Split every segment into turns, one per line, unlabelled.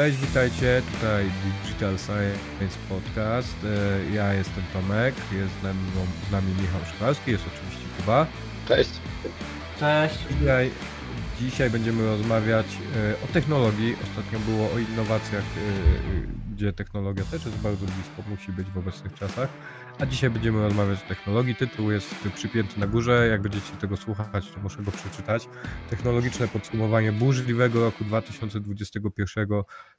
Cześć, witajcie. Tutaj Digital Science Podcast. E, ja jestem Tomek, jest z nami, z nami Michał Szklarski, jest oczywiście Kuba.
Cześć.
Cześć.
Dzisiaj, dzisiaj będziemy rozmawiać e, o technologii. Ostatnio było o innowacjach, e, gdzie technologia też jest bardzo blisko, musi być w obecnych czasach. A dzisiaj będziemy rozmawiać o technologii. Tytuł jest przypięty na górze. Jak będziecie tego słuchać, to muszę go przeczytać. Technologiczne podsumowanie burzliwego roku 2021.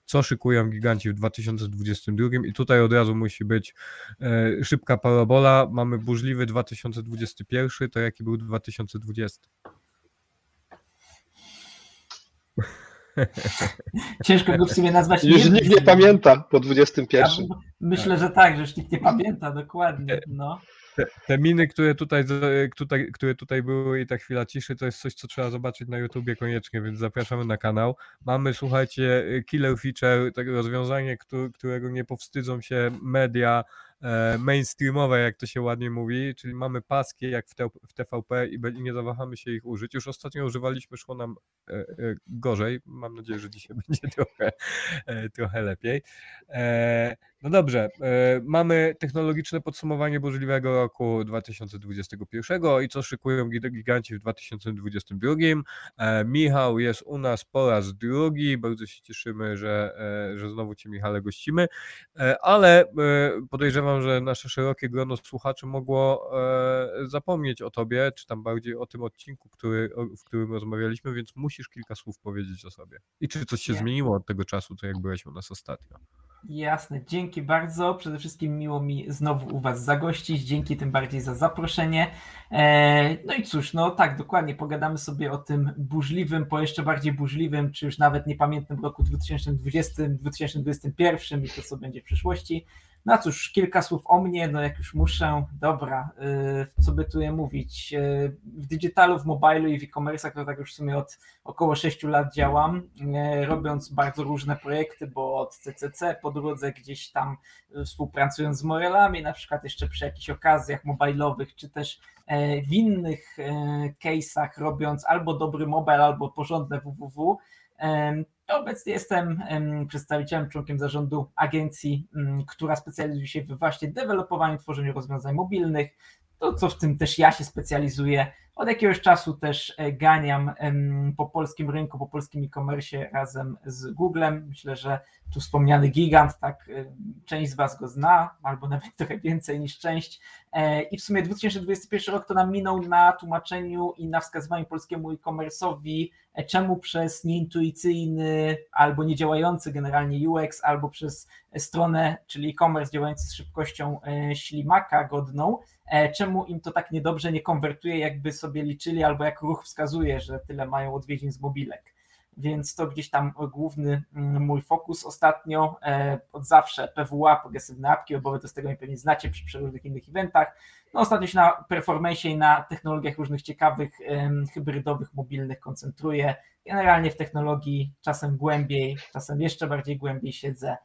Co szykują giganci w 2022? I tutaj od razu musi być e, szybka parabola. Mamy burzliwy 2021, to jaki był 2020?
Ciężko go w sumie nazwać.
Już nikt nie pamięta po 21.
Ja myślę, że tak, że już nikt nie pamięta dokładnie. No.
Te, te, miny, które tutaj, tutaj, które tutaj były i ta chwila ciszy, to jest coś, co trzeba zobaczyć na YouTubie koniecznie, więc zapraszamy na kanał. Mamy, słuchajcie, killer feature, takie rozwiązanie, którego nie powstydzą się media, E, mainstreamowe, jak to się ładnie mówi, czyli mamy paski jak w TVP i nie zawahamy się ich użyć. Już ostatnio używaliśmy, szło nam e, e, gorzej. Mam nadzieję, że dzisiaj będzie trochę, trochę lepiej. No dobrze, mamy technologiczne podsumowanie burzliwego roku 2021 i co szykują giganci w 2022. Michał jest u nas po raz drugi, bardzo się cieszymy, że, że znowu Cię Michale gościmy, ale podejrzewam, że nasze szerokie grono słuchaczy mogło e, zapomnieć o tobie, czy tam bardziej o tym odcinku, który, w którym rozmawialiśmy, więc musisz kilka słów powiedzieć o sobie. I czy coś się zmieniło od tego czasu, to jak byłeś u nas ostatnio?
Jasne, dzięki bardzo. Przede wszystkim miło mi znowu u Was zagościć. Dzięki tym bardziej za zaproszenie. E, no i cóż, no tak, dokładnie pogadamy sobie o tym burzliwym, po jeszcze bardziej burzliwym, czy już nawet niepamiętnym roku 2020, 2021 i to, co będzie w przyszłości. No cóż, kilka słów o mnie, no jak już muszę, dobra, yy, co by tu je mówić. Yy, w digitalu, w mobilu i w e-commerce to tak już w sumie od około 6 lat działam, yy, robiąc bardzo różne projekty, bo od CCC po drodze gdzieś tam współpracując z Morelami, na przykład jeszcze przy jakichś okazjach mobilowych, czy też w innych case'ach robiąc albo dobry mobile, albo porządne www, Obecnie jestem przedstawicielem, członkiem zarządu agencji, która specjalizuje się w właśnie dewelopowaniu, tworzeniu rozwiązań mobilnych. To, co w tym też ja się specjalizuję. Od jakiegoś czasu też e, ganiam po polskim rynku, po polskim e-commerce razem z Googlem. Myślę, że tu wspomniany gigant, tak, część z Was go zna, albo nawet trochę więcej niż część. E, I w sumie 2021 rok to nam minął na tłumaczeniu i na wskazywaniu polskiemu e-commerce'owi, czemu przez nieintuicyjny albo niedziałający generalnie UX, albo przez stronę, czyli e-commerce działający z szybkością ślimaka godną, czemu im to tak niedobrze nie konwertuje, jakby sobie liczyli, albo jak ruch wskazuje, że tyle mają odwiedzin z mobilek. Więc to gdzieś tam główny mm, mój fokus ostatnio. E, od zawsze PWA, progresywne apki, bo to z tego nie pewnie znacie przy przeróżnych innych eventach. No ostatnio się na performance i na technologiach różnych ciekawych, hybrydowych, mobilnych koncentruję. Generalnie w technologii czasem głębiej, czasem jeszcze bardziej głębiej siedzę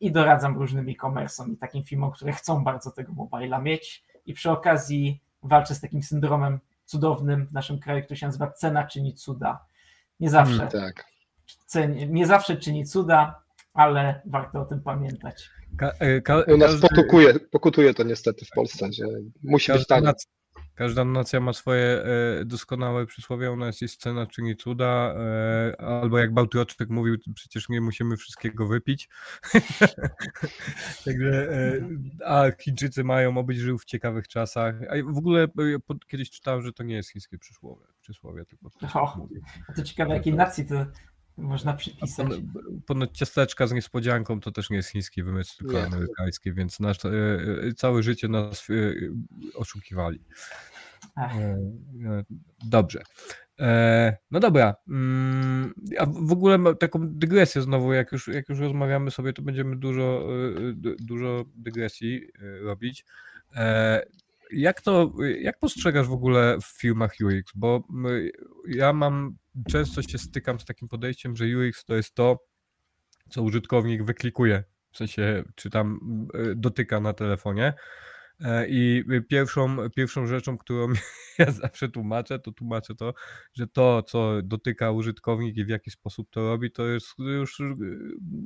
i doradzam różnym e-commerce'om i takim firmom, które chcą bardzo tego mobila mieć. I przy okazji walczę z takim syndromem cudownym w naszym kraju, który się nazywa cena czyni cuda. Nie zawsze. Mm, tak. Ceni, nie zawsze czyni cuda, ale warto o tym pamiętać.
Ka, e, ka, U nas każdy... pokutuje, pokutuje to niestety w Polsce, że musi być tak.
Każda nacja ma swoje e, doskonałe przysłowie, u nas jest cena czyni cuda, e, albo jak Bałtyroczek mówił, przecież nie musimy wszystkiego wypić. Także, e, a Chińczycy mają obyć żył w ciekawych czasach. A w ogóle kiedyś czytałem, że to nie jest chińskie przysłowie, przysłowie tylko
o, to ciekawe, jakiej nacji to można przypisać.
Ponoć ciasteczka z niespodzianką to też nie jest chiński wymysł, tylko nie. amerykański, więc nasz, całe życie nas oszukiwali. E, e, dobrze. E, no dobra. Mm, a w ogóle taką dygresję znowu, jak już, jak już rozmawiamy sobie, to będziemy dużo, dużo dygresji robić. Jak to, jak postrzegasz w ogóle w filmach UX? Bo ja mam, często się stykam z takim podejściem, że UX to jest to, co użytkownik wyklikuje, w sensie, czy tam dotyka na telefonie. E, I pierwszą, pierwszą rzeczą, którą ja zawsze tłumaczę, to tłumaczę to, że to, co dotyka użytkownik i w jaki sposób to robi, to jest już y,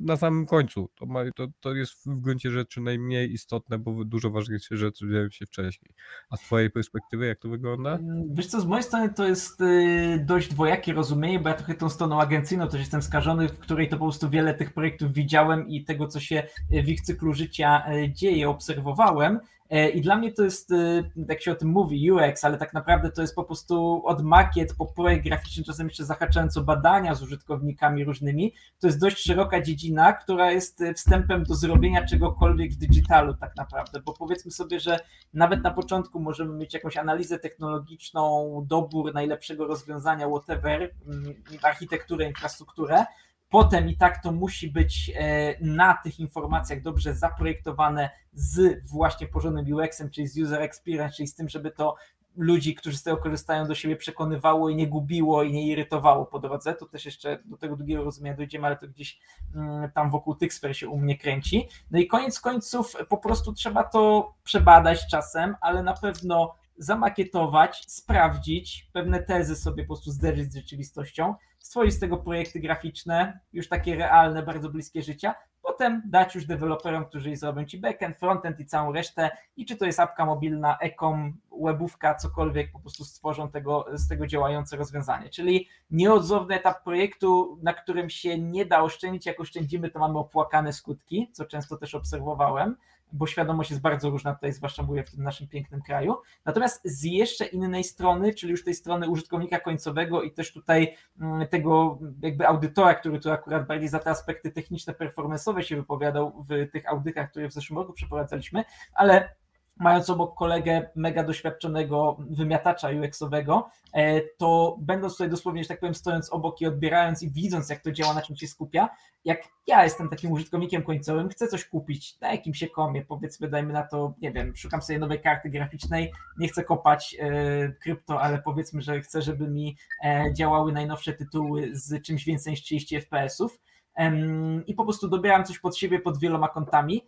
na samym końcu. To, ma, to, to jest w gruncie rzeczy najmniej istotne, bo dużo ważniejsze rzeczy dzieją się wcześniej. A z Twojej perspektywy, jak to wygląda?
Mm, wiesz co, z mojej strony to jest y, dość dwojakie rozumienie, bo ja trochę tą stroną agencyjną też jestem skażony, w której to po prostu wiele tych projektów widziałem i tego, co się w ich cyklu życia dzieje, obserwowałem. E, I dla mnie to jest, e, jak się o tym mówi, UX, ale tak naprawdę to jest po prostu od makiet po projekt graficzny, czasem jeszcze zahaczając o badania z użytkownikami różnymi. To jest dość szeroka dziedzina, która jest e, wstępem do zrobienia czegokolwiek w digitalu tak naprawdę, bo powiedzmy sobie, że nawet na początku możemy mieć jakąś analizę technologiczną, dobór najlepszego rozwiązania, whatever, mm, architekturę, infrastrukturę, Potem i tak to musi być e, na tych informacjach dobrze zaprojektowane z właśnie porządnym UX-em, czyli z user experience, czyli z tym, żeby to ludzi, którzy z tego korzystają, do siebie przekonywało i nie gubiło i nie irytowało po drodze. To też jeszcze do tego drugiego rozumienia dojdziemy, ale to gdzieś mm, tam wokół tych sfer się u mnie kręci. No i koniec końców po prostu trzeba to przebadać czasem, ale na pewno zamakietować, sprawdzić, pewne tezy sobie po prostu zderzyć z rzeczywistością, stworzyć z tego projekty graficzne, już takie realne, bardzo bliskie życia, potem dać już deweloperom, którzy zrobią Ci backend, frontend i całą resztę. I czy to jest apka mobilna, ekom, webówka, cokolwiek, po prostu stworzą tego, z tego działające rozwiązanie. Czyli nieodzowny etap projektu, na którym się nie da oszczędzić, jak oszczędzimy, to mamy opłakane skutki, co często też obserwowałem, bo świadomość jest bardzo różna tutaj, zwłaszcza mówię w tym naszym pięknym kraju. Natomiast z jeszcze innej strony, czyli już tej strony użytkownika końcowego i też tutaj mm, tego jakby audytora, który tu akurat bardziej za te aspekty techniczne, performance'owe się wypowiadał w tych audytach, które w zeszłym roku przeprowadzaliśmy, ale mając obok kolegę mega doświadczonego wymiatacza UX-owego, e, to będąc tutaj dosłownie, że tak powiem, stojąc obok i odbierając i widząc, jak to działa, na czym się skupia, jak ja jestem takim użytkownikiem końcowym, chcę coś kupić na jakimś komie, powiedzmy, dajmy na to, nie wiem, szukam sobie nowej karty graficznej, nie chcę kopać e, krypto, ale powiedzmy, że chcę, żeby mi e, działały najnowsze tytuły z czymś więcej niż 30 FPS-ów, i po prostu dobieram coś pod siebie pod wieloma kątami,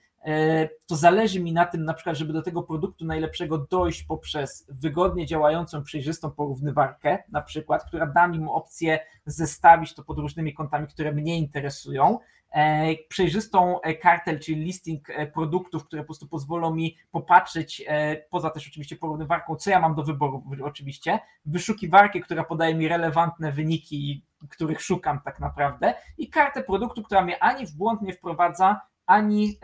to zależy mi na tym, na przykład, żeby do tego produktu najlepszego dojść poprzez wygodnie działającą, przejrzystą porównywarkę, na przykład, która da mi opcję zestawić to pod różnymi kątami, które mnie interesują. E, przejrzystą e, kartę, czyli listing produktów, które po prostu pozwolą mi popatrzeć, poza też oczywiście porównywarką, co ja mam do wyboru, oczywiście, wyszukiwarkę, która podaje mi relevantne wyniki, których szukam tak naprawdę, i kartę produktu, która mnie ani w błąd nie wprowadza, ani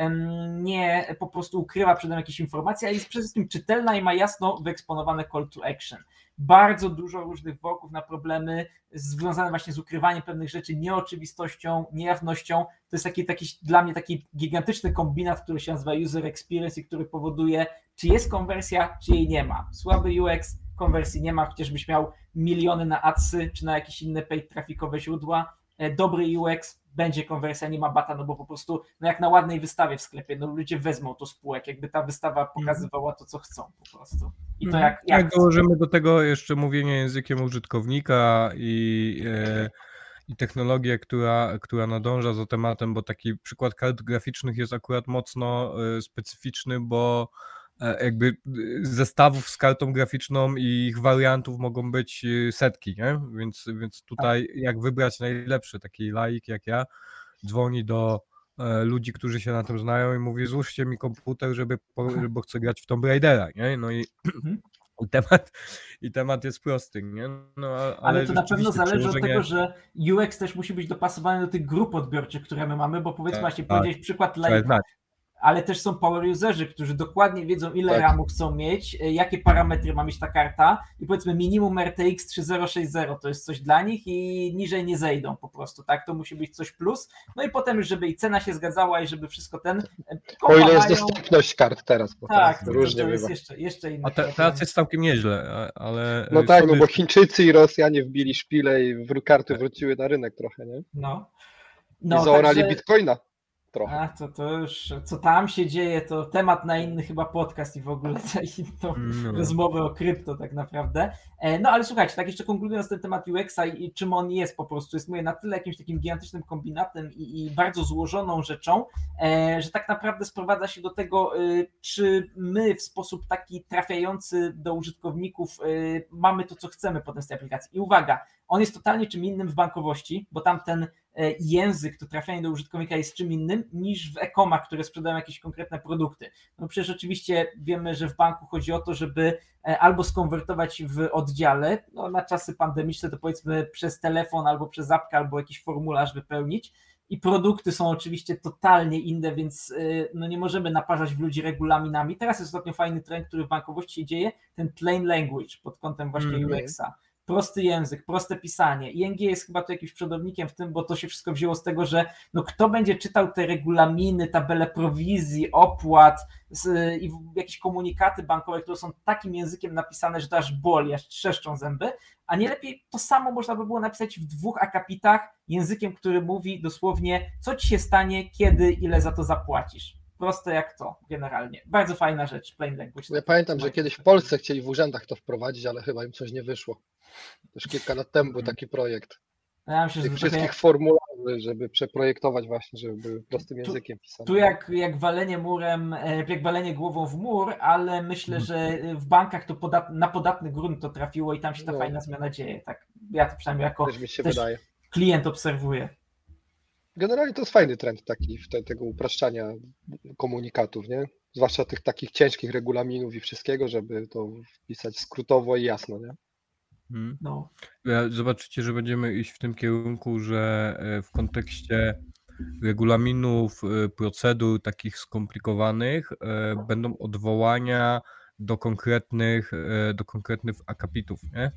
nie po prostu ukrywa przed nami jakieś informacje, ale jest przede wszystkim czytelna i ma jasno wyeksponowane call to action. Bardzo dużo różnych wokół na problemy związane właśnie z ukrywaniem pewnych rzeczy, nieoczywistością, niejawnością. To jest taki, taki dla mnie taki gigantyczny kombinat, który się nazywa user experience i który powoduje, czy jest konwersja, czy jej nie ma. Słaby UX, konwersji nie ma, chociażbyś miał miliony na adsy, czy na jakieś inne paid trafikowe źródła. E, dobry UX, będzie konwersja, nie ma bata, no bo po prostu, no jak na ładnej wystawie w sklepie, no ludzie wezmą to spółek, jakby ta wystawa mhm. pokazywała to, co chcą po prostu. I to
mhm.
jak... jak
dołożymy do tego jeszcze mówienie językiem użytkownika i... E, i technologię, która, która nadąża za tematem, bo taki przykład kart graficznych jest akurat mocno e, specyficzny, bo jakby y, zestawów z kartą graficzną i ich wariantów mogą być y, setki, nie? Więc, więc
Tak.
tutaj jak wybrać najlepszy, taki laik jak ja, dzwoni do e, ludzi, którzy się na tym znają i mówi złóżcie mi komputer, żeby, bo chcę grać w Tomb Raidera, nie? No i,
Mhm.
i temat, i temat jest prosty, nie? No, ale,
Ale to na pewno zależy od tego, że UX też musi być dopasowany do tych grup odbiorczych, które my mamy, bo powiedzmy
Tak,
właśnie
tak.
powiedziałeś przykład
znać.
Ale też są power userzy, którzy dokładnie wiedzą, ile
Tak.
RAMu chcą mieć, e, jakie parametry ma mieć ta karta i powiedzmy minimum RTX 3060 to jest coś dla nich i niżej nie zejdą po prostu, tak? To musi być coś plus. No i potem już, żeby i cena się zgadzała i żeby wszystko ten... e,
O ile jest dostępność kart teraz, bo
Tak,
teraz
to,
różnie
to jest jeszcze, jeszcze inny
A te, teraz jest całkiem nieźle, ale...
No
e,
tak, no bo Chińczycy i Rosjanie wbili szpilę i karty wróciły na rynek trochę, nie?
No.
I
No,
zaorali
także-
bitcoina. Trochę.
A to, to już, co tam się dzieje, to temat na inny chyba podcast i w ogóle na inną
No.
rozmowę o krypto tak naprawdę. E, No ale słuchajcie, tak jeszcze konkludując ten temat UX-a i i czym on jest po prostu, jest mówię na tyle jakimś takim gigantycznym kombinatem i, i bardzo złożoną rzeczą, e, że tak naprawdę sprowadza się do tego, y, czy my w sposób taki trafiający do użytkowników y, mamy to, co chcemy potem z tej aplikacji. I uwaga, on jest totalnie czym innym w bankowości, bo tam ten e, język, to trafianie do użytkownika jest czym innym niż w e-comach, które sprzedają jakieś konkretne produkty. No przecież oczywiście wiemy, że w banku chodzi o to, żeby e, albo skonwertować w oddziale, no na czasy pandemiczne to powiedzmy przez telefon albo przez apkę, albo jakiś formularz wypełnić. I produkty są oczywiście totalnie inne, więc y, no nie możemy naparzać w ludzi regulaminami. Teraz jest ostatnio fajny trend, który w bankowości się dzieje, ten plain language pod kątem właśnie
Mhm.
UX-a prosty język, proste pisanie. ING jest chyba tu jakimś przodownikiem w tym, bo to się wszystko wzięło z tego, że no kto będzie czytał te regulaminy, tabele prowizji, opłat z, i jakieś komunikaty bankowe, które są takim językiem napisane, że aż boli, aż trzeszczą zęby, a nie lepiej to samo można by było napisać w dwóch akapitach językiem, który mówi dosłownie, co ci się stanie, kiedy, ile za to zapłacisz. Proste jak to, generalnie. Bardzo fajna rzecz, plain language.
Ja pamiętam, że kiedyś w Polsce chcieli w urzędach to wprowadzić, ale chyba im coś nie wyszło. Też kilka lat temu był taki projekt.
Ja myślę,
Tych wszystkich formularzy, żeby przeprojektować właśnie, żeby były prostym językiem pisane.
Tu jak, jak walenie murem, e, jak walenie głową w mur, ale myślę,
Mhm.
że w bankach to podat, na podatny grunt to trafiło i tam się ta
No.
fajna zmiana dzieje. Tak, ja to przynajmniej jako
Też mi się
też-
wydaje.
klient obserwuję.
Generalnie to jest fajny trend taki, te, tego upraszczania komunikatów, nie? Zwłaszcza tych takich ciężkich regulaminów i wszystkiego, żeby to wpisać skrótowo i jasno, nie?
Mhm.
No.
Ja- Zobaczycie, że będziemy iść w tym kierunku, że e, w kontekście regulaminów, e, procedur takich skomplikowanych e, będą odwołania do konkretnych, e, do konkretnych akapitów, nie?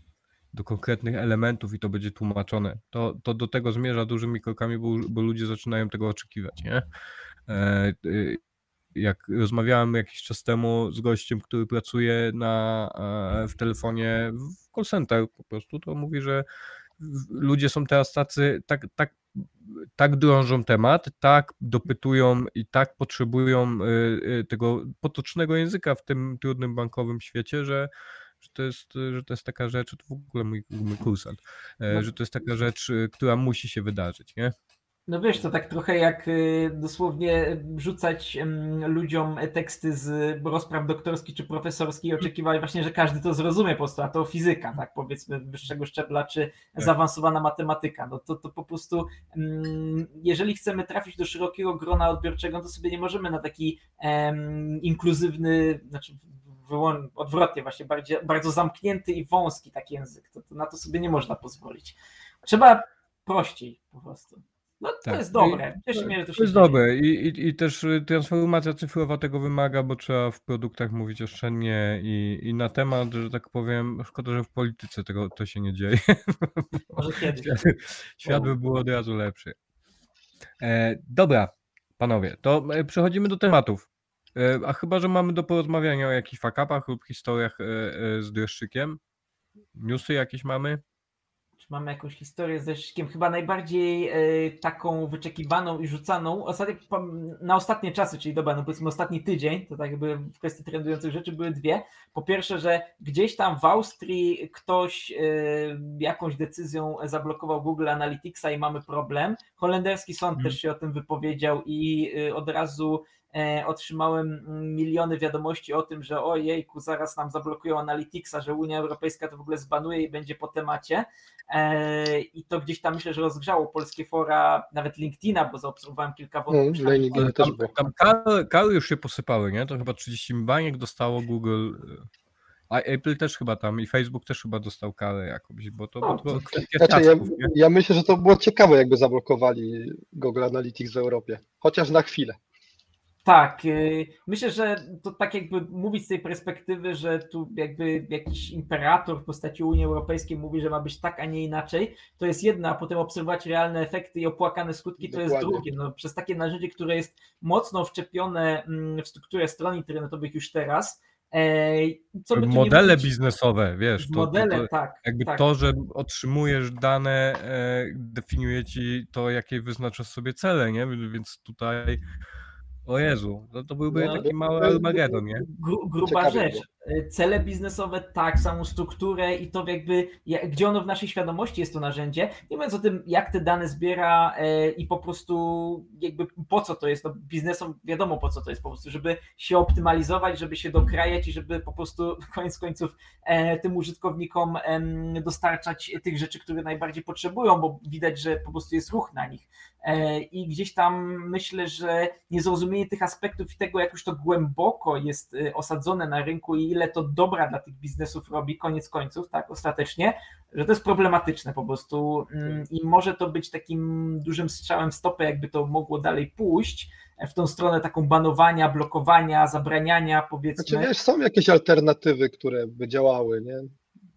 do konkretnych elementów i to będzie tłumaczone. To, to do tego zmierza dużymi krokami, bo, bo ludzie zaczynają tego oczekiwać. Nie? E, jak rozmawiałem jakiś czas temu z gościem, który pracuje na, e, w telefonie w call center po prostu, to mówi, że ludzie są teraz tacy, tak, tak, tak drążą temat, tak dopytują i tak potrzebują y, y, tego potocznego języka w tym trudnym bankowym świecie, że, że, to, jest, że to jest taka rzecz, to w ogóle mój, mój kursant, e,
No.
że to jest taka rzecz, która musi się wydarzyć, nie?
No wiesz, to tak trochę jak y, dosłownie rzucać em, ludziom teksty z rozpraw doktorskich czy profesorskich i oczekiwać właśnie, że każdy to zrozumie po prostu, a to fizyka, tak powiedzmy wyższego szczebla, czy
Tak.
zaawansowana matematyka. No to, to po prostu mm, jeżeli chcemy trafić do szerokiego grona odbiorczego, to sobie nie możemy na taki em, inkluzywny, znaczy odwrotnie właśnie, bardziej, bardzo zamknięty i wąski taki język. To, to na to sobie nie można pozwolić. Trzeba prościej po prostu. No to
Tak.
jest dobre. Że to
To jest dobre I, i, i też y, transformacja cyfrowa tego wymaga, bo trzeba w produktach mówić oszczędnie i, i na temat, że tak powiem, szkoda, że w polityce tego to się nie dzieje.
Może kiedyś.
Świat, świat by był od razu lepszy. E, dobra, panowie, to e, przechodzimy do tematów. E, a chyba, że mamy do porozmawiania o jakichś fakapach lub historiach e, e, z dreszczykiem. Newsy jakieś mamy?
Czy mamy jakąś historię z Deszczykiem? Chyba najbardziej e, taką wyczekiwaną i rzucaną ostatnio, pam- na ostatnie czasy, czyli dobra, no powiedzmy ostatni tydzień, to tak jakby w kwestii trendujących rzeczy były dwie. Po pierwsze, że gdzieś tam w Austrii ktoś e, jakąś decyzją zablokował Google Analyticsa i mamy problem. Holenderski sąd
Mhm.
też się o tym wypowiedział i e, od razu otrzymałem mm, miliony wiadomości o tym, że ojejku, zaraz nam zablokują Analyticsa, że Unia Europejska to w ogóle zbanuje i będzie po temacie. E, I to gdzieś tam myślę, że rozgrzało polskie fora, nawet LinkedIna, bo zaobserwowałem kilka
No,
wątków.
też
tam,
było.
tam kary, kary już się posypały, nie? To chyba 30 baniek dostało Google. A Apple też chyba tam i Facebook też chyba dostał karę jakąś, bo to, bo
O,
to kwestia
Znaczy, ja,
czasów,
ja myślę, że to było ciekawe, jakby zablokowali Google Analytics w Europie. Chociaż na chwilę.
Tak, y, myślę, że to tak jakby mówić z tej perspektywy, że tu jakby jakiś imperator w postaci Unii Europejskiej mówi, że ma być tak, a nie inaczej, to jest jedno, a potem obserwować realne efekty i opłakane skutki to jest
Dokładnie.
drugie. No, przez takie narzędzie, które jest mocno wczepione mm, w strukturę stron internetowych już teraz, Co by tu nie
Modele biznesowe, wiesz, to, to,
Modele,
to
tak.
jakby
tak.
to, że otrzymujesz dane, e, definiuje ci to, jakie wyznaczasz sobie cele, nie? Więc tutaj, o Jezu, to, to byłby
No,
taki mały Armagedon, nie?
Gru, gruba
Ciekawie
rzecz. Cele biznesowe, tak, samą strukturę i to jakby, ja- gdzie ono w naszej świadomości jest to narzędzie. Nie mówiąc o tym, jak te dane zbiera e, i po prostu jakby po co to jest. No, biznesom wiadomo po co to jest, po prostu, żeby się optymalizować, żeby się dokrajać i żeby po prostu koniec końców e, tym użytkownikom dostarczać tych rzeczy, które najbardziej potrzebują, bo widać, że po prostu jest ruch na nich. E, I gdzieś tam myślę, że niezrozumienie tych aspektów i tego, jak już to głęboko jest e, osadzone na rynku i ile to dobra dla tych biznesów robi, koniec końców, tak, ostatecznie, że to jest problematyczne po prostu mm, i może to być takim dużym strzałem w stopę, jakby to mogło dalej pójść w tą stronę taką banowania, blokowania, zabraniania, powiedzmy.
Znaczy wiesz, są jakieś alternatywy, które by działały, nie?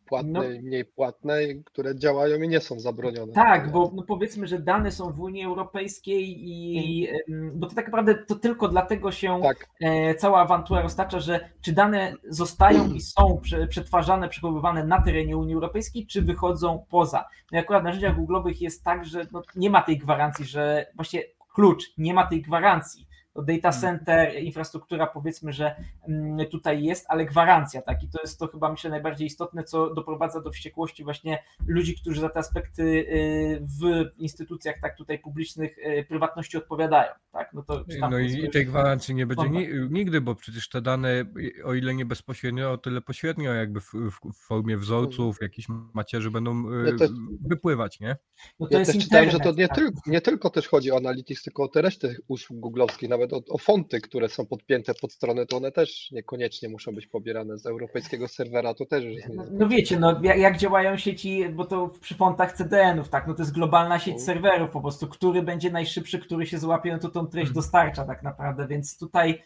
Płatne
No.
i mniej płatne, które działają i nie są zabronione.
Tak, bo no powiedzmy, że dane są w Unii Europejskiej i em, bo to tak naprawdę to tylko dlatego się
Tak,
e, cała awantura roztacza, że czy dane zostają i są prze- przetwarzane, przechowywane na terenie Unii Europejskiej, czy wychodzą poza. No akurat w narzędziach Google'owych jest tak, że no, nie ma tej gwarancji, że właśnie klucz, nie ma tej gwarancji. To data center, infrastruktura powiedzmy, że mm, tutaj jest, ale gwarancja, tak? I to jest to chyba myślę najbardziej istotne, co doprowadza do wściekłości właśnie ludzi, którzy za te aspekty y, w instytucjach tak tutaj publicznych y, prywatności odpowiadają, tak? No to tam
No i, tej gwarancji nie będzie nigdy, bo przecież te dane, o ile nie bezpośrednio, o tyle pośrednio, jakby w, w, formie wzorców, jakichś macierzy będą e,
Ja też-
wypływać, nie?
No to
ja
jest
też czytałem, że
internet,
to nie,
tak.
tylko, nie tylko też chodzi o Analytics, tylko o te reszty usług googlowskich, nawet o, o fonty, które są podpięte pod stronę, to one też niekoniecznie muszą być pobierane z europejskiego serwera, to też jest
No, no wiecie, no jak, jak działają sieci, bo to przy fontach CDN-ów, tak, no to jest globalna sieć
Mhm.
serwerów po prostu, który będzie najszybszy, który się złapie, no to tą treść
Mhm.
dostarcza tak naprawdę, więc tutaj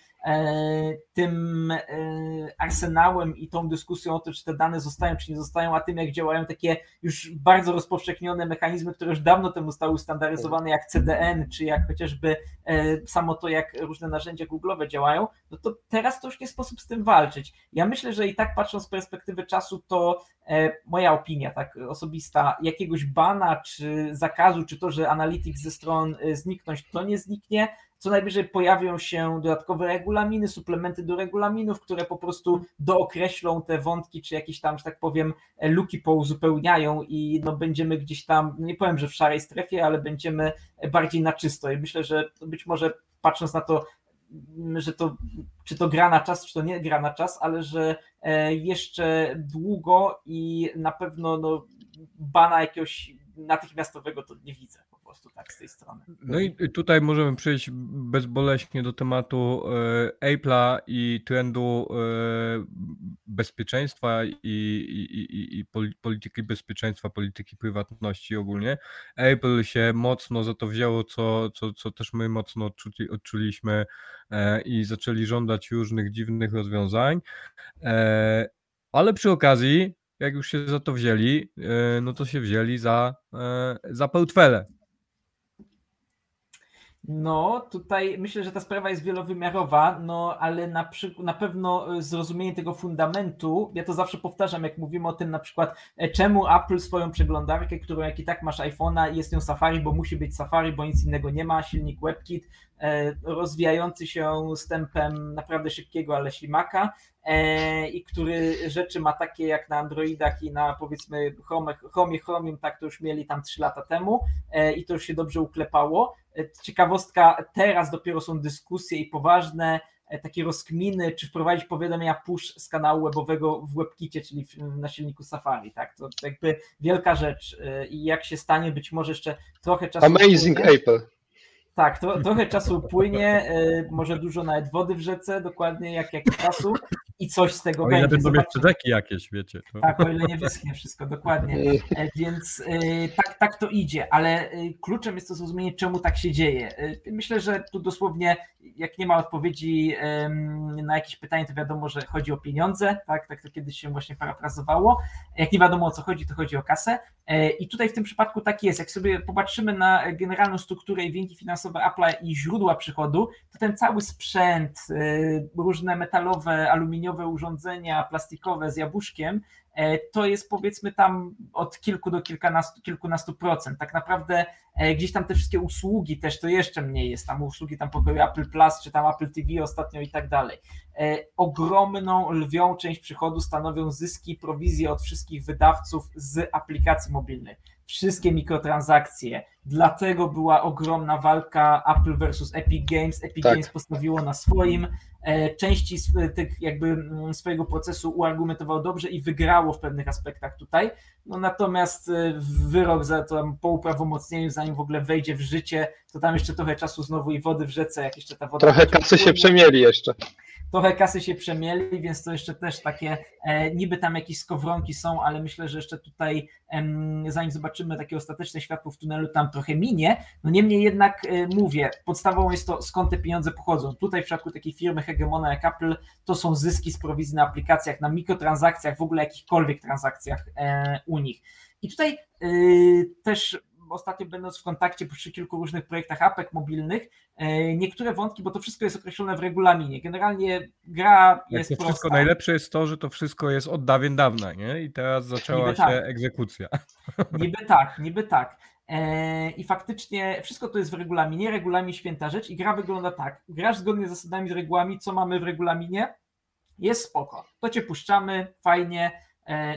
tym e, arsenałem i tą dyskusją o to, czy te dane zostają, czy nie zostają, a tym jak działają takie już bardzo rozpowszechnione mechanizmy, które już dawno temu stały ustandaryzowane, jak CDN, czy jak chociażby e, samo to, jak różne narzędzia Google'owe działają, no to teraz to już nie sposób z tym walczyć. Ja myślę, że i tak patrząc z perspektywy czasu, to e, moja opinia, tak osobista, jakiegoś bana czy zakazu, czy to, że Analytics ze stron e, zniknąć, to nie zniknie. Co najwyżej pojawią się dodatkowe regulaminy, suplementy do regulaminów, które po prostu dookreślą te wątki, czy jakieś tam, że tak powiem, e, luki pouzupełniają i no będziemy gdzieś tam, nie powiem, że w szarej strefie, ale będziemy bardziej na czysto. I myślę, że być może patrząc na to, m, że to, czy to gra na czas, czy to nie gra na czas, ale że e, jeszcze długo i na pewno no, bana jakiegoś natychmiastowego to nie widzę prostu tak z tej strony.
No i tutaj możemy przejść bezboleśnie do tematu e, Apple'a i trendu e, bezpieczeństwa i, i, i, i poli- polityki bezpieczeństwa, polityki prywatności ogólnie. Apple się mocno za to wzięło, co, co, co też my mocno odczuli, odczuliśmy e, i zaczęli żądać różnych dziwnych rozwiązań. Ale przy okazji, jak już się za to wzięli, no to się wzięli za, za portfele.
No, tutaj myślę, że ta sprawa jest wielowymiarowa, no ale na, przy, na pewno y, zrozumienie tego fundamentu, ja to zawsze powtarzam, jak mówimy o tym na przykład, e, czemu Apple swoją przeglądarkę, którą jak i tak masz iPhone'a, jest nią Safari, bo musi być Safari, bo nic innego nie ma, silnik WebKit, e, rozwijający się z tempem naprawdę szybkiego, ale ślimaka e, i który rzeczy ma takie jak na Androidach i na powiedzmy Chromie, Chromium, tak to już mieli tam 3 lata temu i to już się dobrze uklepało. Ciekawostka, teraz dopiero są dyskusje i poważne e, takie rozkminy, czy wprowadzić powiadomienia push z kanału webowego w WebKicie, czyli na silniku Safari, tak? To jakby wielka rzecz e, i jak się stanie, być może jeszcze trochę czasu
Amazing
upłynie.
Apple.
Tak, to, trochę czasu upłynie, e, może dużo nawet wody w rzece, dokładnie jak, jak czasu i coś z tego
O ile
będzie.
będą jeszcze rzeki jakieś, wiecie. To...
Tak, o ile nie wyschnie wszystko, dokładnie. E, Więc e, tak, tak to idzie, ale e, kluczem jest to zrozumienie, czemu tak się dzieje. Myślę, że tu dosłownie jak nie ma odpowiedzi na jakieś pytanie, to wiadomo, że chodzi o pieniądze, tak, tak to kiedyś się właśnie parafrazowało. Jak nie wiadomo o co chodzi, to chodzi o kasę. I tutaj w tym przypadku tak jest. Jak sobie popatrzymy na generalną strukturę i wyniki finansowe Apple'a i źródła przychodu, to ten cały sprzęt, różne metalowe, aluminiowe urządzenia, plastikowe z jabłuszkiem, E, to jest powiedzmy tam od kilku do kilkunastu, kilkunastu procent. Tak naprawdę e, gdzieś tam te wszystkie usługi też to jeszcze mniej jest, tam usługi tam pokoju Apple Plus czy tam Apple TV ostatnio i tak dalej. E, ogromną, lwią część przychodu stanowią zyski, prowizje od wszystkich wydawców z aplikacji mobilnych. Wszystkie mikrotransakcje, dlatego była ogromna walka Apple versus Epic Games. Epic tak. Games postawiło na swoim, części tych jakby mm, swojego procesu uargumentowało dobrze i wygrało w pewnych aspektach tutaj. No natomiast e, wyrok za to po uprawomocnieniu, zanim w ogóle wejdzie w życie, to tam jeszcze trochę czasu znowu i wody w rzece, jak jeszcze ta woda.
Trochę kasy się przemieli jeszcze
trochę kasy się przemieli, więc to jeszcze też takie, e, niby tam jakieś skowronki są, ale myślę, że jeszcze tutaj, zanim zobaczymy takie ostateczne światło w tunelu, tam trochę minie. No niemniej jednak e, mówię, podstawą jest to, skąd te pieniądze pochodzą. Tutaj w przypadku takiej firmy hegemona jak Apple, to są zyski z prowizji na aplikacjach, na mikrotransakcjach, w ogóle jakichkolwiek transakcjach e, u nich. I tutaj też ostatnio będąc w kontakcie przy kilku różnych projektach apek mobilnych, e, niektóre wątki, bo to wszystko jest określone w regulaminie. Generalnie gra jest
to wszystko prosta. Najlepsze jest to, że to wszystko jest od dawien dawna, nie? I teraz zaczęła niby się tak. egzekucja.
Niby tak, niby tak. E, I faktycznie wszystko to jest w regulaminie, regulamin święta rzecz i gra wygląda tak. Grasz zgodnie z zasadami, z regułami, co mamy w regulaminie, jest spoko. To cię puszczamy, fajnie,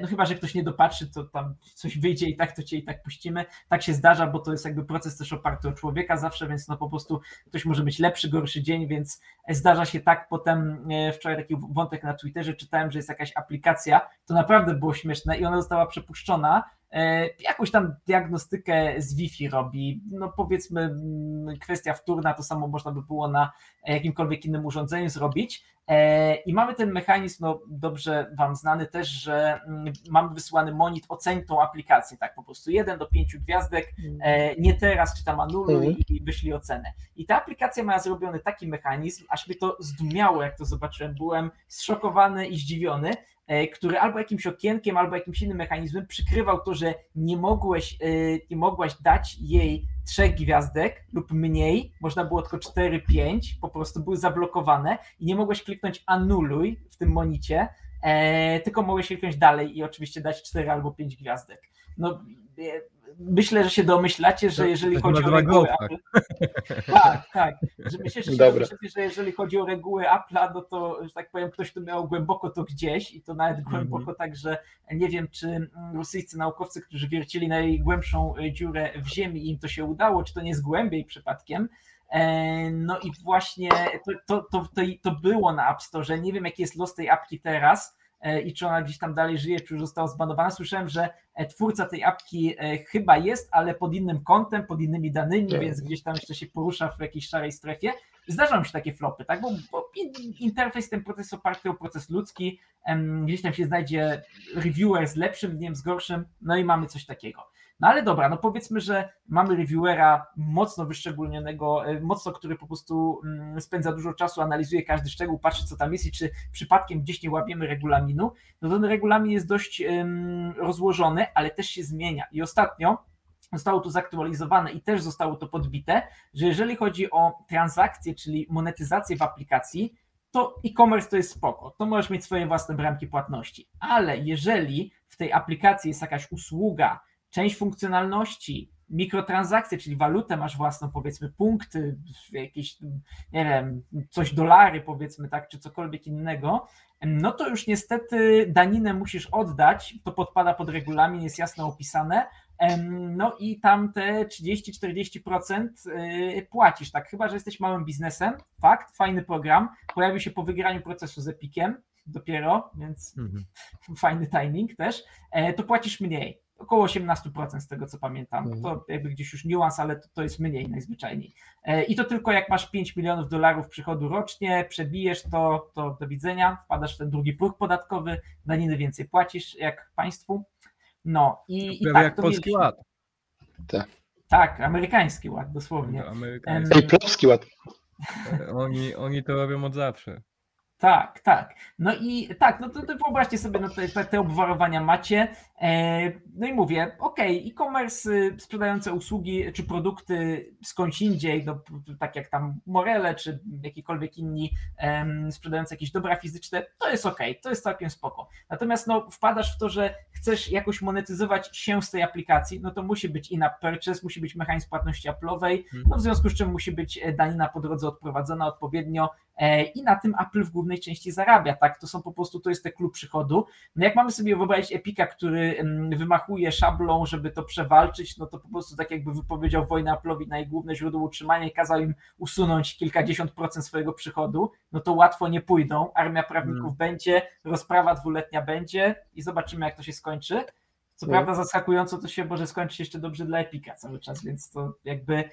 no chyba, że ktoś nie dopatrzy, to tam coś wyjdzie i tak to cię i tak puścimy. Tak się zdarza, bo to jest jakby proces też oparty o człowieka zawsze, więc no po prostu ktoś może być lepszy, gorszy dzień, więc zdarza się tak. Potem e, wczoraj taki wątek na Twitterze czytałem, że jest jakaś aplikacja, to naprawdę było śmieszne i ona została przepuszczona. E, jakąś tam diagnostykę z Wi-Fi robi. No powiedzmy, mm, kwestia wtórna, to samo można by było na jakimkolwiek innym urządzeniu zrobić. E, I mamy ten mechanizm, no dobrze Wam znany też, że mm, mamy wysłany monit, oceń tą aplikację, tak po prostu jeden do pięciu gwiazdek, e, nie teraz, czy tam anuluj mhm. i wyślij ocenę. I ta aplikacja ma zrobiony taki mechanizm, aż mnie to zdumiało, jak to zobaczyłem, byłem zszokowany i zdziwiony, który albo jakimś okienkiem, albo jakimś innym mechanizmem przykrywał to, że nie mogłeś, e, nie mogłaś dać jej trzech gwiazdek lub mniej, można było tylko 4-5, po prostu były zablokowane i nie mogłeś kliknąć anuluj w tym monicie, e, tylko mogłeś kliknąć dalej i oczywiście dać 4 albo 5 gwiazdek. No, myślę, że się domyślacie, że jeżeli chodzi o reguły Apple, tak, tak, że myślę, że się domyślacie, że jeżeli chodzi o reguły Apple'a, no to, że tak powiem, ktoś tu miał głęboko to gdzieś i to nawet mhm. głęboko tak, że nie wiem, czy rosyjscy naukowcy, którzy wiercili najgłębszą dziurę w ziemi, im to się udało, czy to nie jest głębiej przypadkiem, e, no i właśnie to, to, to, to, to było na App Store. Nie wiem, jaki jest los tej apki teraz, E, i czy ona gdzieś tam dalej żyje, czy już została zbanowana. Słyszałem, że e, twórca tej apki e, chyba jest, ale pod innym kątem, pod innymi danymi, tak. więc gdzieś tam jeszcze się porusza w jakiejś szarej strefie. Zdarzają się takie flopy, tak? Bo, bo interfejs, ten proces oparty o proces ludzki, gdzieś tam się znajdzie reviewer z lepszym dniem, z gorszym, no i mamy coś takiego. No ale dobra, no powiedzmy, że mamy reviewera mocno wyszczególnionego, e, mocno, który po prostu mm, spędza dużo czasu, analizuje każdy szczegół, patrzy co tam jest i czy przypadkiem gdzieś nie łapiemy regulaminu, no ten regulamin jest dość rozłożony, ale też się zmienia. I ostatnio zostało to zaktualizowane i też zostało to podbite, że jeżeli chodzi o transakcje, czyli monetyzację w aplikacji, to e-commerce to jest spoko, to możesz mieć swoje własne bramki płatności, ale jeżeli w tej aplikacji jest jakaś usługa, część funkcjonalności, mikrotransakcje, czyli walutę masz własną, powiedzmy punkty, jakieś, nie wiem, coś dolary powiedzmy, tak, czy cokolwiek innego, no to już niestety daninę musisz oddać, to podpada pod regulamin, jest jasno opisane, no i tam te 30-40% y, płacisz, tak, chyba, że jesteś małym biznesem, fakt, fajny program, pojawił się po wygraniu procesu z Epikiem, dopiero, więc mhm. fajny timing też, e, to płacisz mniej około 18% z tego co pamiętam. Mhm. To jakby gdzieś już niuans, ale to, to jest mniej najzwyczajniej. E, I to tylko jak masz 5 milionów dolarów przychodu rocznie, przebijesz to, to do widzenia, wpadasz w ten drugi próg podatkowy, daniny więcej płacisz jak państwu. No i,
i tak, jak to polski mieliśmy. ład.
Tak. Tak, amerykański ład, dosłownie.
Amerykański. polski ład.
Oni, oni to robią od zawsze.
Tak, tak. No i tak, no to, to wyobraźcie sobie, no te, te obwarowania macie. E, no i mówię, ok, e-commerce y, sprzedające usługi czy produkty skądś indziej, no, tak jak tam Morele czy jakikolwiek inni um, sprzedające jakieś dobra fizyczne, to jest ok, to jest całkiem spoko. Natomiast no, wpadasz w to, że chcesz jakoś monetyzować się z tej aplikacji, no to musi być in-app purchase, musi być mechanizm płatności Apple'owej, no w związku z czym musi być e, danina po drodze odprowadzona odpowiednio i na tym Apple w głównej części zarabia, tak? To są po prostu, to jest ten klub przychodu. No jak mamy sobie wyobrazić Epika, który wymachuje szablą, żeby to przewalczyć, no to po prostu tak jakby wypowiedział wojnę Apple'owi na jej główne źródło utrzymania i kazał im usunąć kilkadziesiąt procent swojego przychodu, no to łatwo nie pójdą. Armia prawników hmm. będzie, rozprawa dwuletnia będzie i zobaczymy, jak to się skończy. Co hmm. prawda zaskakująco to się może skończyć jeszcze dobrze dla Epika cały czas, więc to jakby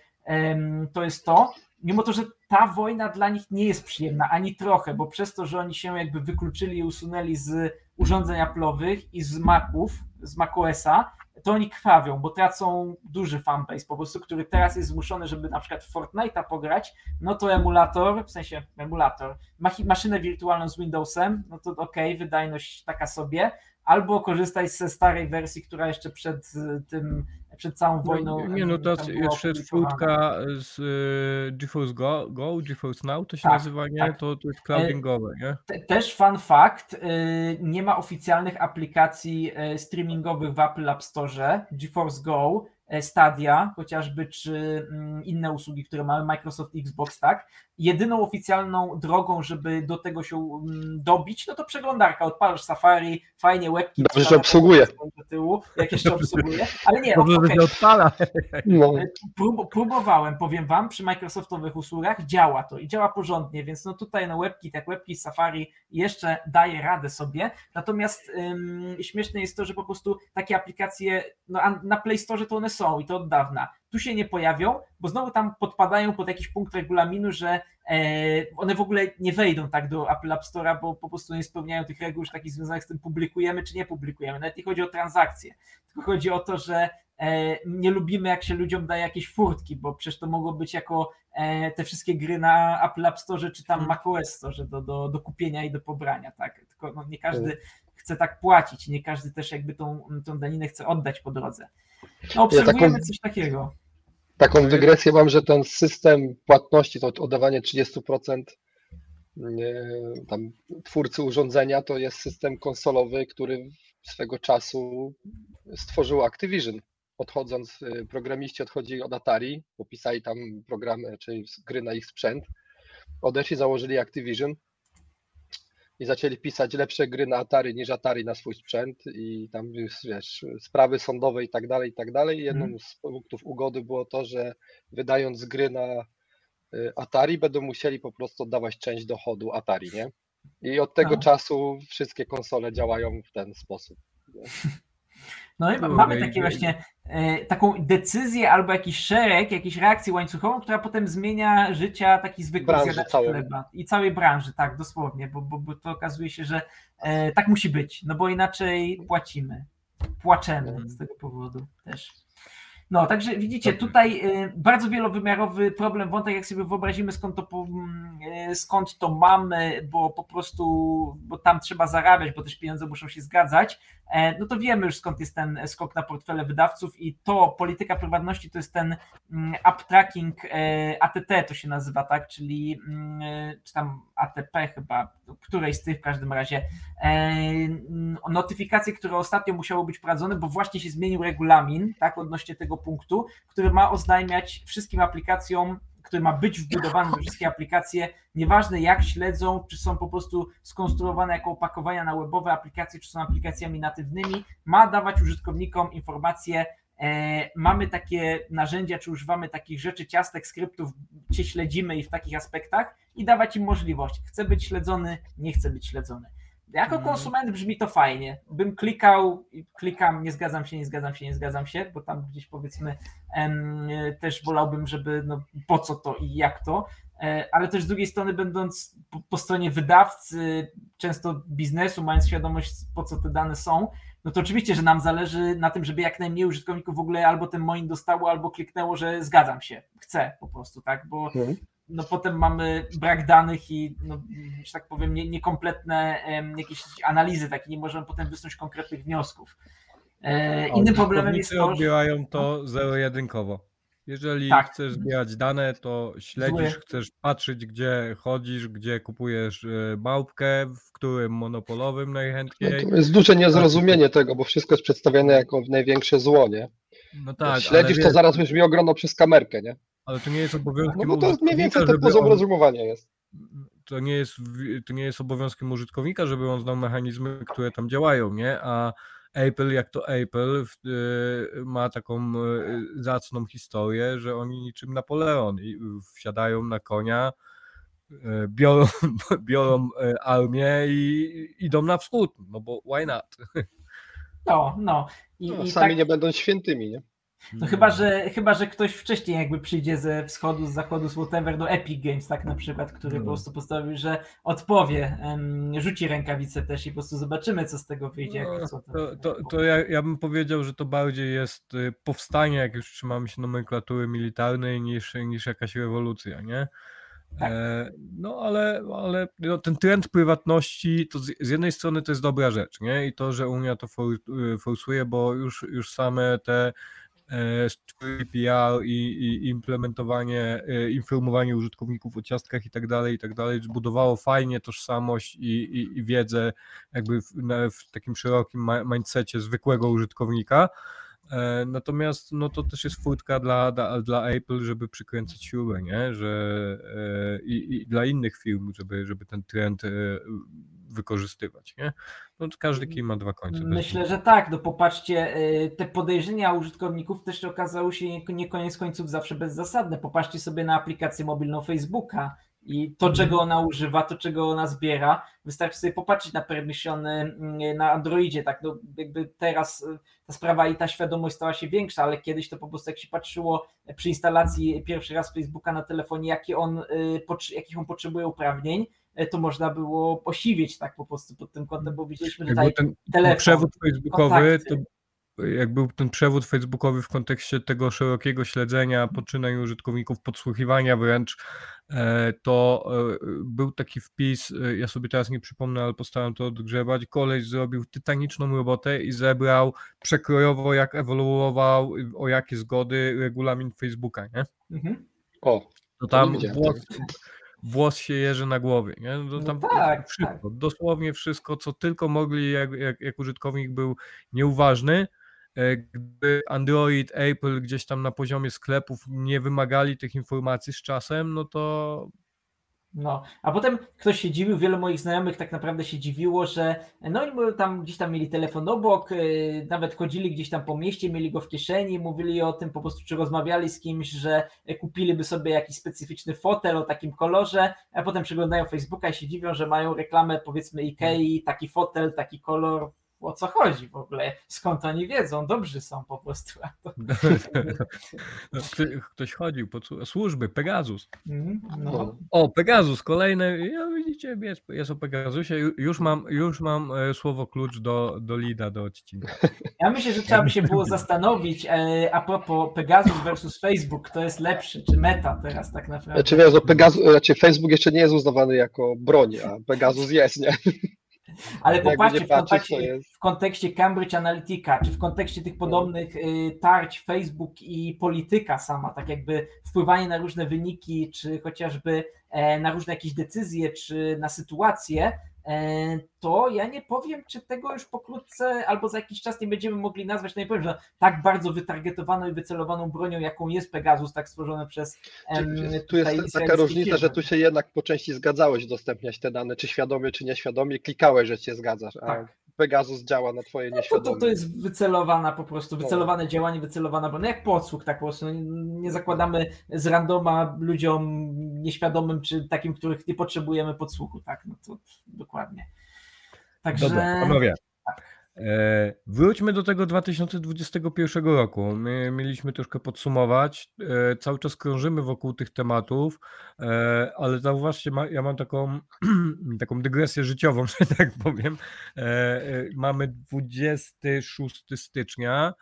to jest to mimo to, że ta wojna dla nich nie jest przyjemna ani trochę, bo przez to, że oni się jakby wykluczyli i usunęli z urządzeń Apple'owych i z Maców, z macOSa, to oni krwawią, bo tracą duży fanbase po prostu, który teraz jest zmuszony, żeby na przykład Fortnite'a pograć, no to emulator, w sensie emulator, maszynę wirtualną z Windowsem, no to ok, wydajność taka sobie, albo korzystać ze starej wersji, która jeszcze przed tym, przed całą no, wojną.
Nie, no to jeszcze płytka z y, GeForce Go, Go, GeForce Now, to się tak, nazywa, nie? Tak. To, to jest cloudingowe, nie?
Też fun fact, nie ma oficjalnych aplikacji streamingowych w Apple App Store, GeForce Go, E, Stadia chociażby, czy mm, inne usługi, które mamy, Microsoft Xbox, tak? Jedyną oficjalną drogą, żeby do tego się mm, dobić, no to przeglądarka, odpalasz Safari, fajnie webki.
Dobrze, że obsługuje.
Do tyłu, jak jeszcze obsługuje, ale nie.
Dobrze, okay. że odpala.
No. E, prób, próbowałem, powiem wam, przy Microsoftowych usługach działa to i działa porządnie, więc no tutaj no webki, tak webki Safari jeszcze daje radę sobie, natomiast ym, śmieszne jest to, że po prostu takie aplikacje, no na Play Store to one są i to od dawna. Tu się nie pojawią, bo znowu tam podpadają pod jakiś punkt regulaminu, że e, one w ogóle nie wejdą tak do Apple App Store'a, bo po prostu nie spełniają tych reguł już takich związanych z tym publikujemy czy nie publikujemy. Nawet nie chodzi o transakcje, tylko chodzi o to, że e, nie lubimy jak się ludziom daje jakieś furtki, bo przecież to mogło być jako e, te wszystkie gry na Apple App Store czy tam hmm. macOS Store do, do, do kupienia i do pobrania, tak? Tylko no, nie każdy hmm. chce tak płacić, nie każdy też jakby tą, tą daninę chce oddać po drodze. Obserwujemy ja taką, coś takiego.
Taką dygresję mam, że ten system płatności, to oddawanie 30% tam twórcy urządzenia, to jest system konsolowy, który swego czasu stworzył Activision. Odchodząc, y, programiści odchodzili od Atari, popisali tam programy, czyli gry na ich sprzęt, odeszli, założyli Activision i zaczęli pisać lepsze gry na Atari niż Atari na swój sprzęt i tam wiesz, sprawy sądowe i tak dalej, i tak dalej. Jedną mm. z punktów ugody było to, że wydając gry na y, Atari będą musieli po prostu oddawać część dochodu Atari, nie? I od tego A. czasu wszystkie konsole działają w ten sposób. Nie?
No i mamy takie właśnie taką decyzję albo jakiś szereg, jakieś reakcję łańcuchową, która potem zmienia życia takich zwykłych zjadaczy chleba i całej branży, tak, dosłownie, bo, bo, bo to okazuje się, że e, tak musi być, no bo inaczej płacimy, płaczemy mhm. z tego powodu też. No, także widzicie, tutaj y, bardzo wielowymiarowy problem, wątek, jak sobie wyobrazimy, skąd to, y, skąd to mamy, bo po prostu, bo tam trzeba zarabiać, bo też pieniądze muszą się zgadzać, e, no to wiemy już skąd jest ten skok na portfele wydawców i to polityka prywatności to jest ten mm, app tracking e, ATT to się nazywa, tak, czyli mm, czy tam ATP chyba, której z tych w każdym razie, e, notyfikacje, które ostatnio musiały być wprowadzone, bo właśnie się zmienił regulamin, tak, odnośnie tego punktu, który ma oznajmiać wszystkim aplikacjom, który ma być wbudowany we wszystkie aplikacje, nieważne jak śledzą, czy są po prostu skonstruowane jako opakowania na webowe aplikacje, czy są aplikacjami natywnymi, ma dawać użytkownikom informacje, mamy takie narzędzia, czy używamy takich rzeczy, ciastek, skryptów, cię śledzimy i w takich aspektach i dawać im możliwość. Chcę być śledzony, nie chcę być śledzony. Jako mhm. konsument brzmi to fajnie. Bym klikał, klikam, nie zgadzam się, nie zgadzam się, nie zgadzam się, bo tam gdzieś powiedzmy em, też wolałbym, żeby no, po co to i jak to, e, ale też z drugiej strony będąc po, po, stronie wydawcy, często biznesu, mając świadomość po co te dane są, no to oczywiście, że nam zależy na tym, żeby jak najmniej użytkowników w ogóle albo ten moim dostało, albo kliknęło, że zgadzam się, chcę po prostu, tak, bo mhm. no potem mamy brak danych i, no, że tak powiem, nie, niekompletne jakieś analizy, takie nie możemy potem wysnuć konkretnych wniosków. E, innym problemem jest to, że...
odbierają to zero-jedynkowo. Jeżeli
Tak.
chcesz zbierać dane, to śledzisz, chcesz patrzeć, gdzie chodzisz, gdzie kupujesz e, małpkę, w którym monopolowym
No
najchętniej.
to jest duże niezrozumienie tego, bo wszystko jest przedstawiane jako największe zło, nie?
No
Jak
tak,
śledzisz,
ale,
to
wiesz,
zaraz będziesz mnie oglądał przez kamerkę, nie?
ale to nie jest obowiązkiem
No bo to jest mniej więcej ten poziom
on-
rozumowania jest.
to nie jest, to nie jest obowiązkiem użytkownika, żeby on znał mechanizmy, które tam działają, nie? A Apple, jak to Apple, y, ma taką y, zacną historię, że oni niczym Napoleon i wsiadają na konia, y, biorą, biorą armię i idą na wschód, no bo why not?
No, no. I,
No,
i
sami
tak,
nie będą świętymi, nie?
No chyba, że, chyba, że ktoś wcześniej jakby przyjdzie ze wschodu, z zachodu, z whatever, do Epic Games tak na przykład, który
No.
po prostu postanowił, że odpowie, em, rzuci rękawicę też i po prostu zobaczymy, co z tego wyjdzie.
No,
to,
To, to, to ja, ja bym powiedział, że to bardziej jest y, powstanie, jak już trzymamy się nomenklatury militarnej, niż, niż jakaś rewolucja, nie?
Tak.
E, no ale, ale no, ten trend prywatności, to z, z jednej strony to jest dobra rzecz, nie? I to, że Unia to for, forsuje, bo już, już same te PR i, i implementowanie, e, informowanie użytkowników o ciastkach i tak dalej, i tak dalej, zbudowało fajnie tożsamość i, i, i wiedzę jakby w, w takim szerokim mindsetie zwykłego użytkownika. E, Natomiast no to też jest furtka dla, dla, dla Apple, żeby przykręcać śrubę, nie? Że, e, i, I dla innych firm, żeby, żeby ten trend e, wykorzystywać, nie? No każdy kij ma dwa końce.
Myślę, że tak. No popatrzcie, y, te podejrzenia użytkowników też okazały się nie- nie koniec końców zawsze bezzasadne. Popatrzcie sobie na aplikację mobilną Facebooka i to, czego ona używa, to, czego ona zbiera. Wystarczy sobie popatrzeć na permissiony mm, na Androidzie. Tak, no jakby teraz y, ta sprawa i ta świadomość stała się większa, ale kiedyś to po prostu jak się patrzyło przy instalacji pierwszy raz Facebooka na telefonie, jakie on, y, jakich on potrzebuje uprawnień, to można było osiwieć tak po prostu pod tym kątem, bo widzieliśmy tutaj
był ten,
telefon,
przewód facebookowy, to jak był ten przewód facebookowy w kontekście tego szerokiego śledzenia poczynań użytkowników, podsłuchiwania wręcz, e, to e, był taki wpis, e, ja sobie teraz nie przypomnę, ale postaram to odgrzebać, koleś zrobił tytaniczną robotę i zebrał przekrojowo jak ewoluował, o jakie zgody regulamin Facebooka, nie?
Mhm.
O,
To
To
tam
nie widziałem
włos, się jeży na głowie, nie? No,
No
tam
tak,
wszystko, dosłownie wszystko, co tylko mogli, jak, jak, jak użytkownik był nieuważny, e, gdyby Android, Apple gdzieś tam na poziomie sklepów nie wymagali tych informacji z czasem, no to
No, a potem ktoś się dziwił, wielu moich znajomych tak naprawdę się dziwiło, że no i tam gdzieś tam mieli telefon obok, yy, nawet chodzili gdzieś tam po mieście, mieli go w kieszeni, mówili o tym po prostu, czy rozmawiali z kimś, że kupiliby sobie jakiś specyficzny fotel o takim kolorze, a potem przeglądają Facebooka i się dziwią, że mają reklamę powiedzmy Ikei, taki fotel, taki kolor, o co chodzi w ogóle, skąd oni wiedzą, dobrzy są po prostu.
No, Kto- ktoś chodził po cu- służby, Pegasus.
Mm, no.
no.
O, Pegasus, kolejny, ja widzicie, jest, jest o Pegasusie, Ju- już mam, już mam e, słowo klucz do, do Lida, do odcinka.
Ja myślę, że trzeba by się było zastanowić e, a propos Pegasus versus Facebook, kto jest lepszy, czy Meta teraz tak naprawdę.
Znaczy, wiesz, no Pegasus, znaczy Facebook jeszcze nie jest uznawany jako broń, a Pegasus jest, nie?
Ale
jakby
popatrzcie
nie
w
patrzeć,
kontekście, w kontekście Cambridge Analytica, czy w kontekście tych podobnych y, tarć Facebook i polityka sama, tak jakby wpływanie na różne wyniki, czy chociażby e, na różne jakieś decyzje, czy na sytuacje, to ja nie powiem, czy tego już pokrótce albo za jakiś czas nie będziemy mogli nazwać, to nie powiem, że tak bardzo wytargetowaną i wycelowaną bronią, jaką jest Pegasus, tak stworzone przez em,
Tu jest taka różnica, że
firmy.
tu się jednak po części zgadzałeś udostępniać te dane, czy świadomie, czy nieświadomie, klikałeś, że się zgadzasz, a
Tak.
Pegasus działa na twoje
No to, to, to jest wycelowana po prostu,
No.
wycelowane działanie, wycelowana broń. No jak podsłuch, tak po prostu. Nie, nie zakładamy z randoma ludziom nieświadomym, czy takim, których nie potrzebujemy podsłuchu, tak, no to dokładnie. Także
Dobra, panowie. E, wróćmy do tego 2021 roku. My mieliśmy troszkę podsumować. E, cały czas krążymy wokół tych tematów, e, ale zauważcie, ja mam taką, taką dygresję życiową, że tak powiem. Mamy 26 stycznia.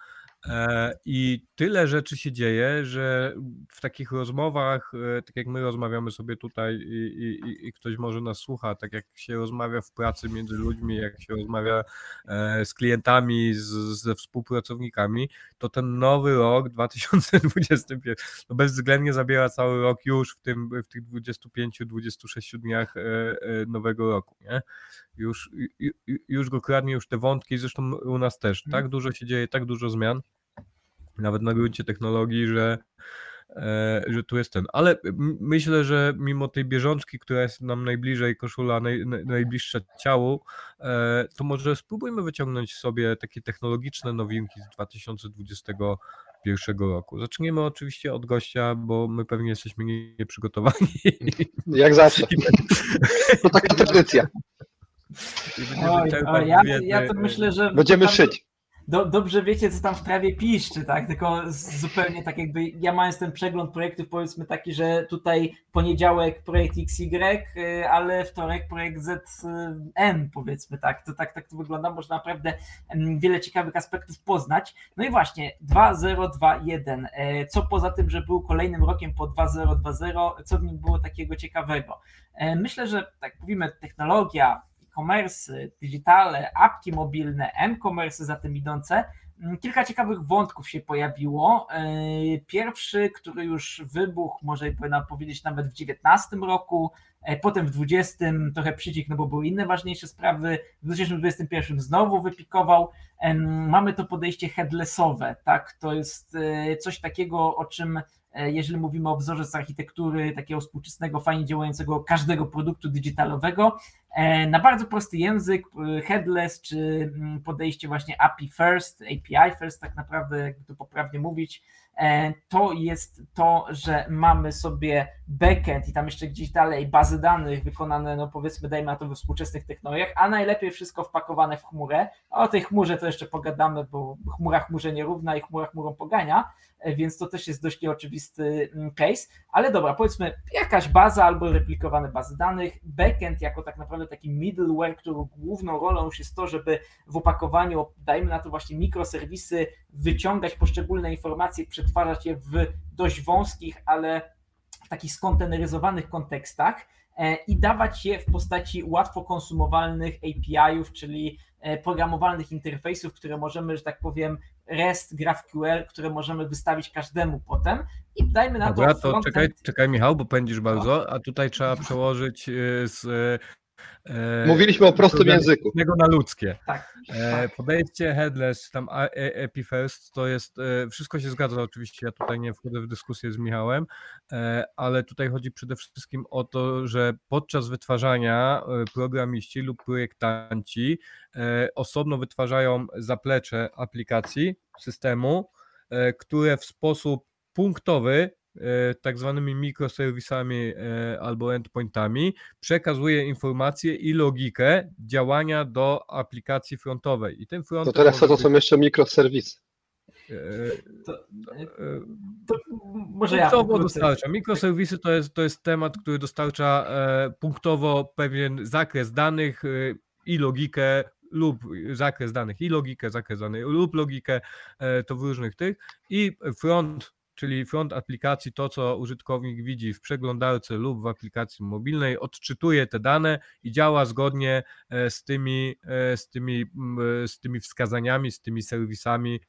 E, I tyle rzeczy się dzieje, że w takich rozmowach, e, tak jak my rozmawiamy sobie tutaj i, i, i ktoś może nas słucha, tak jak się rozmawia w pracy między ludźmi, jak się rozmawia e, z klientami, z, ze współpracownikami, to ten nowy rok 2021 no bezwzględnie zabiera cały rok już w, tym, w tych 25-26 dniach nowego roku. Nie? Już, już go kradnie, już te wątki, zresztą u nas też. Tak dużo się dzieje, tak dużo zmian nawet na gruncie technologii, że, e, że tu jest ten. Ale myślę, że mimo tej bieżączki, która jest nam najbliżej, koszula naj, najbliższa ciału, e, to może spróbujmy wyciągnąć sobie takie technologiczne nowinki z 2021 roku. Zaczniemy oczywiście od gościa, bo my pewnie jesteśmy nieprzygotowani.
Jak zawsze. To taka tradycja.
Oj, oj, ja, ja to myślę, że.
Będziemy szyć
do, dobrze wiecie, co tam w trawie piszczy, tak? Tylko zupełnie tak jakby ja mając ten przegląd projektów, powiedzmy taki, że tutaj poniedziałek projekt XY, y, ale wtorek projekt ZN, powiedzmy tak. To tak, tak to wygląda. Można naprawdę wiele ciekawych aspektów poznać. No i właśnie 2021. E, co poza tym, że był kolejnym rokiem po 2020, co w nim było takiego ciekawego? E, myślę, że tak mówimy, technologia, e-commerce, digitale, apki mobilne, m-commerce za tym idące, mm, kilka ciekawych wątków się pojawiło. E, pierwszy, który już wybuchł, może powinna powiedzieć nawet w 19 roku, e, potem w 20 trochę przycisk, no bo były inne ważniejsze sprawy, w 2021 znowu wypikował. Mamy to podejście headlessowe, tak? To jest e, coś takiego, o czym jeżeli mówimy o wzorze z architektury takiego współczesnego, fajnie działającego każdego produktu digitalowego, na bardzo prosty język, e, headless, czy mm, podejście właśnie API first, API first, tak naprawdę, jakby to poprawnie mówić, e, to jest to, że mamy sobie backend i tam jeszcze gdzieś dalej bazy danych wykonane, no powiedzmy, dajmy na to we współczesnych technologiach, a najlepiej wszystko wpakowane w chmurę. O tej chmurze to jeszcze pogadamy, bo chmura chmurze nierówna i chmura chmurą pogania, więc to też jest dość nieoczywisty mm, case, ale dobra, powiedzmy jakaś baza albo replikowane bazy danych, backend jako tak naprawdę taki middleware, którego główną rolą już jest to, żeby w opakowaniu, dajmy na to właśnie mikroserwisy, wyciągać poszczególne informacje, przetwarzać je w dość wąskich, ale w takich skonteneryzowanych kontekstach e, i dawać je w postaci łatwo konsumowalnych API-ów, czyli e, programowalnych interfejsów, które możemy, że tak powiem, REST, GraphQL, które możemy wystawić każdemu potem i dajmy na
Dobra, to. to czekaj, czekaj Michał, bo pędzisz bardzo, a tutaj trzeba przełożyć y, z
E, Mówiliśmy o prostym języku.
na ludzkie. Tak, e, tak. Podejście headless, tam Epifirst, to jest, e, wszystko się zgadza oczywiście, ja tutaj nie wchodzę w dyskusję z Michałem, ale tutaj chodzi przede wszystkim o to, że podczas wytwarzania programiści lub projektanci osobno wytwarzają zaplecze aplikacji, systemu, które w sposób punktowy E, tak zwanymi mikroserwisami e, albo endpointami, przekazuje informacje i logikę działania do aplikacji frontowej. I
tym frontem to teraz to, to są jeszcze mikroserwisy.
E, to, to może ja punktowo
dostarcza. Mikroserwisy to jest, to jest temat, który dostarcza punktowo pewien zakres danych i logikę lub zakres danych i logikę, zakres danych lub logikę, to w różnych tych i front czyli front aplikacji, to co użytkownik widzi w przeglądarce lub w aplikacji mobilnej, odczytuje te dane i działa zgodnie e, z tymi, e, z tymi, e, z tymi wskazaniami, z tymi serwisami,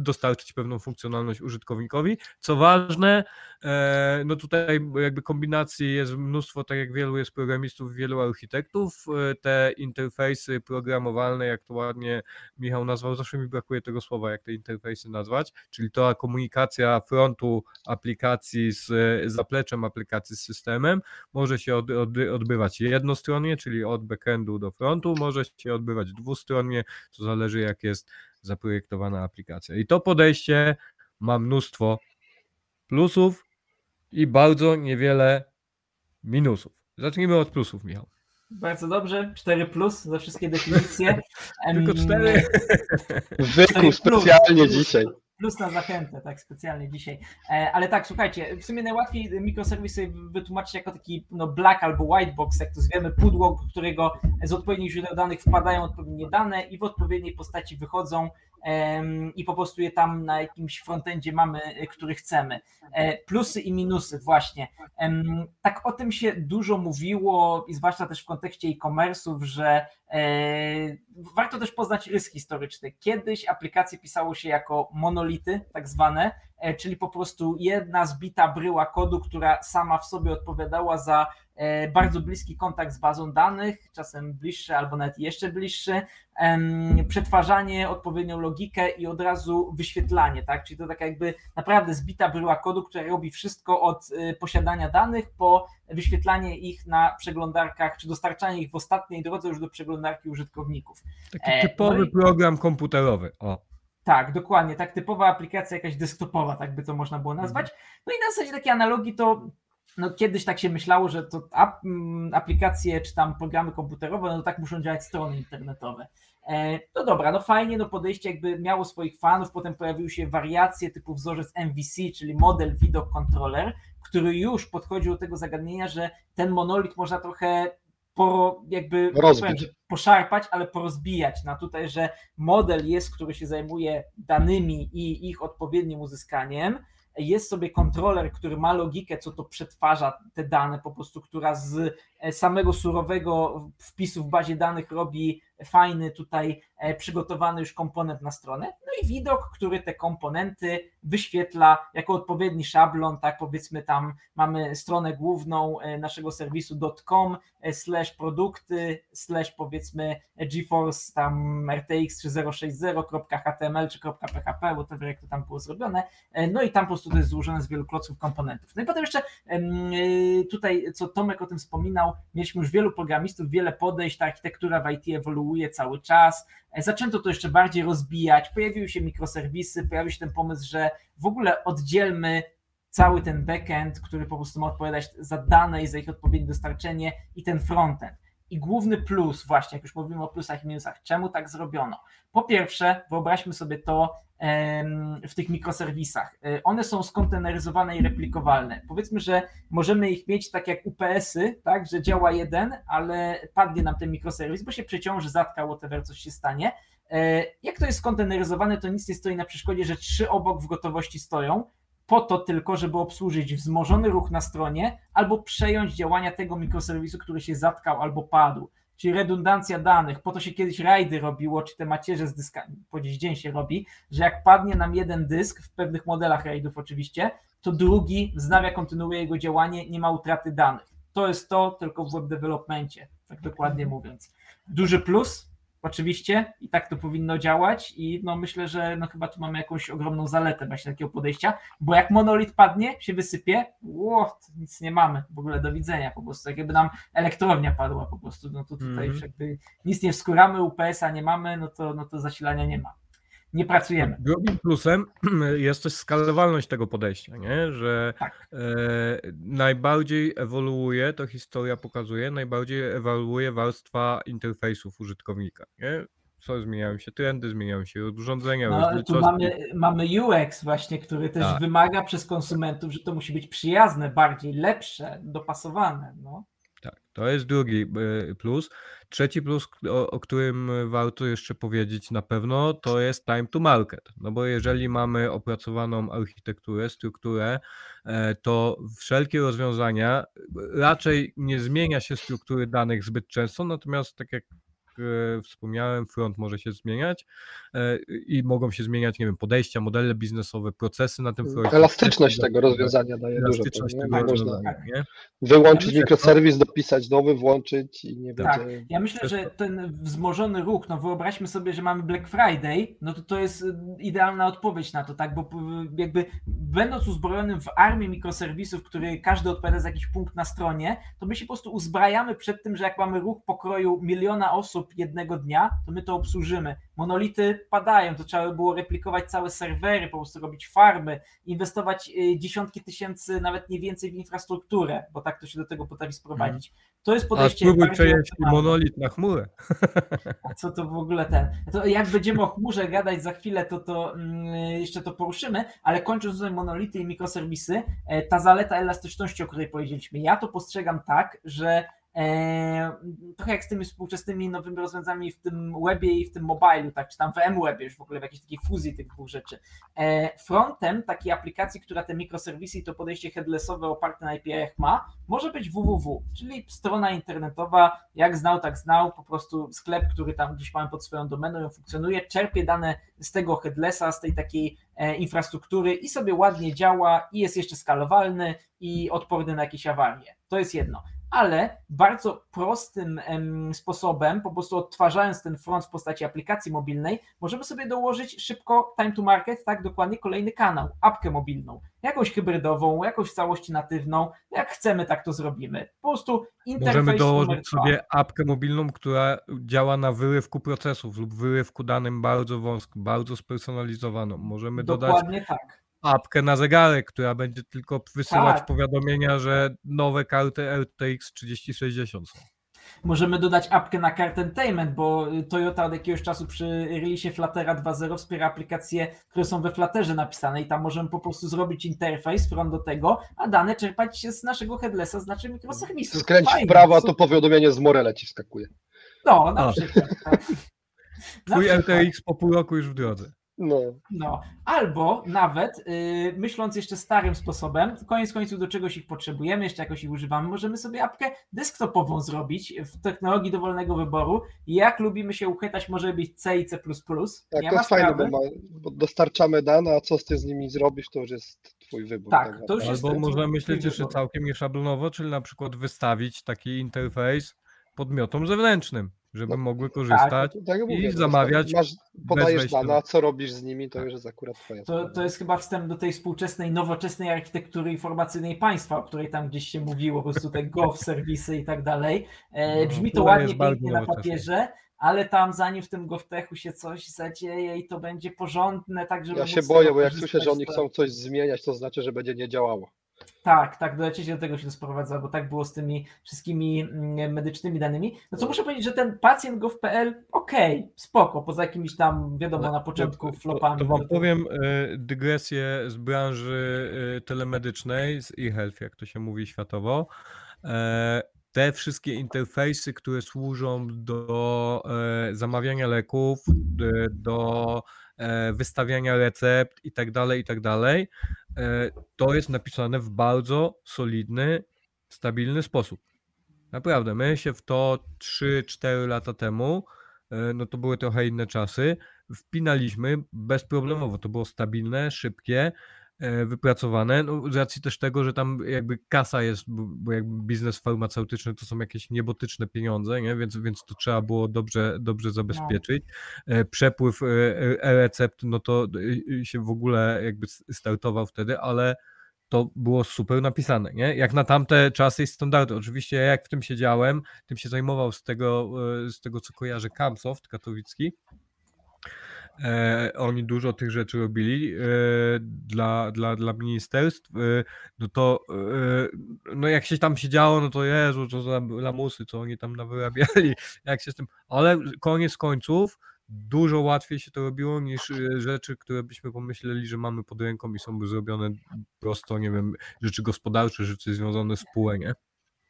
dostarczyć pewną funkcjonalność użytkownikowi. Co ważne, e, no tutaj jakby kombinacji jest mnóstwo, tak jak wielu jest programistów, wielu architektów. E, te interfejsy programowalne, jak to ładnie Michał nazwał, zawsze mi brakuje tego słowa, jak te interfejsy nazwać, czyli to komunikacja frontu aplikacji z zapleczem aplikacji z systemem może się od, od, odbywać jednostronnie, czyli od backendu do frontu, może się odbywać dwustronnie, to zależy jak jest zaprojektowana aplikacja. I to podejście ma mnóstwo plusów i bardzo niewiele minusów. Zacznijmy od plusów, Michał.
Bardzo dobrze, 4 plus za wszystkie definicje.
Tylko 4.
Wykuł specjalnie dzisiaj.
Plus na zachętę, tak specjalnie dzisiaj. E, ale tak, słuchajcie, w sumie najłatwiej mikroserwisy wytłumaczyć jako taki no, black albo white box, jak to zwiemy, pudło, którego z odpowiednich źródeł danych wpadają odpowiednie dane i w odpowiedniej postaci wychodzą i po prostu je tam na jakimś frontendzie mamy, który chcemy. Plusy i minusy, właśnie. Tak o tym się dużo mówiło i zwłaszcza też w kontekście e-commerce'ów, że warto też poznać rys historyczny. Kiedyś aplikacje pisało się jako monolity, tak zwane, E, czyli po prostu jedna zbita bryła kodu, która sama w sobie odpowiadała za e, bardzo bliski kontakt z bazą danych, czasem bliższy albo nawet jeszcze bliższy, przetwarzanie, odpowiednią logikę i od razu wyświetlanie, tak? Czyli to tak jakby naprawdę zbita bryła kodu, która robi wszystko od e, posiadania danych po wyświetlanie ich na przeglądarkach, czy dostarczanie ich w ostatniej drodze już do przeglądarki użytkowników.
Taki typowy no i... program komputerowy. O.
Tak, dokładnie, tak typowa aplikacja jakaś desktopowa, tak by to można było nazwać. No i na zasadzie takiej analogii to no kiedyś tak się myślało, że to mm, aplikacje czy tam programy komputerowe, no tak muszą działać strony internetowe. E, no dobra, no fajnie, no podejście jakby miało swoich fanów, potem pojawiły się wariacje typu wzorzec MVC, czyli model widok controller, który już podchodził do tego zagadnienia, że ten monolit można trochę po, jakby powiem, poszarpać, ale porozbijać. Na tutaj, że model jest, który się zajmuje danymi i ich odpowiednim uzyskaniem, jest sobie kontroler, który ma logikę, co to przetwarza te dane, po prostu, która z e, samego surowego wpisu w bazie danych robi fajny tutaj e, przygotowany już komponent na stronę. No i widok, który te komponenty wyświetla jako odpowiedni szablon, tak powiedzmy tam mamy stronę główną e, naszego serwisu .com slash produkty slash powiedzmy GeForce tam RTX 3060.html czy .php, whatever jak to tam było zrobione, no i tam po prostu to jest złożone z wielu klocków komponentów. No i potem jeszcze tutaj, co Tomek o tym wspominał, mieliśmy już wielu programistów, wiele podejść, ta architektura w IT ewoluuje cały czas, e, zaczęto to jeszcze bardziej rozbijać, pojawiły się mikroserwisy, pojawił się ten pomysł, że w ogóle oddzielmy cały ten backend, który po prostu ma odpowiadać za dane i za ich odpowiednie dostarczenie i ten frontend. I główny plus, właśnie jak już mówimy o plusach i minusach, czemu tak zrobiono? Po pierwsze, wyobraźmy sobie to w tych mikroserwisach. E, one są skonteneryzowane i replikowalne. Powiedzmy, że możemy ich mieć tak jak UPS-y, tak, że działa jeden, ale padnie nam ten mikroserwis, bo się przeciąży, zatka, whatever, coś się stanie. E, jak to jest skonteneryzowane, to nic nie stoi na przeszkodzie, że trzy obok w gotowości stoją, po to tylko, żeby obsłużyć wzmożony ruch na stronie albo przejąć działania tego mikroserwisu, który się zatkał albo padł. Czyli redundancja danych, po to się kiedyś rajdy robiło, czy te macierze z dyskami, po dziś dzień się robi, że jak padnie nam jeden dysk, w pewnych modelach rajdów oczywiście, to drugi wznawia, kontynuuje jego działanie, nie ma utraty danych. To jest to tylko w web developmentie, tak dokładnie mówiąc. Duży plus, oczywiście i tak to powinno działać i no myślę, że no chyba tu mamy jakąś ogromną zaletę właśnie takiego podejścia, bo jak monolit padnie, się wysypie, ło, nic nie mamy, w ogóle do widzenia po prostu, jak jakby nam elektrownia padła po prostu, no to tutaj mm. jakby nic nie wskuramy, UPS-a nie mamy, no to, no to zasilania nie ma nie pracujemy.
Drugim plusem jest też skalowalność tego podejścia, nie? że tak. e, najbardziej ewoluuje, to historia pokazuje, najbardziej ewoluuje warstwa interfejsów użytkownika. Nie? Co zmieniają się trendy, zmieniają się urządzenia.
No, tu mamy, mamy UX właśnie, który też tak. wymaga przez konsumentów, że to musi być przyjazne, bardziej lepsze, dopasowane. No.
Tak, to jest drugi e, plus. Trzeci plus, o, o którym warto jeszcze powiedzieć na pewno, to jest time to market. No bo jeżeli mamy opracowaną architekturę, strukturę, e, to wszelkie rozwiązania raczej nie zmienia się struktury danych zbyt często, natomiast tak jak wspomniałem, front może się zmieniać e, i mogą się zmieniać, nie wiem, podejścia, modele biznesowe, procesy na tym froncie.
Elastyczność tego rozwiązania daje dużo. Elastyczność tego rozwiązania, nie? Wyłączyć ja mikroserwis, dopisać nowy, włączyć i nie tak. będzie...
Ja myślę, że ten wzmożony ruch, no wyobraźmy sobie, że mamy Black Friday, no to to jest idealna odpowiedź na to, tak, bo jakby będąc uzbrojonym w armię mikroserwisów, który każdy odpowiada za jakiś punkt na stronie, to my się po prostu uzbrajamy przed tym, że jak mamy ruch pokroju miliona osób jednego dnia, to my to obsłużymy. Monolity padają, to trzeba by było replikować całe serwery, po prostu robić farmy, inwestować y, dziesiątki tysięcy, nawet nie więcej w infrastrukturę, bo tak to się do tego potrafi sprowadzić. To jest podejście.
A spróbuj przejąć monolit na chmurę.
A co to w ogóle ten? To jak będziemy o chmurze gadać za chwilę, to, to mm, jeszcze to poruszymy, ale kończąc tutaj monolity i mikroserwisy, e, ta zaleta elastyczności, o której powiedzieliśmy, ja to postrzegam tak, że trochę jak z tymi współczesnymi nowymi rozwiązaniami w tym webie i w tym mobilu, tak, czy tam w M-webie już w ogóle w jakiejś takiej fuzji tych dwóch rzeczy. E, frontem takiej aplikacji, która te mikroserwisy i to podejście headlessowe oparte na API ma, może być www, czyli strona internetowa, jak znał, tak znał, po prostu sklep, który tam gdzieś mamy pod swoją domeną, ją funkcjonuje, czerpie dane z tego headlessa, z tej takiej e, infrastruktury i sobie ładnie działa i jest jeszcze skalowalny i odporny na jakieś awarie. To jest jedno ale bardzo prostym sposobem, po prostu odtwarzając ten front w postaci aplikacji mobilnej, możemy sobie dołożyć szybko time to market, tak dokładnie kolejny kanał, apkę mobilną, jakąś hybrydową, jakąś w całości natywną, jak chcemy, tak to zrobimy. Po prostu interfejs
Możemy dołożyć sobie apkę mobilną, która działa na wyrywku procesów lub wyrywku danym bardzo wąskim, bardzo spersonalizowaną. Możemy
Dokładnie
dodać
tak
apkę na zegarek, która będzie tylko wysyłać
Tak.
powiadomienia, że nowe karty RTX 3060 są.
Możemy dodać apkę na Cartentainment, bo Toyota od jakiegoś czasu przy releasie Fluttera 2.0 wspiera aplikacje, które są we Flutterze napisane i tam możemy po prostu zrobić interfejs front do tego, a dane czerpać z naszego headlessa, z naszych mikroserwisów.
Skręć w
Fajnie,
prawo, to powiadomienie z Morele ci wskakuje.
No, na
A.
przykład. tak.
Twój. RTX po pół roku już w drodze.
No.
No, albo nawet yy, myśląc jeszcze starym sposobem, koniec końców do czegoś ich potrzebujemy, jeszcze jakoś ich używamy, możemy sobie apkę desktopową zrobić w technologii dowolnego wyboru. Jak lubimy się uchytać, może być C i C++.
Tak,
nie
to jest fajne, bo, ma, bo dostarczamy dane, a co z ty z nimi zrobisz, to już jest twój wybór.
Tak, to już jest
Albo można myśleć jeszcze całkiem nieszablonowo, czyli na przykład wystawić taki interfejs podmiotom zewnętrznym, żeby
No,
mogły korzystać.
Tak jak
i
mówię, to
zamawiać
Masz, podajesz dane, a co robisz z nimi, to już jest akurat twoja
To,
sprawa.
to jest chyba wstęp do tej współczesnej, nowoczesnej architektury informacyjnej państwa, o której tam gdzieś się mówiło, po prostu te gov serwisy i tak dalej. E,
No,
brzmi to
która
ładnie, pięknie na papierze, ale tam zanim w tym govtechu się coś zadzieje i to będzie porządne, tak żeby
Ja się boję, bo jak słyszę, że oni chcą coś zmieniać, to znaczy, że będzie nie działało.
Tak, tak, dolecieć do tego się to sprowadza, bo tak było z tymi wszystkimi mm, medycznymi danymi. No co muszę powiedzieć, że ten pacjent gov.pl, okej, spoko, poza jakimiś tam, wiadomo, na początku flopami.
To, to
no
wam powiem y, dygresję z branży y, telemedycznej, z e-health, jak to się mówi światowo. E, te wszystkie interfejsy, które służą do e, zamawiania leków, do e, wystawiania recept i tak dalej, i tak dalej, e, to jest napisane w bardzo solidny, stabilny sposób. Naprawdę, my się w to 3-4 lata temu, e, no to były trochę inne czasy, wpinaliśmy bezproblemowo. To było stabilne, szybkie, e, wypracowane. No, z racji też tego, że tam jakby kasa jest, bo jakby biznes farmaceutyczny to są jakieś niebotyczne pieniądze, nie? Więc, więc to trzeba było dobrze, dobrze zabezpieczyć. E, Przepływ e, e, e-recept, no to e, się w ogóle jakby startował wtedy, ale to było super napisane, nie? Jak na tamte czasy i standardy. Oczywiście ja jak w tym siedziałem, tym się zajmował z tego, e, z tego co kojarzę Camsoft katowicki. E, oni dużo tych rzeczy robili e, dla, dla, dla ministerstw. E, no to e, no jak się tam siedziało, no to Jezu, co za lamusy, co oni tam nawyrabiali, jak się z tym, ale koniec końców dużo łatwiej się to robiło niż e, rzeczy, które byśmy pomyśleli, że mamy pod ręką i są zrobione prosto, nie wiem, rzeczy gospodarcze, rzeczy związane z PUE, nie?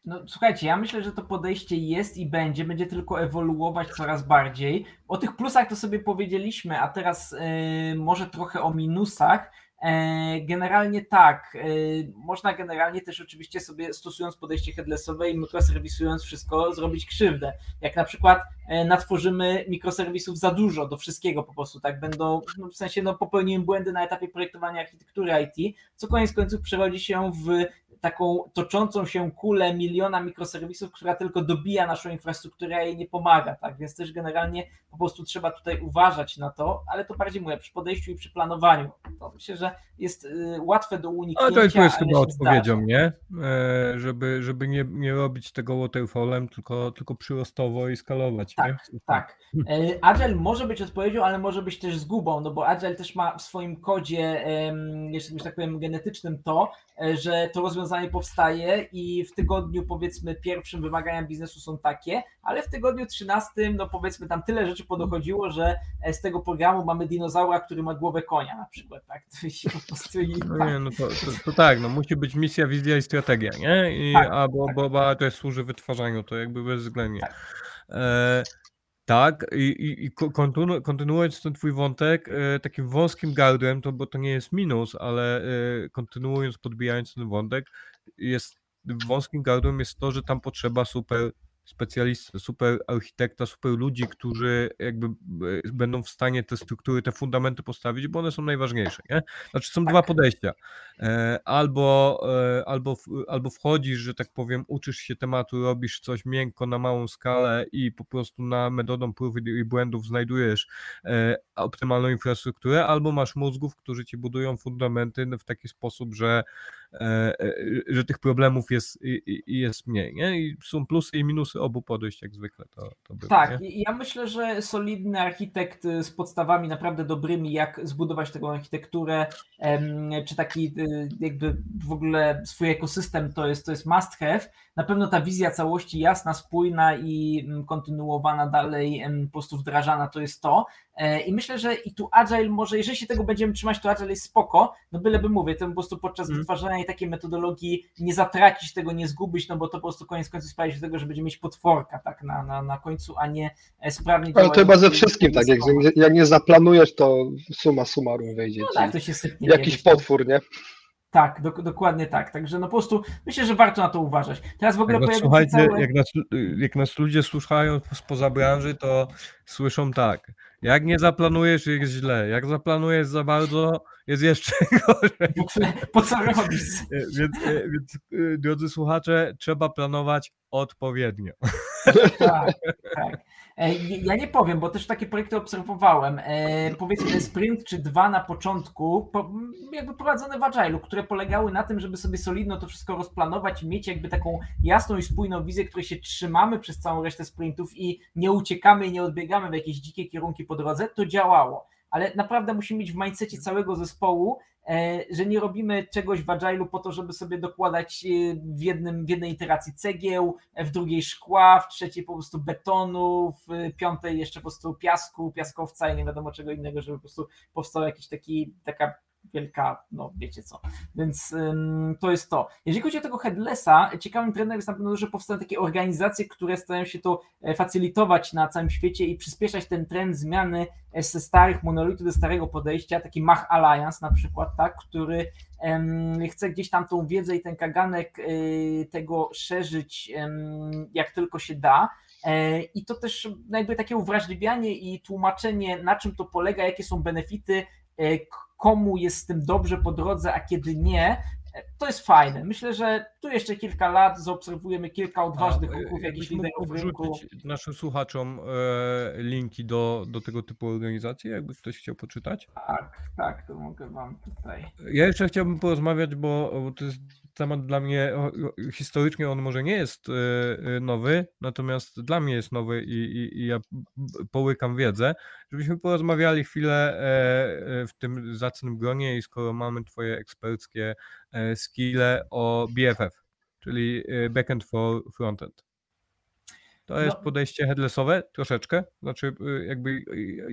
No słuchajcie, ja myślę, że to podejście jest i będzie, będzie tylko ewoluować coraz bardziej. O tych plusach to sobie powiedzieliśmy, a teraz e, może trochę o minusach. E, Generalnie tak, e, można generalnie też oczywiście sobie stosując podejście headlessowe i mikroserwisując wszystko zrobić krzywdę. Jak na przykład e, natworzymy mikroserwisów za dużo do wszystkiego po prostu, tak będą, no w sensie no popełniłem błędy na etapie projektowania architektury IT, co koniec końców przerodzi się w taką toczącą się kulę miliona mikroserwisów, która tylko dobija naszą infrastrukturę, a jej nie pomaga, tak? Więc też generalnie po prostu trzeba tutaj uważać na to, ale to bardziej mówię przy podejściu i przy planowaniu. To myślę, że jest y, łatwe do uniknięcia.
Ale to jest, chyba odpowiedzią,
zdarza.
nie? E, żeby żeby nie, nie robić tego waterfallem, tylko, tylko przyrostowo i skalować.
tak, tak. E, Agile może być odpowiedzią, ale może być też zgubą, no bo Agile też ma w swoim kodzie, jeszcze tak powiem, genetycznym to, e, że to rozwiązanie powstaje i w tygodniu powiedzmy pierwszym wymagania biznesu są takie, ale w tygodniu trzynastym, no powiedzmy tam tyle rzeczy podochodziło, że e, z tego programu mamy dinozaura, który ma głowę konia na przykład, tak? To się po prostu i,
No nie, no to, to, to tak, no musi być misja, wizja i strategia, nie? I,
Tak,
albo
tak.
bo, bo to służy wytwarzaniu, to jakby bezwzględnie.
Tak.
E, tak, i, i, i ko- kontynu, kontynuując ten twój wątek, e, takim wąskim gardłem, to bo to nie jest minus, ale e, kontynuując, podbijając ten wątek, jest wąskim gardłem jest to, że tam potrzeba super specjalisty, super architekta, super ludzi, którzy jakby e, będą w stanie te struktury, te fundamenty postawić, bo one są najważniejsze, nie? Znaczy są dwa podejścia. E, Albo, e, albo, albo wchodzisz, że tak powiem, uczysz się tematu, robisz coś miękko na małą skalę i po prostu na metodą prób i błędów znajdujesz optymalną infrastrukturę, albo masz mózgów, którzy ci budują fundamenty w taki sposób, że, że tych problemów jest, jest mniej. Nie? I są plusy i minusy obu podejść, jak zwykle to, to.
Tak,
nie?
ja myślę, że solidny architekt y, z podstawami naprawdę dobrymi, jak zbudować taką architekturę, czy taki y, jakby w ogóle swój ekosystem, to jest, to jest must have. Na pewno ta wizja całości jasna, spójna i mm, kontynuowana dalej, po prostu wdrażana, to jest to. E, I myślę, że i tu Agile może, jeżeli się tego będziemy trzymać, to Agile jest spoko, no byleby mówię, to po prostu podczas
Mm.
wytwarzania takiej metodologii nie zatracić tego, nie zgubić, no bo to po prostu koniec końców sprawi się do tego, że będziemy mieć potworka tak na, na, na końcu, a nie e, sprawnie
Ale to chyba ze wszystkim, tak, jak, jak nie zaplanujesz, to suma summarum wyjdzie
No tak, to się sypnie.
Jakiś potwór, nie?
Tak, dok- dokładnie tak. Także no po prostu myślę, że warto na to uważać. Teraz w ogóle
Jak słuchajcie,
całe...
jak, nas, jak nas ludzie słuchają spoza branży, to słyszą tak. Jak nie zaplanujesz, jest źle. Jak zaplanujesz za bardzo, jest jeszcze gorzej.
Po co robić?
E, Więc, e, więc e, drodzy słuchacze, trzeba planować odpowiednio.
Tak, tak. E, Ja nie powiem, bo też takie projekty obserwowałem. E, Powiedzmy sprint czy dwa na początku, po- jakby prowadzone w Agile'u, które polegały na tym, żeby sobie solidno to wszystko rozplanować i mieć jakby taką jasną i spójną wizję, której się trzymamy przez całą resztę sprintów i nie uciekamy i nie odbiegamy w jakieś dzikie kierunki po drodze, to działało. Ale naprawdę musimy mieć w mindsetie całego zespołu, e, że nie robimy czegoś w Agile'u po to, żeby sobie dokładać e, w, jednym, w jednej iteracji cegieł, w drugiej szkła, w trzeciej po prostu betonu, w piątej jeszcze po prostu piasku, piaskowca i nie wiadomo czego innego, żeby po prostu powstał jakiś taki, taka wielka, no wiecie co. Więc ym, to jest to. Jeżeli chodzi o tego headlessa, ciekawym trendem jest na pewno, że powstają takie organizacje, które starają się to e, facylitować na całym świecie i przyspieszać ten trend zmiany e, ze starych monolitów do starego podejścia, taki Mach Alliance na przykład, tak, który em, chce gdzieś tam tą wiedzę i ten kaganek y, tego szerzyć em, jak tylko się da. E, I to też jakby takie uwrażliwianie i tłumaczenie, na czym to polega, jakie są benefity, komu jest z tym dobrze po drodze, a kiedy nie, to jest fajne. Myślę, że tu jeszcze kilka lat zaobserwujemy kilka odważnych ruchów jakichś liderów rynku.
naszym słuchaczom e, linki do, do tego typu organizacji, jakby ktoś chciał poczytać.
Tak, tak, to mogę wam tutaj.
Ja jeszcze chciałbym porozmawiać, bo, bo to jest temat dla mnie, historycznie on może nie jest e, e, nowy, natomiast dla mnie jest nowy i, i, i ja połykam wiedzę, żebyśmy porozmawiali chwilę w tym zacnym gronie i skoro mamy twoje eksperckie skille o BFF, czyli e, backend for frontend. To jest
No.
podejście headlessowe troszeczkę, znaczy y, jakby y,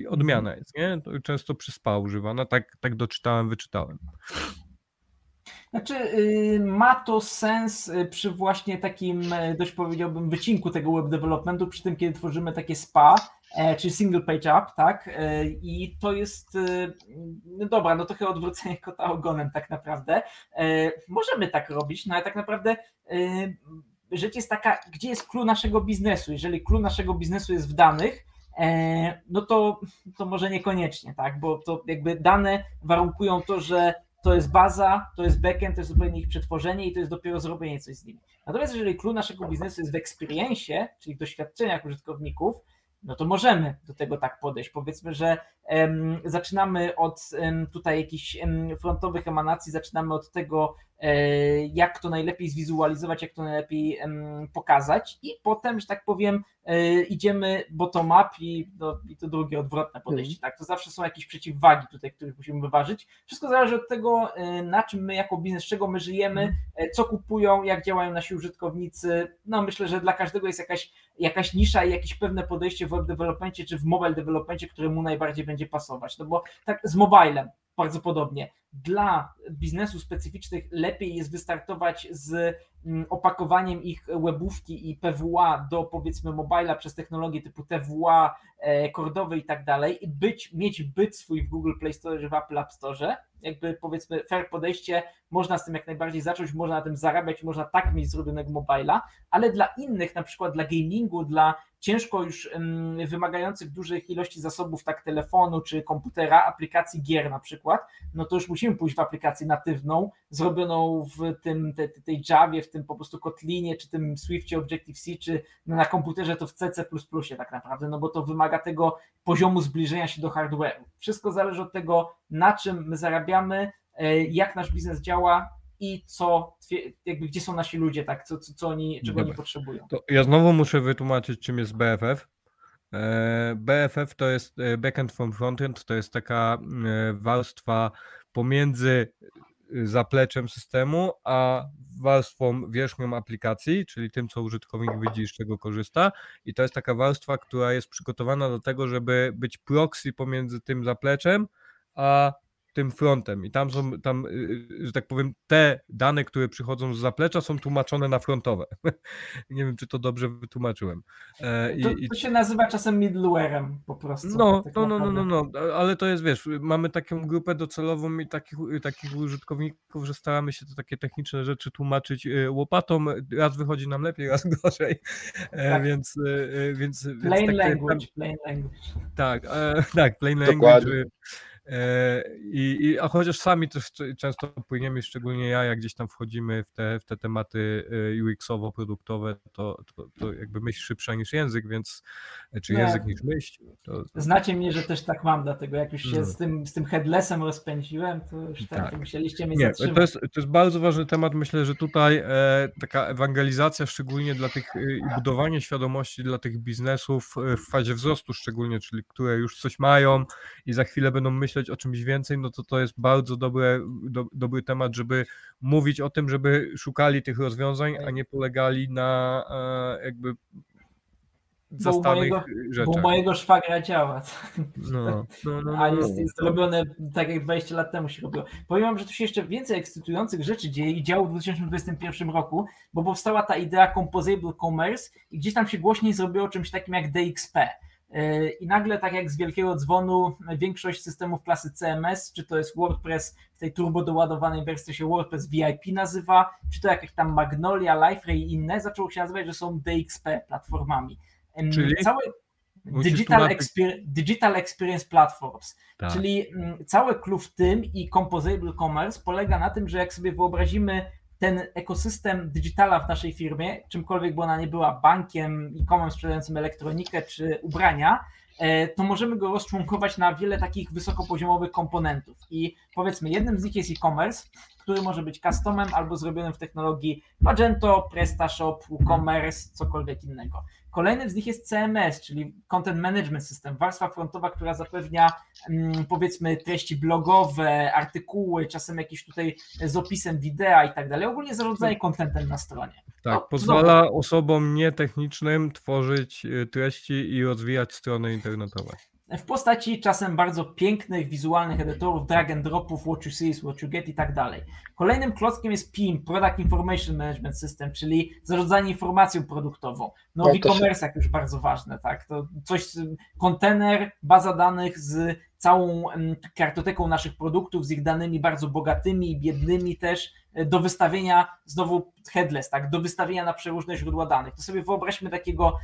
y, odmiana jest, nie? To Często przy SPA używana, tak, tak doczytałem, wyczytałem.
Znaczy, y, ma to sens y, przy właśnie takim, y, dość powiedziałbym, wycinku tego web developmentu, przy tym, kiedy tworzymy takie SPA, e, czyli single page app, tak? E, I to jest, y, no dobra, no trochę odwrócenie kota ogonem tak naprawdę. E, Możemy tak robić, no ale tak naprawdę rzecz jest taka, gdzie jest clue naszego biznesu? Jeżeli clue naszego biznesu jest w danych, e, no to, to może niekoniecznie, tak? Bo to jakby dane warunkują to, że to jest baza, to jest backend, to jest zupełnie ich przetworzenie i to jest dopiero zrobienie coś z nimi. Natomiast jeżeli clue naszego biznesu jest w experience, czyli w doświadczeniach użytkowników, no to możemy do tego tak podejść. Powiedzmy, że em, zaczynamy od em, tutaj jakichś em, frontowych emanacji, zaczynamy od tego, jak to najlepiej zwizualizować, jak to najlepiej pokazać i potem, że tak powiem, e, idziemy bottom-up i, no, i to drugie odwrotne podejście, tak, to zawsze są jakieś przeciwwagi tutaj, których musimy wyważyć. Wszystko zależy od tego, na czym my jako biznes, czego my żyjemy, co kupują, jak działają nasi użytkownicy. No myślę, że dla każdego jest jakaś, jakaś nisza i jakieś pewne podejście w web developmentie czy w mobile developmentie, które mu najbardziej będzie pasować. No bo tak z mobilem bardzo podobnie. Dla biznesu specyficznych lepiej jest wystartować z mm, opakowaniem ich webówki i PWA do powiedzmy mobila przez technologię typu TWA, e, kordowe i tak dalej być, mieć byt swój w Google Play Store czy w Apple App Store, jakby powiedzmy fair podejście, można z tym jak najbardziej zacząć, można na tym zarabiać, można tak mieć zrobionego mobila, ale dla innych, na przykład dla gamingu, dla ciężko już wymagających dużych ilości zasobów, tak telefonu czy komputera, aplikacji gier na przykład, no to już musimy pójść w aplikację natywną, zrobioną w tym, te, tej Javie, w tym po prostu Kotlinie, czy tym Swiftie Objective-C, czy na komputerze to w CC++ tak naprawdę, no bo to wymaga tego poziomu zbliżenia się do hardware'u. Wszystko zależy od tego, na czym my zarabiamy, e, jak nasz biznes działa, i co, jakby gdzie są nasi ludzie, tak, co, co, co oni, czego Dobra. oni potrzebują.
To ja znowu muszę wytłumaczyć, czym jest BFF. E, BFF to jest e, backend from frontend, to jest taka e, warstwa pomiędzy zapleczem systemu, a warstwą wierzchnią aplikacji, czyli tym, co użytkownik widzi, z czego korzysta. I to jest taka warstwa, która jest przygotowana do tego, żeby być proxy pomiędzy tym zapleczem, a tym frontem i tam są, tam, y, y, że tak powiem, te dane, które przychodzą z zaplecza są tłumaczone na frontowe. Nie wiem, czy to dobrze wytłumaczyłem.
E, I, to, to się nazywa czasem middleware'em po prostu.
No, tak no, no, no, no, no, ale to jest, wiesz, mamy taką grupę docelową i takich, takich użytkowników, że staramy się te takie techniczne rzeczy tłumaczyć y, łopatą. Raz wychodzi nam lepiej, raz gorzej, e, tak. więc, więc...
Plain więc language, plain language.
Tak, e, tak, plain language. Dokładnie. E, I, i, a chociaż sami też często płyniemy, szczególnie ja, jak gdzieś tam wchodzimy w te, w te tematy e, UX-owo-produktowe, to, to, to jakby myśl szybsza niż język, więc e, czy język niż myśl. To.
Znacie mnie, że też tak mam, dlatego jak już się no. z, tym, z tym headlessem rozpędziłem, to już tak, tak. musieliście mnie Nie, zatrzymać.
To jest, to jest bardzo ważny temat. Myślę, że tutaj e, taka ewangelizacja, szczególnie dla tych i budowanie świadomości dla tych biznesów w fazie wzrostu, szczególnie, czyli które już coś mają i za chwilę będą myśleć, myśleć o czymś więcej, no to to jest bardzo dobre, do, dobry temat, żeby mówić o tym, żeby szukali tych rozwiązań, a nie polegali na e, jakby zastanych
bo mojego, rzeczach. Bo mojego szwagra działa. No, no, no, a jest, jest robione tak jak 20 lat temu się robiło. Powiem wam, że tu się jeszcze więcej ekscytujących rzeczy dzieje i działo w 2021 roku, bo powstała ta idea Composable Commerce i gdzieś tam się głośniej zrobiło czymś takim jak DXP. E, I nagle, tak jak z wielkiego dzwonu, większość systemów klasy CMS, czy to jest WordPress w tej turbo doładowanej wersji się WordPress VIP nazywa, czy to jakieś tam Magnolia, LiveRay i inne, zaczęło się nazywać, że są DXP platformami.
Czyli? Całe,
Digital, Exper Digital, Experience Platforms, tak. czyli cały klucz w tym i Composable Commerce polega na tym, że jak sobie wyobrazimy ten ekosystem digitala w naszej firmie, czymkolwiek by ona nie była, bankiem, e-commerce sprzedającym elektronikę czy ubrania, e, to możemy go rozczłonkować na wiele takich wysokopoziomowych komponentów. I powiedzmy, jednym z nich jest e-commerce, który może być customem albo zrobionym w technologii Magento, PrestaShop, WooCommerce, cokolwiek innego. Kolejnym z nich jest CMS, czyli Content Management System, warstwa frontowa, która zapewnia powiedzmy treści blogowe, artykuły, czasem jakieś tutaj z opisem wideo i tak dalej, ogólnie zarządzanie contentem na stronie.
Tak, no, pozwala osobom nietechnicznym tworzyć y, treści i rozwijać strony internetowe
w postaci czasem bardzo pięknych, wizualnych edytorów, drag and dropów, what you see what you get i tak dalej. Kolejnym klockiem jest PIM, Product Information Management System, czyli zarządzanie informacją produktową. No, w e-commerce już bardzo ważne, tak? To coś, kontener, baza danych z całą kartoteką naszych produktów, z ich danymi bardzo bogatymi i biednymi też, e, do wystawienia, znowu headless, tak, do wystawienia na przeróżne źródła danych. To sobie wyobraźmy takiego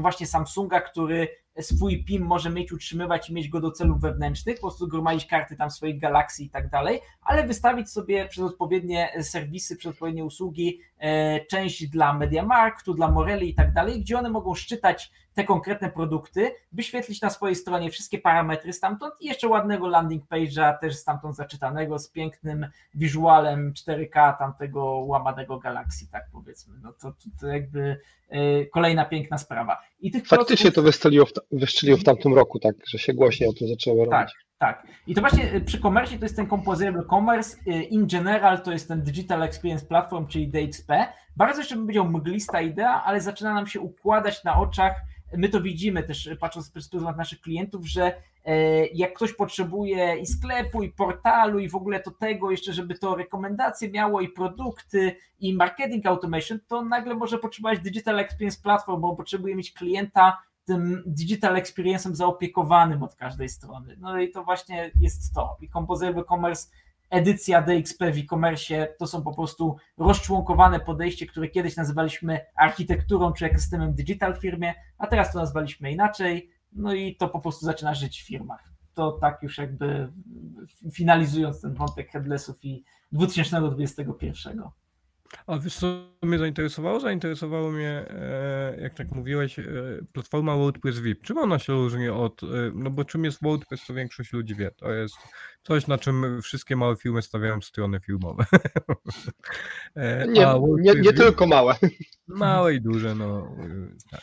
właśnie Samsunga, który swój PIM może mieć, utrzymywać i mieć go do celów wewnętrznych, po prostu gromadzić karty tam swoich galaksji i tak dalej, ale wystawić sobie przez odpowiednie serwisy, przez odpowiednie usługi e, część dla MediaMarktu, dla Morelli i tak dalej, gdzie one mogą szczytać te konkretne produkty, wyświetlić na swojej stronie wszystkie parametry stamtąd i jeszcze ładnego landing page'a też stamtąd zaczytanego z pięknym wizualem 4K tamtego łamanego Galaxy, tak powiedzmy. No to, to, to jakby y, kolejna piękna sprawa. I tych
Faktycznie to wystrzeliło w, wystrzeliło w tamtym roku, tak, że się głośniej o tym zaczęło
tak,
robić.
Tak. I to właśnie przy commerce to jest ten composable commerce, in general to jest ten Digital Experience Platform, czyli DXP. Bardzo jeszcze bym powiedział mglista idea, ale zaczyna nam się układać na oczach my to widzimy też patrząc z perspektywy naszych klientów, że jak ktoś potrzebuje i sklepu, i portalu, i w ogóle to tego, jeszcze żeby to rekomendacje miało, i produkty, i marketing automation, to nagle może potrzebować Digital Experience Platform, bo potrzebuje mieć klienta tym digital experience'em zaopiekowanym od każdej strony. No i to właśnie jest to. I Composable Commerce edycja DXP w e-commerce to są po prostu rozczłonkowane podejście, które kiedyś nazywaliśmy architekturą czy ekosystemem digital w firmie, a teraz to nazwaliśmy inaczej, no i to po prostu zaczyna żyć w firmach. To tak już jakby finalizując ten wątek headlessów i 2021.
A wiesz co mnie zainteresowało? Zainteresowało mnie, e, jak tak mówiłeś, e, platforma WordPress VIP. Czym ona się różni od, e, no bo czym jest WordPress, to większość ludzi wie. To jest coś, na czym wszystkie małe firmy stawiają strony filmowe.
Nie, nie, nie tylko małe.
Małe i duże, no tak.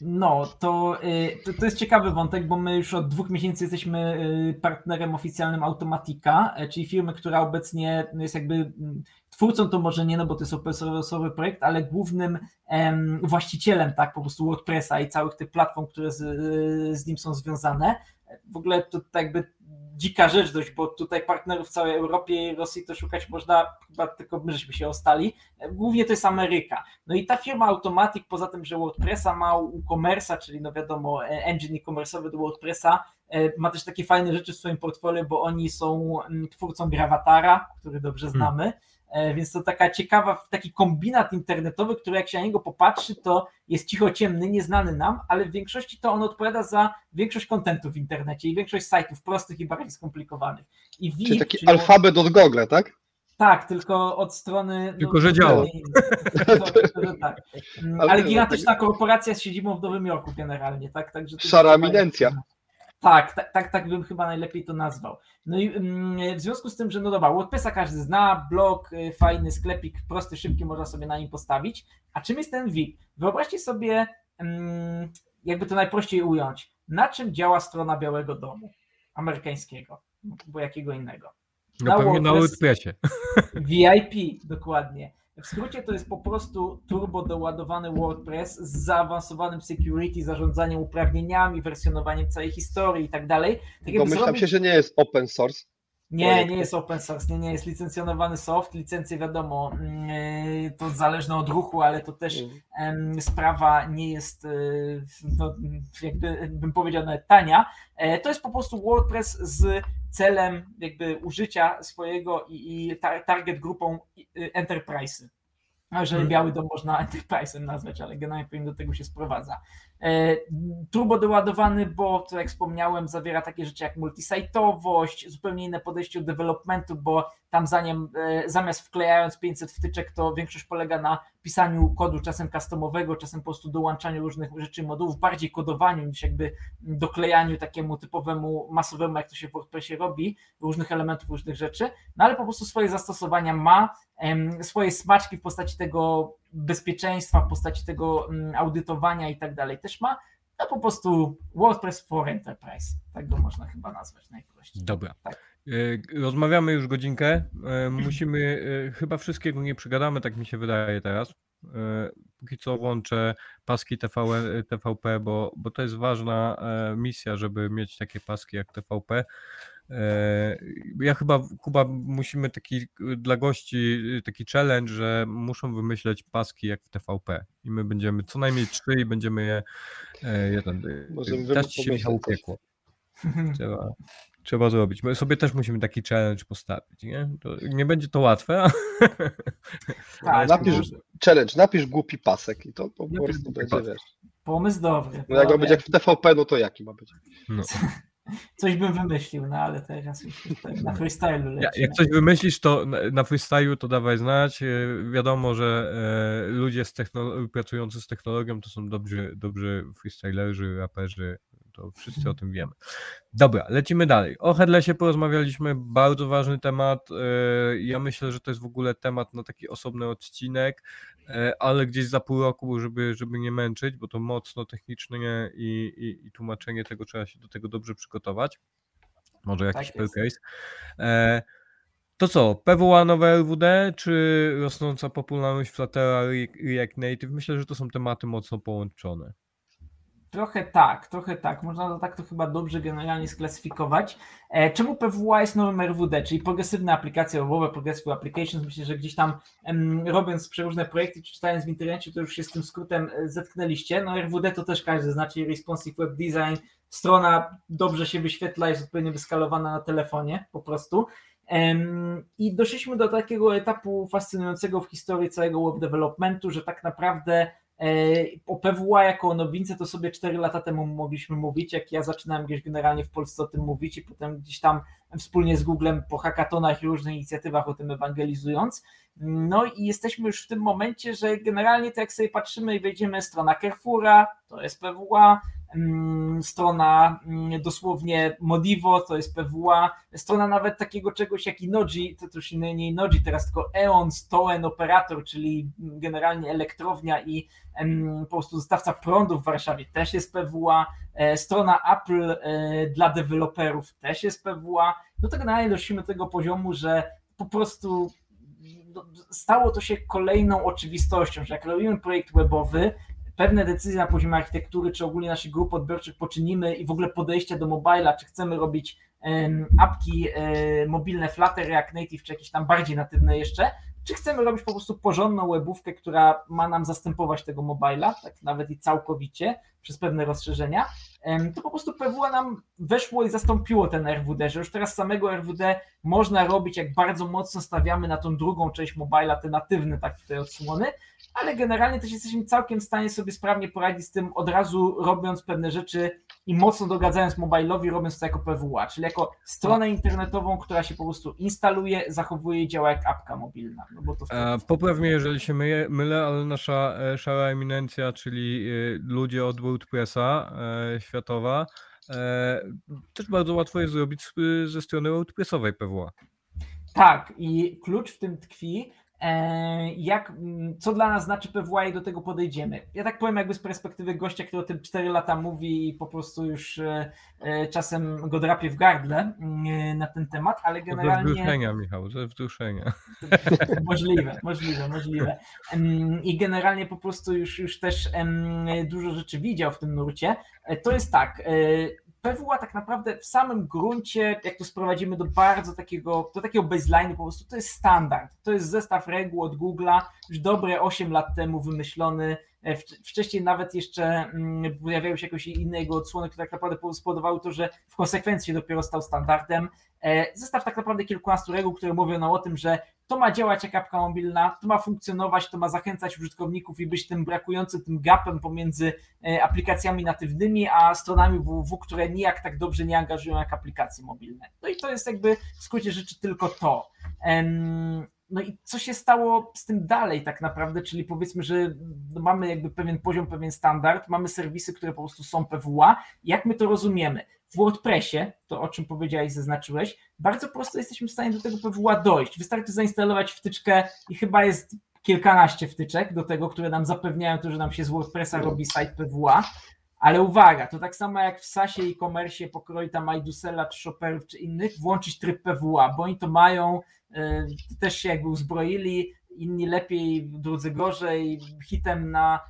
No, to, to, to, jest ciekawy wątek, bo my już od dwóch miesięcy jesteśmy partnerem oficjalnym Automatika, czyli firmy, która obecnie jest jakby twórcą to może nie, no bo to jest open source'owy projekt, ale głównym em, właścicielem tak po prostu WordPressa i całych tych platform, które z, z nim są związane. W ogóle to tak jakby dzika rzecz dość, bo tutaj partnerów w całej Europie i Rosji to szukać można, chyba tylko my żeśmy się ostali. Głównie to jest Ameryka. No i ta firma Automatic, poza tym, że WordPressa ma u Commerce'a, czyli no wiadomo, engine e-commerce'owy do WordPressa, ma też takie fajne rzeczy w swoim portfolio, bo oni są twórcą Gravatara, który dobrze hmm. znamy. E, więc to taka ciekawa, taki kombinat internetowy, który jak się na niego popatrzy, to jest cicho ciemny, nieznany nam, ale w większości to on odpowiada za większość kontentu w internecie i większość sajtów prostych i bardziej skomplikowanych. I
VIP, czyli taki czyli alfabet od Google, tak?
Tak, tylko od strony.
No, tylko, no, że działa.
tak. Ale gigantyczna korporacja z siedzibą w Nowym Jorku generalnie, tak? Także
Szara eminencja.
Tak, tak, tak, tak bym chyba najlepiej to nazwał. No i mm, w związku z tym, że no dobra, WordPressa każdy zna, blog, y, fajny sklepik, prosty, szybki, można sobie na nim postawić. A czym jest ten VIP? Wyobraźcie sobie, mm, jakby to najprościej ująć, na czym działa strona Białego Domu amerykańskiego, bo jakiego innego.
No na pewnie na WordPressie.
VIP, dokładnie. W skrócie to jest po prostu turbo doładowany WordPress z zaawansowanym security, zarządzaniem uprawnieniami, wersjonowaniem całej historii i tak dalej. Tak
Domyślam zrobić... się, że nie jest open source.
Nie, nie jest open source, nie, nie jest licencjonowany soft. Licencje wiadomo, mm, to zależne od ruchu, ale to też mm. sprawa nie jest, e, no, jakby bym powiedział, nawet tania. E, to jest po prostu WordPress z celem jakby użycia swojego i, i target grupą enterprise. Że hmm. biały dom można enterprise'em nazwać, ale generalnie do tego się sprowadza. E, turbo doładowany, bo to jak wspomniałem, zawiera takie rzeczy jak multisajtowość, zupełnie inne podejście do developmentu, bo tam zanim, e, zamiast wklejając 500 wtyczek, to większość polega na pisaniu kodu, czasem customowego, czasem po prostu dołączaniu różnych rzeczy, modułów, bardziej kodowaniu niż jakby doklejaniu takiemu typowemu, masowemu, jak to się w WordPressie robi, różnych elementów, różnych rzeczy, no ale po prostu swoje zastosowania ma, swoje smaczki w postaci tego bezpieczeństwa, w postaci tego mm, audytowania i tak dalej też ma, no po prostu WordPress for Enterprise, tak go można chyba nazwać najprościej.
Dobra. Tak. E, rozmawiamy już godzinkę. E, musimy, e, chyba wszystkiego nie przegadamy, tak mi się wydaje teraz. Póki co łączę paski TV, TVP, bo, bo to jest ważna misja, żeby mieć takie paski jak TVP. Ja chyba, Kuba, musimy taki dla gości taki challenge, że muszą wymyśleć paski jak w TVP i my będziemy co najmniej trzy i będziemy je jeden.
Możemy też
ci się upiekło. Trzeba, trzeba zrobić. My sobie też musimy taki challenge postawić, nie? To nie będzie to łatwe.
Tak, napisz challenge, napisz głupi pasek i to po prostu będzie, wiesz.
Pomysł dobry.
No jak ma być jak w TVP, no to jaki ma być? No.
Coś bym wymyślił, no ale teraz już tak na freestylu
Ja,
lecimy.
jak coś wymyślisz, to na, freestylu to dawaj znać. E, Wiadomo, że e, ludzie z technolo- pracujący z technologią to są dobrzy, dobrzy freestylerzy, raperzy. To wszyscy o tym wiemy. Dobra, lecimy dalej. O headlessie porozmawialiśmy, bardzo ważny temat. e, Ja myślę, że to jest w ogóle temat na taki osobny odcinek, e, ale gdzieś za pół roku, żeby, żeby nie męczyć, bo to mocno technicznie i, i, i tłumaczenie tego trzeba się do tego dobrze przygotować. Może jakiś
Tak
case. E, to co, PWA nowe LWD, czy rosnąca popularność Fluttera, Re- React Native? Myślę, że to są tematy mocno połączone.
Trochę tak, trochę tak. Można to tak to chyba dobrze generalnie sklasyfikować. E, Czemu PWA jest nowym RWD, czyli progresywne aplikacje webowe, Progressive Applications? Myślę, że gdzieś tam em, robiąc przeróżne projekty, czy czytając w internecie, to już się z tym skrótem e, zetknęliście. No RWD to też każdy znaczy Responsive Web Design. Strona dobrze się wyświetla, jest odpowiednio wyskalowana na telefonie po prostu. I doszliśmy do takiego etapu fascynującego w historii całego web developmentu, że tak naprawdę o PWA jako o nowince to sobie 4 lata temu mogliśmy mówić, jak ja zaczynałem gdzieś generalnie w Polsce o tym mówić i potem gdzieś tam wspólnie z Googlem po hackatonach i różnych inicjatywach o tym ewangelizując. No i jesteśmy już w tym momencie, że generalnie to jak sobie patrzymy i wejdziemy strona Carrefoura, to jest PWA, strona mm, dosłownie Modivo, to jest PWA, strona nawet takiego czegoś jak Inoji, to już nie, nie Inoji teraz, tylko E.ON, Stoen Operator, czyli generalnie elektrownia i po prostu dostawca prądu w Warszawie też jest PWA, e, strona Apple e, dla deweloperów też jest PWA, no to generalnie doszliśmy do tego poziomu, że po prostu no, stało to się kolejną oczywistością, że jak robimy projekt webowy, pewne decyzje na poziomie architektury, czy ogólnie naszych grup odbiorczych poczynimy i w ogóle podejścia do mobila, czy chcemy robić apki mobilne Flutter, React Native, czy jakieś tam bardziej natywne jeszcze, czy chcemy robić po prostu porządną webówkę, która ma nam zastępować tego mobila, tak nawet i całkowicie, przez pewne rozszerzenia, to po prostu PWA nam weszło i zastąpiło ten RWD, że już teraz samego RWD można robić, jak bardzo mocno stawiamy na tą drugą część mobila, te natywne tak tutaj odsłony, ale generalnie też jesteśmy całkiem w stanie sobie sprawnie poradzić z tym, od razu robiąc pewne rzeczy i mocno dogadzając mobilowi, robiąc to jako PWA, czyli jako stronę internetową, która się po prostu instaluje, zachowuje i działa jak apka mobilna. No bo to wtedy...
Popraw mnie, jeżeli się myję, mylę, ale nasza e, szara eminencja, czyli e, ludzie od WordPressa e, światowa, też bardzo łatwo jest zrobić ze strony WordPressowej PWA.
Tak, i klucz w tym tkwi, jak, mm, co dla nas znaczy PWA i do tego podejdziemy. Ja tak powiem jakby z perspektywy gościa, który o tym 4 lata mówi i po prostu już e, e, czasem go drapie w gardle mm, na ten temat, ale
Ze
generalnie...
wzruszenia, Michał, ze wzruszenia.
Możliwe, możliwe, możliwe. Em, I generalnie po prostu już, już też dużo rzeczy widział w tym nurcie. E, To jest tak. PWA tak naprawdę w samym gruncie, jak to sprowadzimy do bardzo takiego, do takiego baseline'u po prostu, to jest standard. To jest zestaw reguł od Google'a, już dobre 8 lat temu wymyślony. E, wcz- Wcześniej nawet jeszcze mm, pojawiały się jakieś inne jego odsłony, które tak naprawdę spowodowały to, że w konsekwencji dopiero stał standardem. E, Zestaw tak naprawdę kilkunastu reguł, które mówią nam o tym, że to ma działać jak apka mobilna, to ma funkcjonować, to ma zachęcać użytkowników i być tym brakującym tym gapem pomiędzy e, aplikacjami natywnymi, a stronami www, które nijak tak dobrze nie angażują jak aplikacje mobilne. No i to jest jakby w skrócie rzeczy tylko to. No i co się stało z tym dalej tak naprawdę, czyli powiedzmy, że mamy jakby pewien poziom, pewien standard, mamy serwisy, które po prostu są PWA. Jak my to rozumiemy? W WordPressie, to o czym powiedziałeś, zaznaczyłeś, bardzo prosto jesteśmy w stanie do tego PWA dojść. Wystarczy zainstalować wtyczkę i chyba jest kilkanaście wtyczek do tego, które nam zapewniają to, że nam się z WordPressa robi site PWA. Ale uwaga, to tak samo jak w SASie i e-commerce pokroju tam iDusela, czy Shopperów, czy innych, włączyć tryb PWA, bo oni to mają, y, też się jakby uzbroili, inni lepiej, drudzy gorzej. Hitem na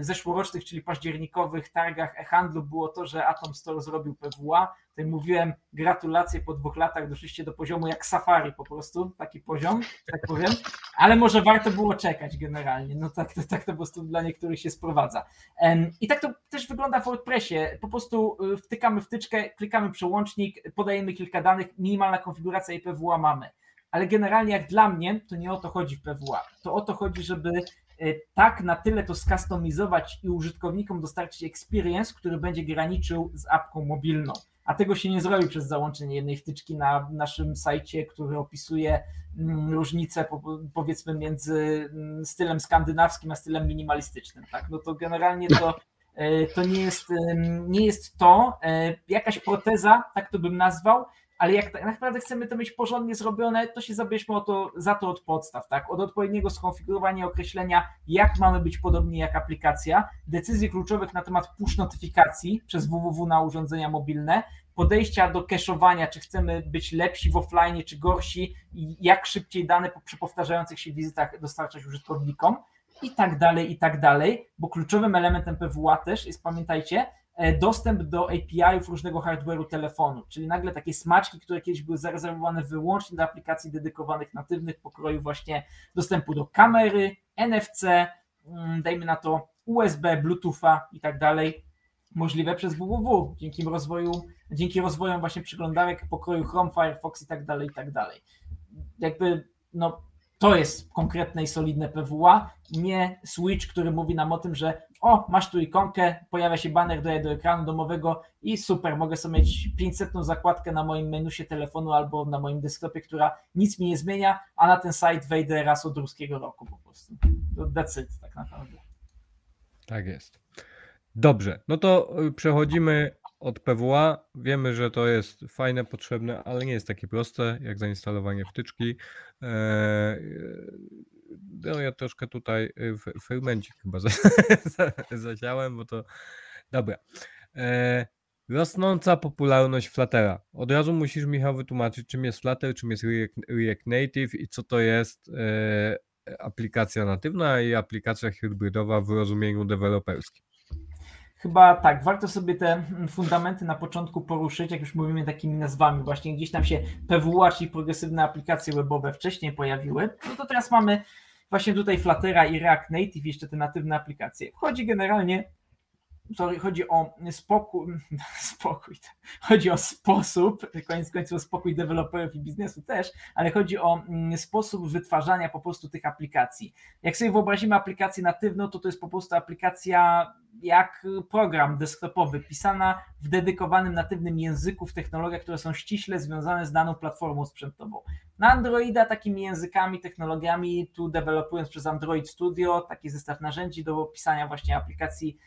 zeszłorocznych, czyli październikowych targach e-handlu było to, że Atom Store zrobił PWA. Tutaj mówiłem, gratulacje, po dwóch latach doszliście do poziomu jak Safari po prostu, taki poziom, tak powiem, ale może warto było czekać generalnie, no tak tak to po prostu dla niektórych się sprowadza. I tak to też wygląda w WordPressie, po prostu y, wtykamy wtyczkę, klikamy przełącznik, podajemy kilka danych, minimalna konfiguracja i PWA mamy. Ale generalnie jak dla mnie, to nie o to chodzi w PWA. To o to chodzi, żeby tak na tyle to skustomizować i użytkownikom dostarczyć experience, który będzie graniczył z apką mobilną. a tego się nie zrobi przez załączenie jednej wtyczki na naszym sajcie, który opisuje mm, różnice powiedzmy między mm, stylem skandynawskim a stylem minimalistycznym. Tak? No to generalnie to, e, to nie, jest, nie jest to e, jakaś proteza, tak to bym nazwał, ale jak tak naprawdę chcemy to mieć porządnie zrobione, to się zabierzmy o to, za to od podstaw, tak? Od odpowiedniego skonfigurowania, określenia, jak mamy być podobni jak aplikacja, decyzji kluczowych na temat push notyfikacji przez www na urządzenia mobilne, podejścia do cache'owania, czy chcemy być lepsi w offline, czy gorsi, i jak szybciej dane przy powtarzających się wizytach dostarczać użytkownikom i tak dalej, i tak dalej, bo kluczowym elementem PWA też jest, pamiętajcie, dostęp do API-ów różnego hardware'u telefonu, czyli nagle takie smaczki, które kiedyś były zarezerwowane wyłącznie do aplikacji dedykowanych natywnych pokroju właśnie dostępu do kamery, NFC, mm, dajmy na to USB, Bluetootha i tak dalej, możliwe przez www, dzięki rozwoju, dzięki rozwojom właśnie przeglądarek pokroju Chrome, Firefox i tak dalej, i tak dalej. Jakby no to jest konkretne i solidne PWA, nie switch, który mówi nam o tym, że o, masz tu ikonkę, pojawia się banner do, do ekranu domowego i super, mogę sobie mieć 500 zakładkę na moim menusie telefonu albo na moim desktopie, która nic mi nie zmienia, a na ten site wejdę raz od ruskiego roku po prostu. That's it, tak naprawdę.
Tak jest. Dobrze, no to y, przechodzimy od PWA. Wiemy, że to jest fajne, potrzebne, ale nie jest takie proste jak zainstalowanie wtyczki. No ja troszkę tutaj w fermencik chyba zadziałem, bo to dobra. Eee, rosnąca popularność Fluttera. Od razu musisz Michał wytłumaczyć, czym jest Flutter, czym jest React Native i co to jest e, aplikacja natywna i aplikacja hybrydowa w rozumieniu deweloperskim.
Chyba tak, warto sobie te fundamenty na początku poruszyć, jak już mówimy takimi nazwami. Właśnie gdzieś tam się PWA, czyli progresywne aplikacje webowe wcześniej pojawiły. No to teraz mamy właśnie tutaj Fluttera i React Native, jeszcze te natywne aplikacje. Chodzi generalnie sorry, chodzi o spokój, spokój, chodzi o sposób, koniec końców spokój deweloperów i biznesu też, ale chodzi o mm, sposób wytwarzania po prostu tych aplikacji. Jak sobie wyobrazimy aplikację natywną, to to jest po prostu aplikacja jak program desktopowy, pisana w dedykowanym natywnym języku, w technologiach, które są ściśle związane z daną platformą sprzętową. Na Androida takimi językami, technologiami, tu dewelopując przez Android Studio, taki zestaw narzędzi do pisania właśnie aplikacji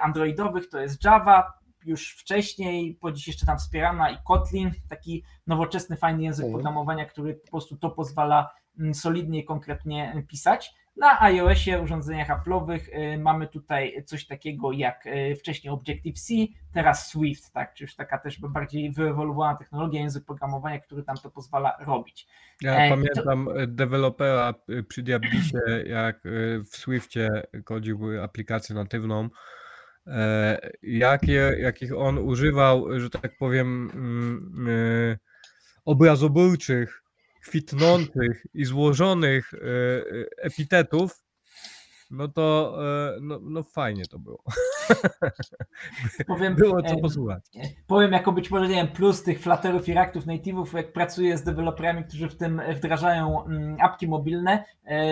androidowych, to jest Java, już wcześniej, po dziś jeszcze tam wspierana i Kotlin, taki nowoczesny, fajny język mhm. programowania, który po prostu to pozwala mm, solidnie i konkretnie pisać. Na iOSie, urządzeniach Apple'owych y, mamy tutaj coś takiego jak y, wcześniej Objective-C, teraz Swift, tak, czy już taka też bardziej wyewoluowana technologia, język programowania, który tam to pozwala robić.
Ja e, pamiętam to... E, dewelopera przy Diablisie, jak e, w Swiftie kodził aplikację natywną, jakie, jakich on używał, że tak powiem, mm, obrazoburczych kwitnących i złożonych e, e, epitetów, no to e, no, no fajnie to było. Powiem, było co posłuchać.
Powiem jako być może nie wiem, plus tych Flutterów i Reactów Native'ów, jak pracuję z deweloperami, którzy w tym wdrażają mm, apki mobilne,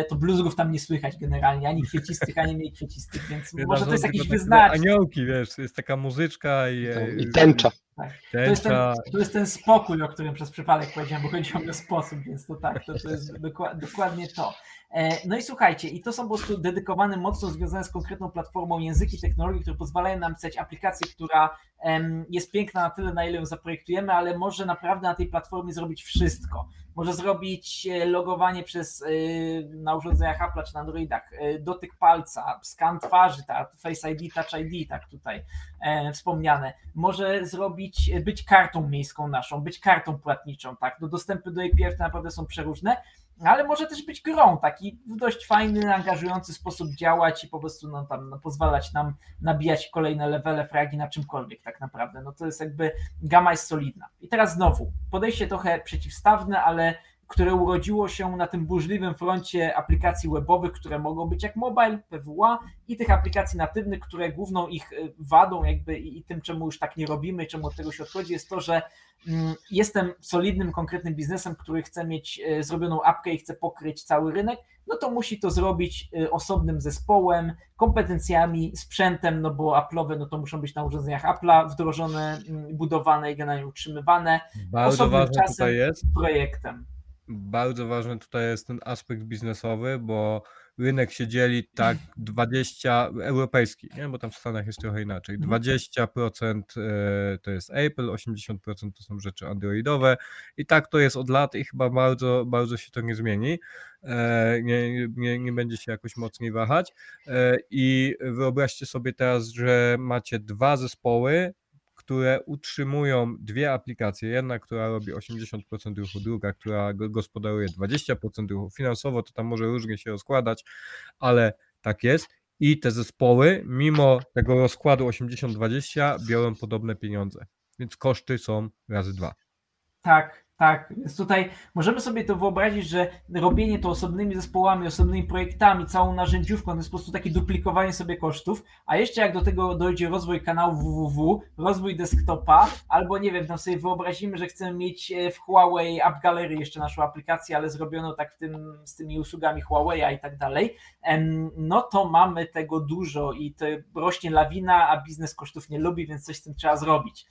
to bluzgów tam nie słychać generalnie, ani kwiecistych, ani mniej kwiecistych, więc może to jest jakiś wyznacznik.
Aniołki, wiesz, jest taka muzyczka i...
I tęcza.
Tak. To, jest ten, to jest ten spokój, o którym przez przypadek powiedziałem, bo chodzi o sposób, więc to tak, to, to jest dokładnie to. E, no i słuchajcie, i to są po prostu dedykowane, mocno związane z konkretną platformą języki, technologii, które pozwalają nam pisać aplikację, która jest piękna na tyle, na ile ją zaprojektujemy, ale może naprawdę na tej platformie zrobić wszystko. Może zrobić e, logowanie przez e, na urządzeniach Apple czy na Androidach, dotyk palca, skan twarzy, ta Face ID, Touch ID, tak tutaj wspomniane. Może zrobić, być kartą miejską naszą, być kartą płatniczą, tak. Do dostępy do to naprawdę są przeróżne ale może też być grą, taki w dość fajny, angażujący sposób działać i po prostu no, tam, no, pozwalać nam nabijać kolejne levele fragi na czymkolwiek tak naprawdę. No to jest jakby, gama jest solidna. I teraz znowu, podejście trochę przeciwstawne, ale które urodziło się na tym burzliwym froncie aplikacji webowych, które mogą być jak mobile, PWA i tych aplikacji natywnych, które główną ich e, wadą jakby i tym, czemu już tak nie robimy, czemu od tego się odchodzi, jest to, że mm, jestem solidnym, konkretnym biznesem, który chce mieć e, zrobioną apkę i chce pokryć cały rynek, no to musi to zrobić e, osobnym zespołem, kompetencjami, sprzętem, no bo Apple'owe, no to muszą być na urządzeniach Apple'a wdrożone, mm, budowane i generalnie utrzymywane.
Bardzo
Osobnym czasem
jest,
projektem.
Bardzo ważny tutaj jest ten aspekt biznesowy, bo rynek się dzieli tak 20, europejski, nie? bo tam w Stanach jest trochę inaczej.
Mhm.
20% e, to jest Apple, 80% to są rzeczy androidowe i tak to jest od lat i chyba bardzo, bardzo się to nie zmieni. E, Nie, nie, nie będzie się jakoś mocniej wahać. E, I wyobraźcie sobie teraz, że macie dwa zespoły, które utrzymują dwie aplikacje. Jedna, która robi 80% ruchu, druga, która go- gospodaruje 20% ruchu. Finansowo to tam może różnie się rozkładać, ale tak jest. I te zespoły, mimo tego rozkładu 80-20, biorą podobne pieniądze. Więc koszty są razy dwa.
Tak, tak. Więc tutaj możemy sobie to wyobrazić, że robienie to osobnymi zespołami, osobnymi projektami, całą narzędziówką, to jest po prostu takie duplikowanie sobie kosztów, a jeszcze jak do tego dojdzie rozwój kanału www, rozwój desktopa, albo nie wiem, tam sobie wyobrazimy, że chcemy mieć e, w Huawei App Gallery jeszcze naszą aplikację, ale zrobiono tak w tym, z tymi usługami Huawei i tak dalej, no to mamy tego dużo i to rośnie lawina, a biznes kosztów nie lubi, więc coś z tym trzeba zrobić.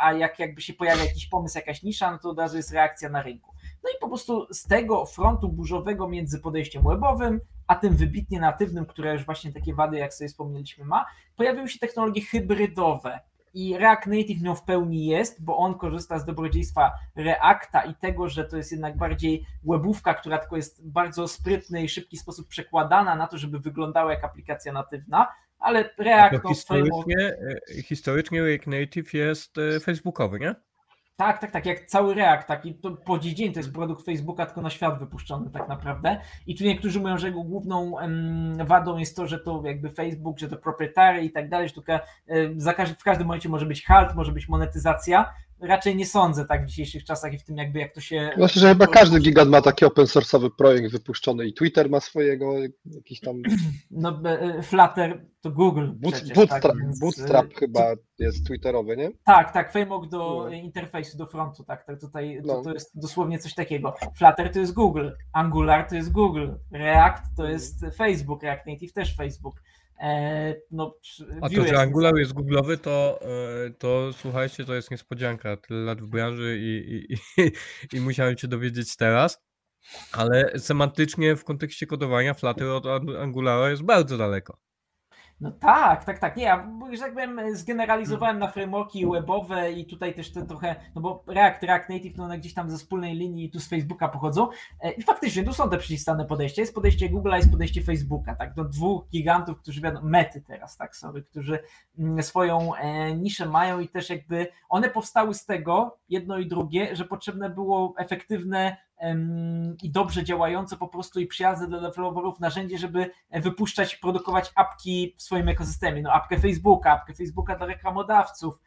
A jak jakby się pojawia jakiś pomysł, jakaś nisza, no to od razu jest reakcja na rynku. No i po prostu z tego frontu burzowego między podejściem webowym, a tym wybitnie natywnym, które już właśnie takie wady, jak sobie wspomnieliśmy, ma, pojawiły się technologie hybrydowe. I React Native nią w pełni jest, bo on korzysta z dobrodziejstwa Reacta i tego, że to jest jednak bardziej webówka, która tylko jest w bardzo sprytny i szybki sposób przekładana na to, żeby wyglądała jak aplikacja natywna, ale React no,
historycznie, e, historycznie React Native jest e, facebookowy, nie?
Tak, tak, tak, jak cały React, taki to po dzień to jest produkt Facebooka, tylko na świat wypuszczony tak naprawdę. I tu niektórzy mówią, że jego główną wadą jest to, że to jakby Facebook, że to proprietary i tak dalej, że tylko e, za każdy, w każdym momencie może być halt, może być monetyzacja. Raczej nie sądzę tak w dzisiejszych czasach i w tym jakby jak to się...
Myślę, że chyba każdy gigant ma taki open source'owy projekt wypuszczony i Twitter ma swojego, jakiś tam
No, e, Flutter to Google
boot,
przecież,
bootstrap,
tak, więc, e,
bootstrap chyba jest twitterowy, nie?
Tak, tak, framework do
No.
interfejsu, do frontu, tak, tak tutaj to,
No.
to jest dosłownie coś takiego. Flutter to jest Google, Angular to jest Google, React to jest Facebook, React Native też Facebook. E, no,
A to, że Angular jest googlowy, to, e, to słuchajcie, to jest niespodzianka. Tyle lat w branży i, i, i, i musiałem się dowiedzieć teraz. Ale semantycznie w kontekście kodowania Flutter od Ang- Angulara jest bardzo daleko.
No tak, tak, tak. Nie, ja że tak powiem, zgeneralizowałem na frameworki webowe i tutaj też te trochę, no bo React, React Native, no one gdzieś tam ze wspólnej linii tu z Facebooka pochodzą. E, I faktycznie tu są te przeciwstawne podejścia. Jest podejście Google'a, jest podejście Facebooka, tak, do dwóch gigantów, którzy wiadomo, mety teraz, tak, sorry, którzy mm, swoją e, niszę mają i też jakby one powstały z tego, jedno i drugie, że potrzebne było efektywne i dobrze działające po prostu i przyjazne dla deweloperów narzędzie, żeby wypuszczać, produkować apki w swoim ekosystemie. No apkę Facebooka, apkę Facebooka dla reklamodawców,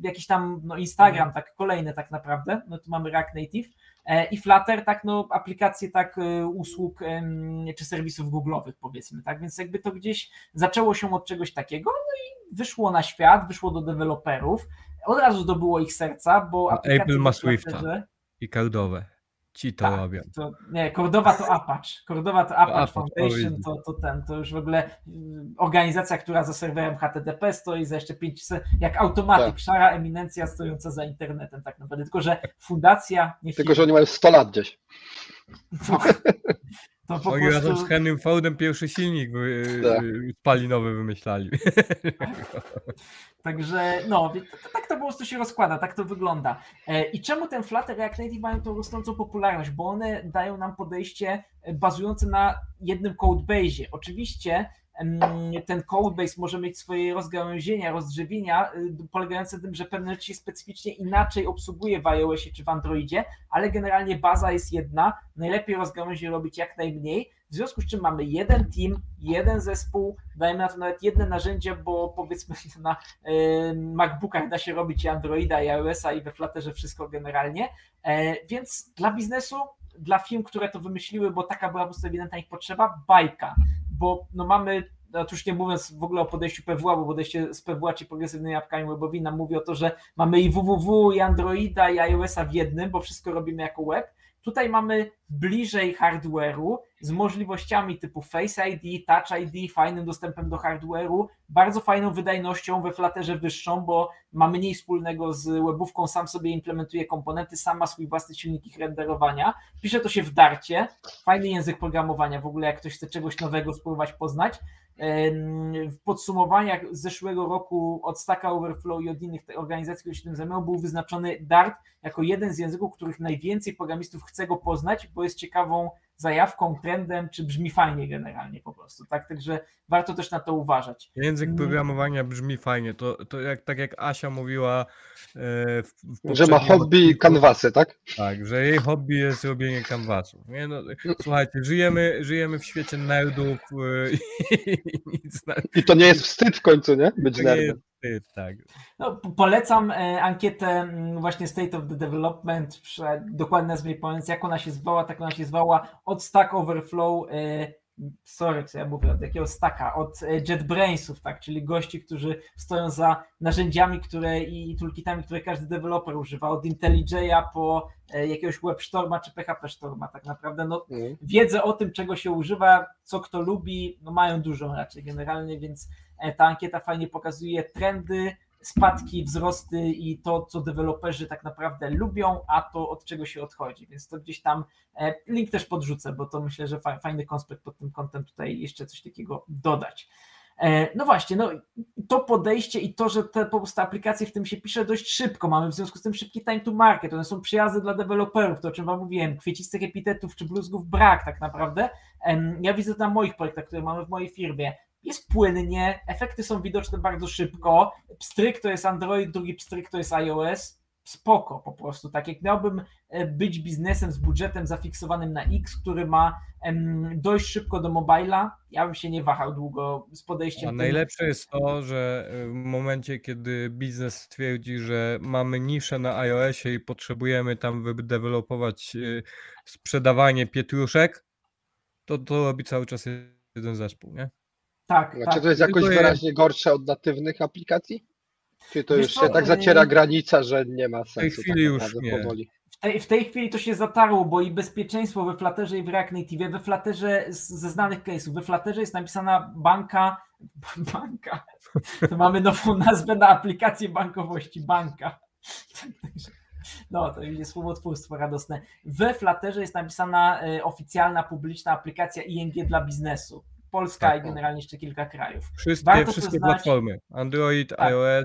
jakiś tam no Instagram, tak kolejne tak naprawdę, no tu mamy React Native e, i Flutter, tak no aplikacje tak e, usług czy serwisów Google'owych powiedzmy, tak, więc jakby to gdzieś zaczęło się od czegoś takiego, no i wyszło na świat, wyszło do deweloperów, od razu zdobyło ich serca, bo
Apple ma Swifta. I kardowe. Ci to
tak,
robią.
To, nie, Cordova to Apache. Cordova to Apache
Apache,
Foundation, to, to ten, to już w ogóle y, organizacja, która za serwerem HTTP stoi za jeszcze 500, jak automatyk,
Tak.
szara eminencja stojąca za internetem tak naprawdę, tylko że fundacja, nie
Tylko, że
firma.
oni mają 100 lat gdzieś.
To, to po
Oni razem z
prostu,
Henrym Fordem pierwszy silnik wy,
Tak.
y, spalinowy wymyślali.
także no, tak to po prostu się rozkłada, tak to wygląda. E, I czemu ten Flutter React Native mają tą rosnącą popularność? Bo one dają nam podejście e, bazujące na jednym codebase'ie. Oczywiście ten codebase może mieć swoje rozgałęzienia, rozdrzewienia, y, polegające na tym, że pewne rzeczy się specyficznie inaczej obsługuje w iOSie czy w Androidzie, ale generalnie baza jest jedna, najlepiej rozgałęzie robić jak najmniej, w związku z czym mamy jeden team, jeden zespół, dajmy na to nawet jedne narzędzie, bo powiedzmy na y, MacBookach da się robić i Androida, i iOS-a, i we Flutterze wszystko generalnie, e, więc dla biznesu, dla firm, które to wymyśliły, bo taka była po prostu ewidentna ich potrzeba, bajka, bo no mamy no już nie mówiąc w ogóle o podejściu PWA, bo podejście z PWA, czy progresywnymi apkami webowymi nam mówi o to, że mamy i www, i Androida, i iOS-a w jednym, bo wszystko robimy jako web. Tutaj mamy bliżej hardware'u z możliwościami typu Face ID, Touch ID, fajnym dostępem do hardware'u, bardzo fajną wydajnością we Flutterze wyższą, bo ma mniej wspólnego z webówką, sam sobie implementuje komponenty, sam ma swój własny silnik ich renderowania. Pisze to się w Darcie, fajny język programowania, w ogóle jak ktoś chce czegoś nowego spróbować poznać. W podsumowaniach zeszłego roku od Stacka Overflow i od innych organizacji, które się tym zajmują, był wyznaczony Dart jako jeden z języków, których najwięcej programistów chce go poznać, bo jest ciekawą zajawką, trendem, czy brzmi fajnie generalnie po prostu, tak? Także warto też na to uważać.
Język mm. programowania brzmi fajnie, to, to jak, tak jak Asia mówiła e,
w, w Że ma hobby kanwasy, tak?
Tak, że jej hobby jest robienie kanwasów. Nie? No, słuchajcie, żyjemy, żyjemy w świecie nerdów e, i,
nic na... I to nie jest wstyd w końcu, nie? Być nerdem
tak.
No, polecam e, ankietę mm, właśnie State of the Development, dokładnie nazwę mówiąc, jak ona się zwała, tak ona się zwała, od Stack Overflow, e, sorry, co ja mówię, od jakiego stacka, od e, JetBrainsów, tak, czyli gości, którzy stoją za narzędziami, które i toolkitami, które każdy deweloper używa, od IntelliJ'a po jakiegoś WebStorma czy PHP Storma, tak naprawdę, no, mm. wiedzę o tym, czego się używa, co kto lubi, no mają dużą raczej generalnie, więc ta ankieta fajnie pokazuje trendy, spadki, wzrosty i to, co deweloperzy tak naprawdę lubią, a to od czego się odchodzi. Więc to gdzieś tam e, link też podrzucę, bo to myślę, że fajny konspekt pod tym kątem tutaj jeszcze coś takiego dodać. E, no właśnie, no to podejście i to, że te po prostu aplikacje w tym się pisze dość szybko, mamy w związku z tym szybki time to market, one są przyjazne dla deweloperów, to o czym wam mówiłem, kwiecistych epitetów czy bluzgów brak tak naprawdę. Ja widzę to na moich projektach, które mamy w mojej firmie jest płynnie, efekty są widoczne bardzo szybko. Pstryk to jest Android, drugi pstryk to jest iOS. Spoko po prostu. Tak jak miałbym e, być biznesem z budżetem zafiksowanym na X, który ma dojść szybko do mobila, ja bym się nie wahał długo z podejściem. A
najlepsze jest to, że e, w momencie, kiedy biznes stwierdzi, że mamy niszę na iOSie i potrzebujemy tam wydevelopować e, sprzedawanie pietruszek, to to robi cały czas jeden zespół, nie?
Tak,
Czy
tak.
to jest jakoś Tylko wyraźnie gorsze od natywnych aplikacji? Czy to Wiesz już się co, tak zaciera granica, że nie ma sensu?
W tej chwili tak już nie.
Powoli? W tej, chwili to się zatarło, bo i bezpieczeństwo we Flutterze i w React Native, we Flutterze ze znanych case'ów, we Flutterze jest napisana banka, banka, to mamy nową nazwę na aplikację bankowości, banka. No, to jest słowotwórstwo radosne. We Flutterze jest napisana e, oficjalna, publiczna aplikacja ING dla biznesu. Polska tak. i generalnie jeszcze kilka krajów.
Wszystkie, wszystkie platformy. Android, tak. iOS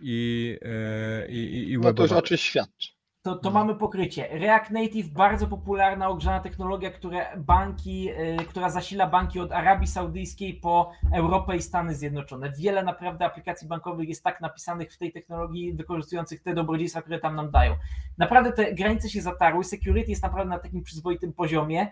i, e, i, i,
No to już o czymś świadczy.
To, to mamy pokrycie. React Native, bardzo popularna, ogrzana technologia, które banki, yy, która zasila banki od Arabii Saudyjskiej po Europę i Stany Zjednoczone. Wiele naprawdę aplikacji bankowych jest tak napisanych w tej technologii, wykorzystujących te dobrodziejstwa, które tam nam dają. Naprawdę te granice się zatarły, security jest naprawdę na takim przyzwoitym poziomie.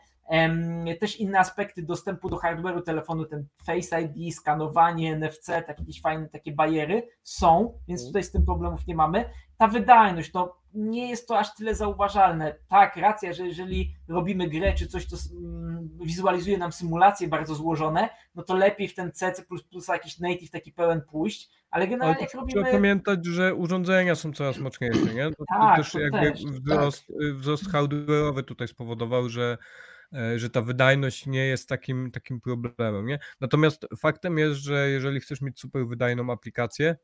Też inne aspekty dostępu do hardware'u telefonu, ten Face ID, skanowanie, NFC, takie jakieś fajne takie bariery są, więc mhm. tutaj z tym problemów nie mamy. Ta wydajność, no nie jest to aż tyle zauważalne. Tak, racja, że jeżeli robimy grę czy coś, co mm, wizualizuje nam symulacje bardzo złożone, no to lepiej w ten C, C++ jakiś native taki pełen pójść, ale generalnie ale robimy...
Trzeba pamiętać, że urządzenia są coraz mocniejsze, nie? To, tak, to też to jakby też, wzrost, tak. wzrost hardware'owy tutaj spowodował, że E, że ta wydajność nie jest takim, takim problemem. Nie? Natomiast faktem jest, że jeżeli chcesz mieć super wydajną aplikację,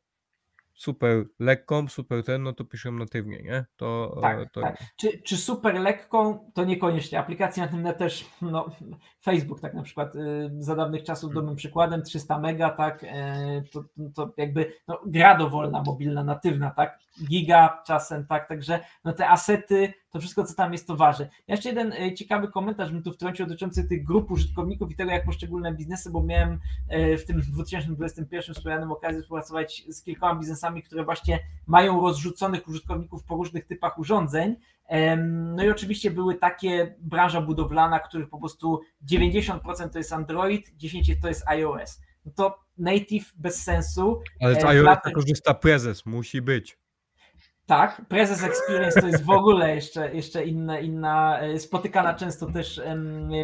super lekką, super ten, no to piszę natywnie, nie? To,
tak,
to...
tak. Czy, czy super lekką, to niekoniecznie. Aplikacje natywne też, no Facebook tak na przykład y, za dawnych czasów dobrym przykładem, 300 mega, tak, y, to, to jakby no, gra dowolna, mobilna, natywna, tak, giga czasem, tak, także no te asety, to wszystko, co tam jest, to waży. Jeszcze jeden y, ciekawy komentarz bym tu wtrącił dotyczący tych grup użytkowników i tego, jak poszczególne biznesy, bo miałem w tym 2021 wspomnianym okazję współpracować z kilkoma biznesami, które właśnie mają rozrzuconych użytkowników po różnych typach urządzeń No i oczywiście były takie branża budowlana, których po prostu 90% to jest Android, 10% to jest iOS. No to native bez sensu.
Ale z
E,
iOS
Flutter-
korzysta prezes, musi być.
Tak, Prezes Experience to jest w ogóle jeszcze, jeszcze inna, inna, e, spotykana często też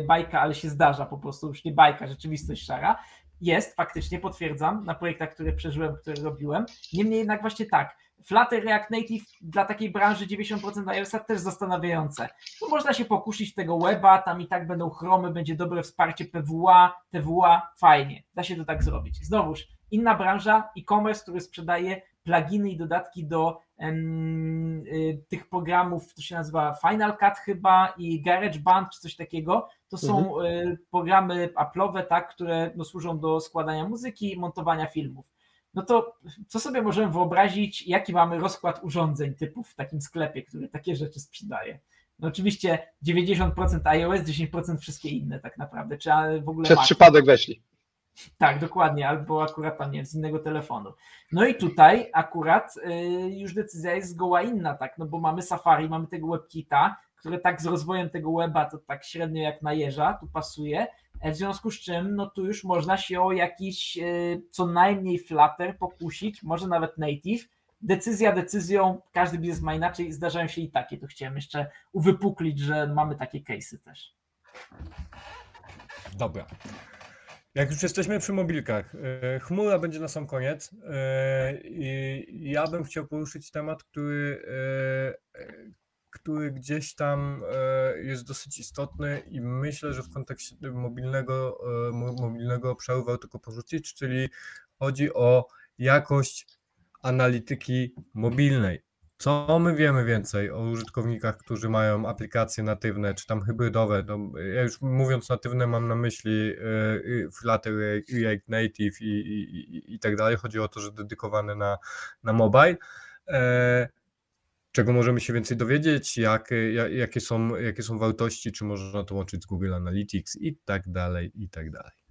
bajka, ale się zdarza po prostu, już nie bajka, rzeczywistość szara. Jest, faktycznie, potwierdzam, na projektach, które przeżyłem, które robiłem. Niemniej jednak właśnie tak, Flutter React Native dla takiej branży 90% iOS-a też zastanawiające. No można się pokusić tego weba, tam i tak będą chromy, będzie dobre wsparcie PWA, TWA, fajnie, da się to tak zrobić. Znowuż, inna branża, e-commerce, który sprzedaje pluginy i dodatki do y, tych programów, to się nazywa Final Cut chyba i GarageBand czy coś takiego. To są y, programy Apple'owe, tak, które no, służą do składania muzyki i montowania filmów. No to co sobie możemy wyobrazić, jaki mamy rozkład urządzeń typów w takim sklepie, który takie rzeczy sprzedaje? No oczywiście 90% iOS, 10% wszystkie inne tak naprawdę, czy w ogóle
Przez
Mac.
przypadek weszli.
Tak, dokładnie, albo akurat tam nie z innego telefonu. No i tutaj akurat y, już decyzja jest zgoła inna, tak, no bo mamy Safari, mamy tego WebKita, które tak z rozwojem tego weba to tak średnio jak na jeża, tu pasuje, e, w związku z czym no tu już można się o jakiś y, co najmniej Flutter pokusić, może nawet Native, decyzja decyzją, każdy biznes ma inaczej, zdarzają się i takie, tu chciałem jeszcze uwypuklić, że mamy takie case'y też.
Dobra. Jak już jesteśmy przy mobilkach, e, chmura będzie na sam koniec. e, I ja bym chciał poruszyć temat, który, e, który gdzieś tam jest dosyć istotny i myślę, że w kontekście mobilnego, mo- mobilnego obszaru warto go porzucić, czyli chodzi o jakość analityki mobilnej. Co my wiemy więcej o użytkownikach, którzy mają aplikacje natywne, czy tam hybrydowe? No, ja już mówiąc natywne mam na myśli e, y, Flutter, React Native i, i, i, i tak dalej. Chodzi o to, że dedykowane na, na mobile. E, czego możemy się więcej dowiedzieć, jak, ja- jakie, są, jakie są wartości, czy można to łączyć z Google Analytics i tak dalej, i tak dalej.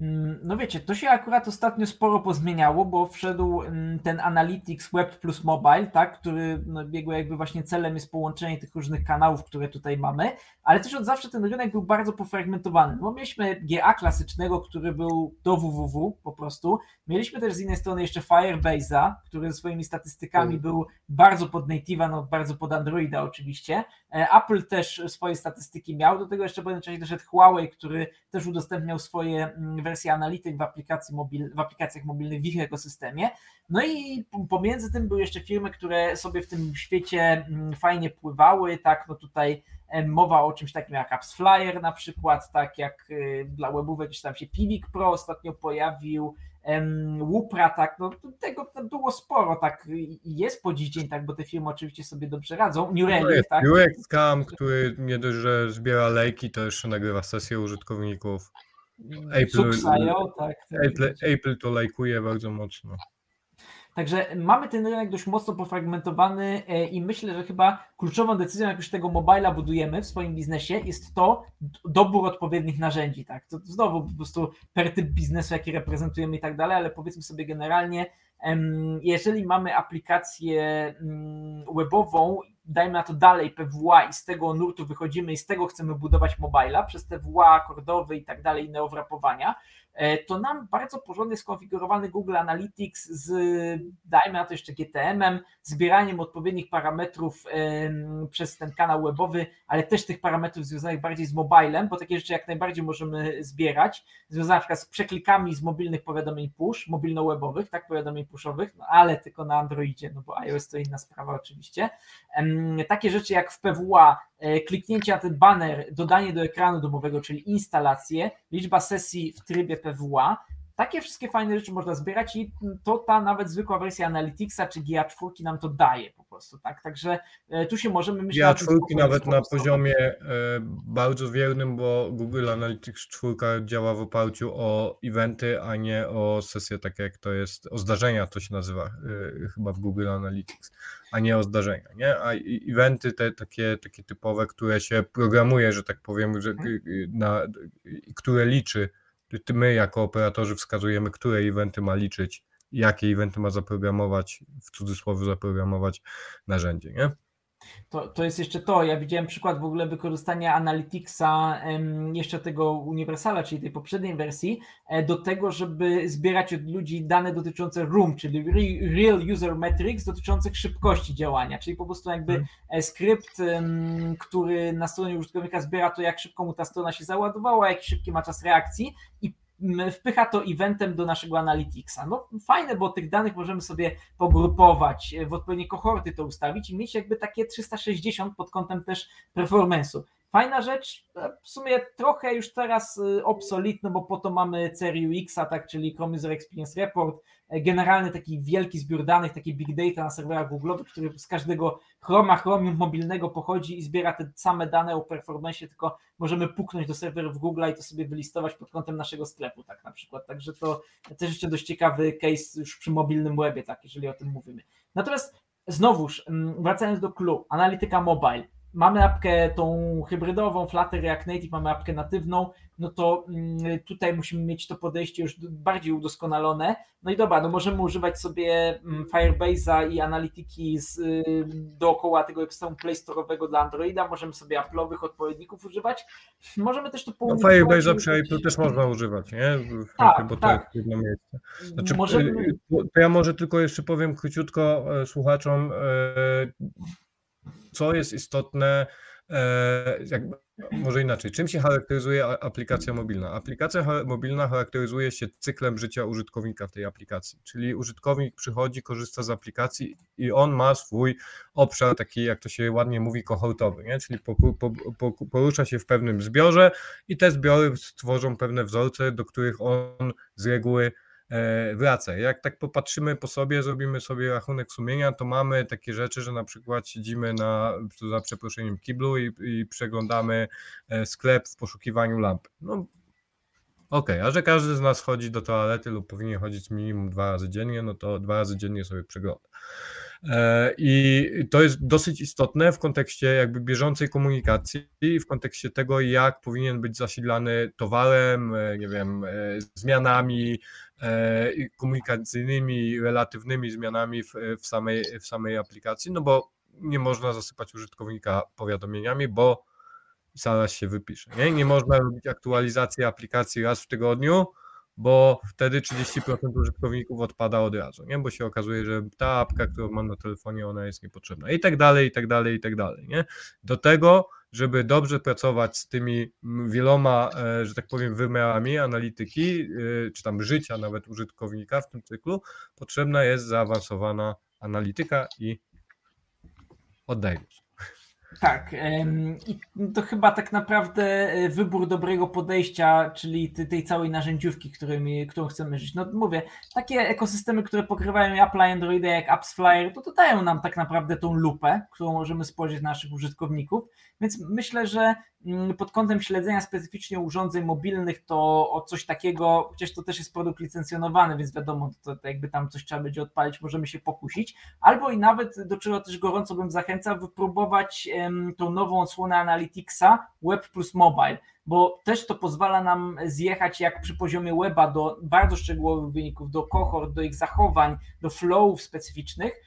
Mm, No wiecie, to się akurat ostatnio sporo pozmieniało, bo wszedł mm, ten Analytics Web plus Mobile, tak, który no, jego jakby właśnie celem jest połączenie tych różnych kanałów, które tutaj mamy, ale też od zawsze ten rynek był bardzo pofragmentowany, bo mieliśmy GA klasycznego, który był do www po prostu, mieliśmy też z innej strony jeszcze Firebase'a, który ze swoimi statystykami
Mm.
był bardzo pod native'a, no bardzo pod Androida oczywiście, E, Apple też swoje statystyki miał, do tego jeszcze w pewnym czasie doszedł Huawei, który też udostępniał swoje wersje analityk w, aplikacji mobil, w aplikacjach mobilnych w ich ekosystemie. No i pomiędzy tym były jeszcze firmy, które sobie w tym świecie mm, fajnie pływały, tak, no tutaj em, mowa o czymś takim jak Apps Flyer na przykład, tak jak y, dla webówek gdzieś tam się Pivik Pro ostatnio pojawił, Łupra, tak, no tego było sporo, tak, jest po dziś dzień, tak, bo te firmy oczywiście sobie dobrze radzą, New
To
Relic, tak,
UX Scam, który nie dość, że zbiera lejki, to jeszcze nagrywa sesje użytkowników. Apple-
Sux.io, tak. tak.
Apple, Apple to lajkuje bardzo mocno.
Także mamy ten rynek dość mocno pofragmentowany e, i myślę, że chyba kluczową decyzją, jak już tego mobila budujemy w swoim biznesie, jest to dobór odpowiednich narzędzi. Tak? To znowu po prostu per typ biznesu, jaki reprezentujemy i tak dalej, ale powiedzmy sobie generalnie, jeżeli mamy aplikację mm, webową, dajmy na to dalej PWA i z tego nurtu wychodzimy i z tego chcemy budować mobila przez te WA, kordowy i tak dalej, inne owrapowania, to nam bardzo porządnie skonfigurowany Google Analytics z, dajmy na to jeszcze GTM-em, zbieraniem odpowiednich parametrów przez ten kanał webowy, ale też tych parametrów związanych bardziej z mobilem, bo takie rzeczy jak najbardziej możemy zbierać, związane na przykład z przeklikami z mobilnych powiadomień push, mobilno-webowych, tak, powiadomień pushowych, no ale tylko na Androidzie, no bo iOS to inna sprawa oczywiście. Takie rzeczy jak w PWA, e, kliknięcie na ten banner, dodanie do ekranu domowego, czyli instalację, liczba sesji w trybie PWA. Takie wszystkie fajne rzeczy można zbierać i to ta nawet zwykła wersja Analyticsa czy GA4 nam to daje po prostu, tak? Także e, tu się możemy myśleć
Ja
o tym
czwórki
spokojnie
nawet na poziomie e, bardzo wiernym, bo Google Analytics 4 działa w oparciu o eventy, a nie o sesje takie jak to jest, o zdarzenia to się nazywa e, chyba w Google Analytics, a nie o zdarzenia, nie? A eventy te takie, takie typowe, które się programuje, że tak powiem, że,
Mhm.
y, na, y, które liczy, my jako operatorzy wskazujemy, które eventy ma liczyć, jakie eventy ma zaprogramować, w cudzysłowie zaprogramować narzędzie, nie?
To, to jest jeszcze to. Ja widziałem przykład w ogóle wykorzystania Analyticsa, jeszcze tego Universala, czyli tej poprzedniej wersji, e, do tego, żeby zbierać od ludzi dane dotyczące RUM, czyli Real User Metrics dotyczących szybkości działania, czyli po prostu jakby hmm. skrypt, który na stronie użytkownika zbiera to, jak szybko mu ta strona się załadowała, jaki szybki ma czas reakcji i wpycha to eventem do naszego Analyticsa. No fajne, bo tych danych możemy sobie pogrupować, w odpowiednie kohorty to ustawić i mieć jakby takie 360 pod kątem też performance'u. Fajna rzecz, e, w sumie trochę już teraz e, obsolitno, bo po to mamy CRU X, tak, czyli Chrome User Experience Report, e, generalny taki wielki zbiór danych, taki big data na serwerach Google'owych, który z każdego Chroma, Chromium mobilnego pochodzi i zbiera te same dane o performance, tylko możemy puknąć do serwerów Google'a i to sobie wylistować pod kątem naszego sklepu, tak na przykład. Także to też jeszcze dość ciekawy case już przy mobilnym webie, tak, jeżeli o tym mówimy. Natomiast znowuż, mm, wracając do clue, analityka mobile mamy apkę tą hybrydową, Flutter, React Native, mamy apkę natywną, no to mm, tutaj musimy mieć to podejście już bardziej udoskonalone. No i dobra, no możemy używać sobie mm, Firebase'a i analityki z, y, dookoła tego ekstremu Play Store'owego dla Androida, możemy sobie Apple'owych odpowiedników używać. Możemy też to
połączyć. No Firebase'a przy Apple też można używać, nie?
Tak, bo to tak. jest
jedno miejsce. Znaczy, możemy... To ja może tylko jeszcze powiem króciutko e, słuchaczom, e, co jest istotne, e, jakby, może inaczej, czym się charakteryzuje aplikacja mobilna? Aplikacja mobilna charakteryzuje się cyklem życia użytkownika w tej aplikacji, czyli użytkownik przychodzi, korzysta z aplikacji i on ma swój obszar taki, jak to się ładnie mówi, kohortowy, nie? czyli po, po, po, porusza się w pewnym zbiorze i te zbiory stworzą pewne wzorce, do których on z reguły wraca. Jak tak popatrzymy po sobie, zrobimy sobie rachunek sumienia, to mamy takie rzeczy, że na przykład siedzimy na, za przeproszeniem, kiblu i, i przeglądamy e, sklep w poszukiwaniu lampy. No, Okej, okay, a że każdy z nas chodzi do toalety lub powinien chodzić minimum dwa razy dziennie, no to dwa razy dziennie sobie przegląda. E, I to jest dosyć istotne w kontekście jakby bieżącej komunikacji, w kontekście tego, jak powinien być zasilany towarem, e, nie wiem, e, zmianami komunikacyjnymi, relatywnymi zmianami w, w, samej, w samej aplikacji, no bo nie można zasypać użytkownika powiadomieniami, bo zaraz się wypisze. Nie, nie można robić aktualizacji aplikacji raz w tygodniu, bo wtedy 30% użytkowników odpada od razu, nie? bo się okazuje, że ta apka, którą mam na telefonie, ona jest niepotrzebna i tak dalej, i tak dalej, i tak dalej. Nie? Do tego, żeby dobrze pracować z tymi wieloma, e, że tak powiem, wymiarami analityki, e, czy tam życia nawet użytkownika w tym cyklu, potrzebna jest zaawansowana analityka i oddajność.
Tak, i to chyba tak naprawdę e, wybór dobrego podejścia, czyli tej całej narzędziówki, którymi, którą chcemy żyć. No mówię, takie ekosystemy, które pokrywają Apple i Androida jak AppsFlyer, to dodają nam tak naprawdę tą lupę, którą możemy spojrzeć na naszych użytkowników, więc myślę, że pod kątem śledzenia specyficznie urządzeń mobilnych to o coś takiego, chociaż to też jest produkt licencjonowany, więc wiadomo, to, to jakby tam coś trzeba będzie odpalić, możemy się pokusić, albo i nawet, do czego też gorąco bym zachęcał, wypróbować um, tą nową odsłonę Analyticsa Web plus Mobile, bo też to pozwala nam zjechać jak przy poziomie weba do bardzo szczegółowych wyników, do kohort, do ich zachowań, do flowów specyficznych,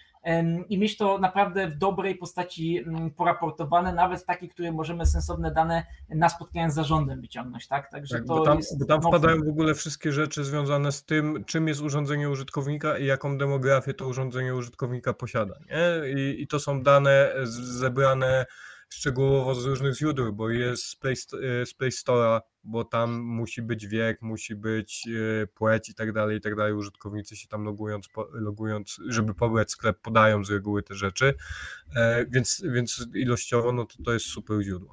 i mieć to naprawdę w dobrej postaci mm, poraportowane, nawet takie, które możemy sensowne dane na spotkaniach z zarządem wyciągnąć, tak?
Także tak, to bo tam, jest bo tam wpadają w ogóle wszystkie rzeczy związane z tym, czym jest urządzenie użytkownika i jaką demografię to urządzenie użytkownika posiada, nie? I, i to są dane zebrane szczegółowo z różnych źródeł, bo jest z Play, e, z Play Store'a, bo tam musi być wiek, musi być e, płeć i tak dalej, i tak dalej. Użytkownicy się tam logując, logując żeby pobrać sklep, podają z reguły te rzeczy, e, więc, więc ilościowo no to, to jest super źródło.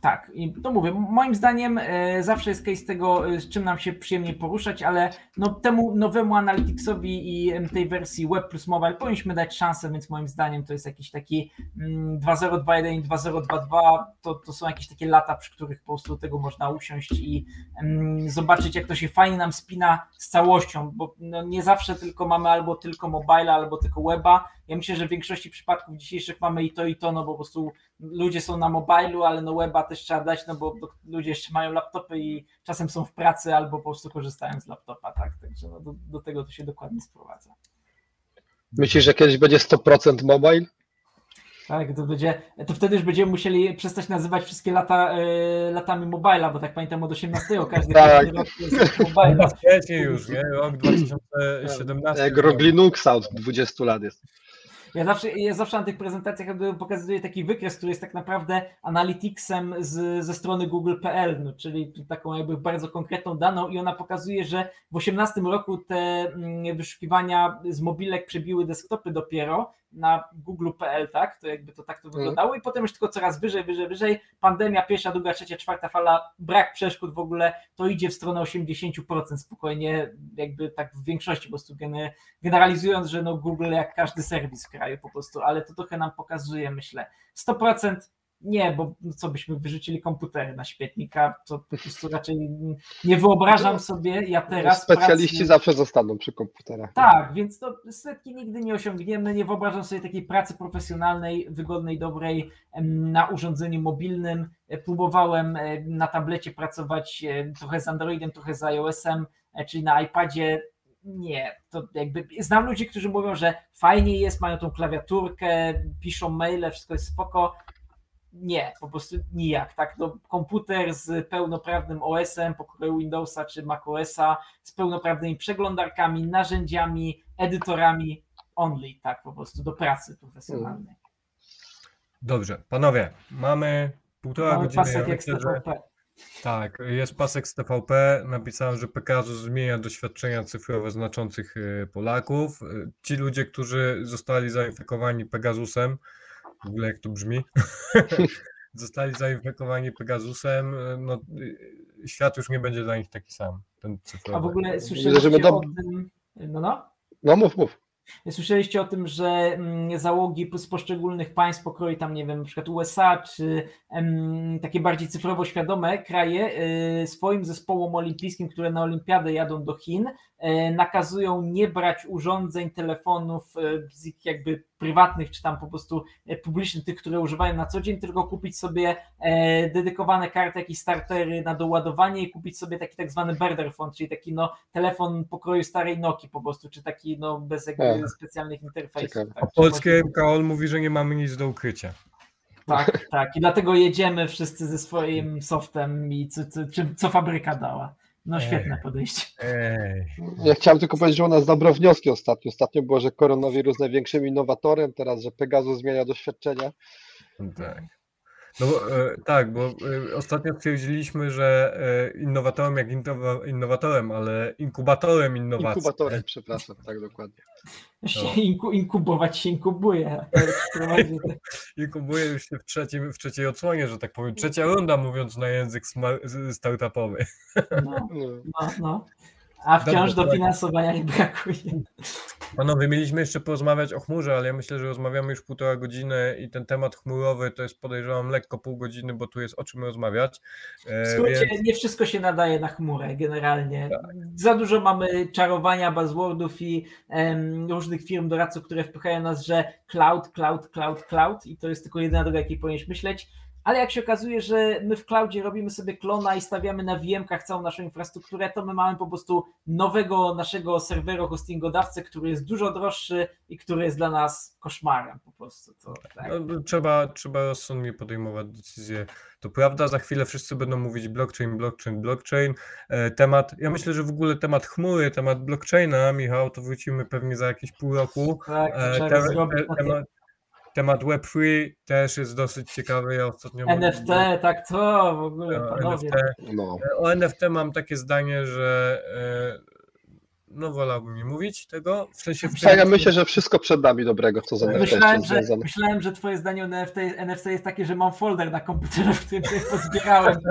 Tak, to mówię, moim zdaniem e, zawsze jest case tego, e, z czym nam się przyjemnie poruszać, ale no, temu nowemu Analyticsowi i tej wersji Web plus Mobile powinniśmy dać szansę, więc moim zdaniem to jest jakiś taki 2.0.2.1 mm, i 2.0.2.2, to, to są jakieś takie lata, przy których po prostu tego można usiąść i mm, zobaczyć, jak to się fajnie nam spina z całością, bo no, nie zawsze tylko mamy albo tylko mobile, albo tylko weba. Ja myślę, że w większości przypadków dzisiejszych mamy i to, i to, no bo po prostu ludzie są na mobilu, ale no weba też trzeba dać, no bo ludzie jeszcze mają laptopy i czasem są w pracy albo po prostu korzystają z laptopa, tak? Także no do, do tego to się dokładnie sprowadza.
Myślisz, że kiedyś będzie 100% mobile?
Tak, to będzie, to wtedy już będziemy musieli przestać nazywać wszystkie lata y, latami mobila, bo tak pamiętam od 18 każdy
Tak.
rok jest mobile.
Wcześniej już, nie? Rok 2017.
Jak rok Linuxa od 20 lat jest.
Ja zawsze, ja zawsze na tych prezentacjach pokazuję taki wykres, który jest tak naprawdę analyticsem z, ze strony google.pl, no, czyli taką jakby bardzo konkretną daną i ona pokazuje, że w 18 roku te mm, wyszukiwania z mobilek przebiły desktopy dopiero na google.pl, tak? To jakby to tak to wyglądało i potem już tylko coraz wyżej, wyżej, wyżej. Pandemia, pierwsza, druga, trzecia, czwarta fala, brak przeszkód w ogóle, to idzie w stronę 80% spokojnie, jakby tak w większości po prostu gener- generalizując, że no Google jak każdy serwis w kraju po prostu, ale to trochę nam pokazuje, myślę. 100% nie, bo co byśmy wyrzucili komputery na śmietnika, to po prostu raczej nie wyobrażam sobie, ja teraz
Specjaliści
pracy...
zawsze zostaną przy komputerach.
Tak, więc to setki nigdy nie osiągniemy. Nie wyobrażam sobie takiej pracy profesjonalnej, wygodnej, dobrej na urządzeniu mobilnym. E, Próbowałem e, na tablecie pracować e, trochę z Androidem, trochę z iOS-em, czyli na iPadzie. Nie, to jakby znam ludzi, którzy mówią, że fajnie jest, mają tą klawiaturkę, piszą maile, wszystko jest spoko. Nie, po prostu nijak. Tak? No, komputer z pełnoprawnym OS-em, pokroju Windowsa czy macOS-a, z pełnoprawnymi przeglądarkami, narzędziami, edytorami, only, tak po prostu do pracy profesjonalnej.
Dobrze, panowie, mamy półtora
Mamy
godziny.
pasek
Ja myślę, że, tak, jest pasek z TVP. Napisałem, że Pegasus zmienia doświadczenia cyfrowe znaczących y, Polaków. Y, Ci ludzie, którzy zostali zainfekowani Pegasusem, w ogóle jak to brzmi, zostali zainfekowani Pegasusem, y, no, y, świat już nie będzie dla nich taki sam, ten cyfrowy.
A w ogóle słyszeliście
do-
o tym, no no,
No mów, mów.
Słyszeliście o tym, że mm, załogi z poszczególnych państw pokroju tam, nie wiem, na przykład USA, czy em, takie bardziej cyfrowo świadome kraje y, swoim zespołom olimpijskim, które na olimpiadę jadą do Chin, y, nakazują nie brać urządzeń, telefonów y, z ich jakby prywatnych, czy tam po prostu e, publicznych, tych, które używają na co dzień, tylko kupić sobie e, dedykowane karty, jakieś startery na doładowanie i kupić sobie taki tak zwany burner phone, czyli taki no telefon pokroju starej Nokii po prostu, czy taki no bez jakby
A,
specjalnych interfejsów. Tak,
A polskie MKOL mówi, że nie mamy nic do ukrycia.
tak, tak. I dlatego jedziemy wszyscy ze swoim softem i co, co, co fabryka dała. No
Ej.
świetne podejście.
Ej,
Ja chciałem tylko powiedzieć, że u nas dobre wnioski ostatnio. Ostatnio było, że koronawirus największym innowatorem, teraz, że Pegasus zmienia doświadczenia.
tak. No bo, e, tak, bo e, ostatnio stwierdziliśmy, że e, innowatorem jak innowa, innowatorem, ale inkubatorem innowacji.
Inkubatorem, przepraszam, tak dokładnie.
Się
No.
inku, inkubować się inkubuje.
Inkubuje już się w, trzecim, w trzeciej odsłonie, że tak powiem. Trzecia runda, mówiąc na język startupowy.
No,
No.
no, no. A wciąż
Dobrze, tak.
dofinansowania nie brakuje.
Panowie, mieliśmy jeszcze porozmawiać o chmurze, ale ja myślę, że rozmawiamy już półtora godziny i ten temat chmurowy to jest podejrzewam lekko pół godziny, bo tu jest o czym rozmawiać.
W
E,
skrócie,
więc-
nie wszystko się nadaje na chmurę generalnie.
Tak.
Za dużo mamy czarowania, buzzwordów i em, różnych firm doradców, które wpychają nas, że cloud, cloud, cloud, cloud i to jest tylko jedyna droga, jakiej powinieneś myśleć. Ale jak się okazuje, że my w cloudzie robimy sobie klona i stawiamy na VM-kach całą naszą infrastrukturę, to my mamy po prostu nowego naszego serwero hostingodawcę, który jest dużo droższy i który jest dla nas koszmarem po prostu. To, tak.
No, trzeba, trzeba rozsądnie podejmować decyzje. To prawda, za chwilę wszyscy będą mówić blockchain, blockchain, blockchain. E, Temat, ja myślę, że w ogóle temat chmury, temat blockchaina, Michał, to wrócimy pewnie za jakieś pół roku.
tak,
E, te- te- temat, temat Web3 też jest dosyć ciekawy. Ja ostatnio
NFT, tak to w ogóle, panowie.
NFT,
No.
o NFT mam takie zdanie, że e, no wolałbym nie mówić tego. W sensie w
ja myślę, że wszystko przed nami dobrego, co z NFT
Myślałem
jest
że,
związane.
myślałem, że twoje zdanie o NFT, NFC jest takie, że mam folder na komputerze, w którym sobie pozbierałem.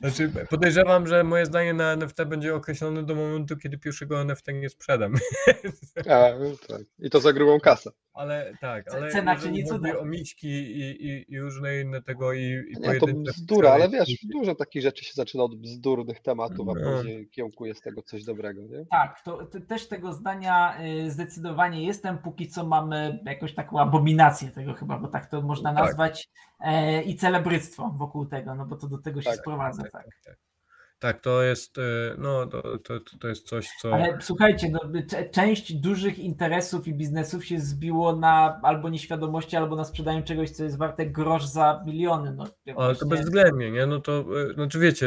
Znaczy, podejrzewam, że moje zdanie na NFT będzie określone do momentu, kiedy pierwszego NFT nie sprzedam.
A, tak. I to za grubą kasę.
Ale tak, ale
Cena czyni
chodzi
cuda.
o miśki i, i, i różne inne tego i, i
Nie, to bzdura, ale wiesz, dużo takich rzeczy się zaczyna od bzdurnych tematów, a
No.
później kiełkuje z tego coś dobrego, nie?
Tak, to, to też tego zdania y, zdecydowanie jestem, póki co mamy jakąś taką abominację tego chyba, bo tak to można
Tak.
nazwać e, i celebryctwo wokół tego, no bo to do tego się
Tak,
sprowadza.
Tak,
Tak.
tak, tak. Tak, to jest, e, no, to, to, to jest coś, co...
Ale słuchajcie, no, część dużych interesów i biznesów się zbiło na albo nieświadomości, albo na sprzedaniu czegoś, co jest warte grosz za miliony. No,
Ale właśnie... to bezwzględnie, nie? No to, e, znaczy wiecie,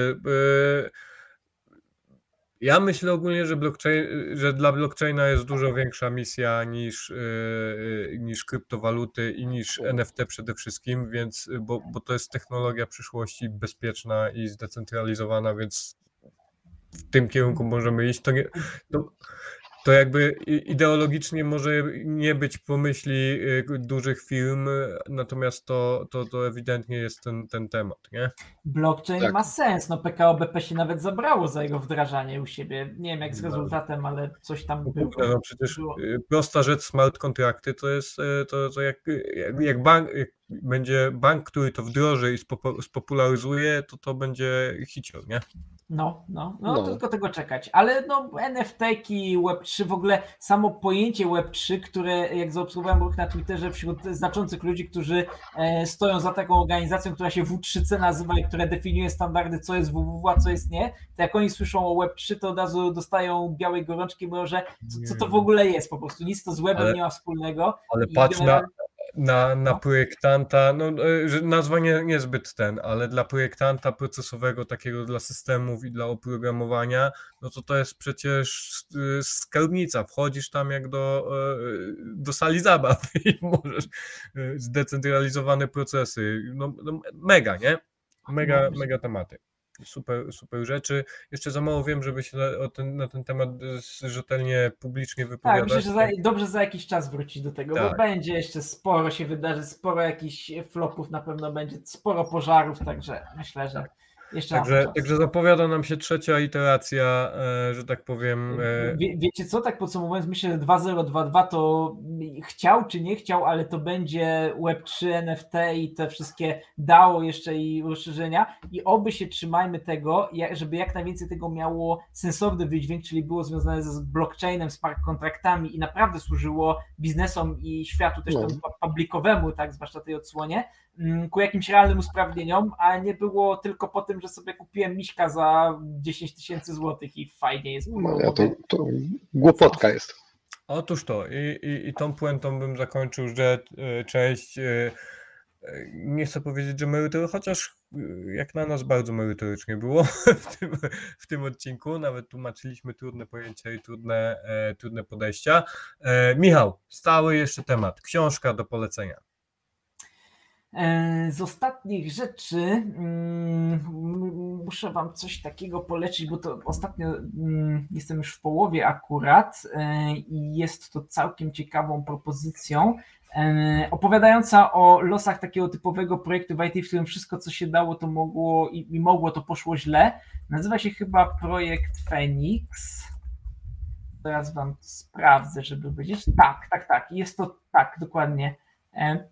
ja myślę ogólnie, że, blockchain, że dla blockchaina jest dużo większa misja niż, yy, niż kryptowaluty i niż NFT przede wszystkim, więc, bo, bo to jest technologia przyszłości bezpieczna i zdecentralizowana, więc w tym kierunku możemy iść. To nie, to, to jakby ideologicznie może nie być pomyśli y, dużych firm, natomiast to, to, to ewidentnie jest ten, ten temat, nie?
Blockchain tak. ma sens, no PKO BP się nawet zabrało za jego wdrażanie u siebie, nie wiem jak z no. rezultatem, ale coś tam no, było.
No przecież było. Y, prosta rzecz, smart kontrakty to jest y, to, to jak, jak, jak bank, jak będzie bank, który to wdroży i spopularyzuje, to to będzie hicior, nie?
No, no, no, no, tylko tego czekać. Ale no, NFT i Web3, w ogóle samo pojęcie Web3, które jak zaobserwowałem ruch na Twitterze wśród znaczących ludzi, którzy e, stoją za taką organizacją, która się W3C nazywa i która definiuje standardy, co jest www, a co jest nie, to jak oni słyszą o Web3, to od razu dostają białej gorączki, mówią, że co, co to w ogóle jest po prostu, nic to z webem ale, nie ma wspólnego.
Ale patrz na, na, na projektanta, no e, nazwa nie, niezbyt ten, ale dla projektanta procesowego, takiego dla systemów i dla oprogramowania, no to to jest przecież e, skarbnica. Wchodzisz tam jak do, e, do sali zabaw i możesz zdecentralizowane procesy. No, no mega, nie? Mega, no, mega tematy super, super rzeczy. Jeszcze za mało wiem, żeby się na, ten, na ten temat rzetelnie, publicznie wypowiadać.
Tak, myślę, że za, dobrze za jakiś czas wrócić do tego, tak. bo będzie jeszcze sporo się wydarzy, sporo jakichś flopów na pewno będzie, sporo pożarów, także myślę, że tak. Jeszcze
także, także zapowiada nam się trzecia iteracja, e, że tak powiem.
E... Wie, wiecie co, tak podsumowując, myślę, że 2.022 to chciał czy nie chciał, ale to będzie Web3, NFT i te wszystkie DAO jeszcze i rozszerzenia i oby się trzymajmy tego, żeby jak najwięcej tego miało sensowny wydźwięk, czyli było związane z blockchainem, smart kontraktami i naprawdę służyło biznesom i światu też no. temu publikowemu, tak, zwłaszcza tej odsłonie, ku jakimś realnym usprawnieniom, a nie było tylko po tym, że sobie kupiłem miśka za 10 tysięcy złotych i fajnie jest.
No, ja to, to głupotka jest.
Otóż to i, i, i tą puentą bym zakończył, że e, część e, e, nie chcę powiedzieć, że merytorycznie, chociaż jak na nas bardzo merytorycznie było w tym, w tym odcinku, nawet tłumaczyliśmy trudne pojęcia i trudne, trudne podejścia. Michał, stały jeszcze temat, książka do polecenia.
E, z ostatnich rzeczy mm, muszę Wam coś takiego polecić, bo to ostatnio mm, jestem już w połowie akurat e, i jest to całkiem ciekawą propozycją, e, opowiadająca o losach takiego typowego projektu w IT, w którym wszystko, co się dało, to mogło i, i mogło, to poszło źle. Nazywa się chyba projekt Phoenix. Teraz Wam sprawdzę, żeby powiedzieć. Tak, tak, tak. Jest to tak, dokładnie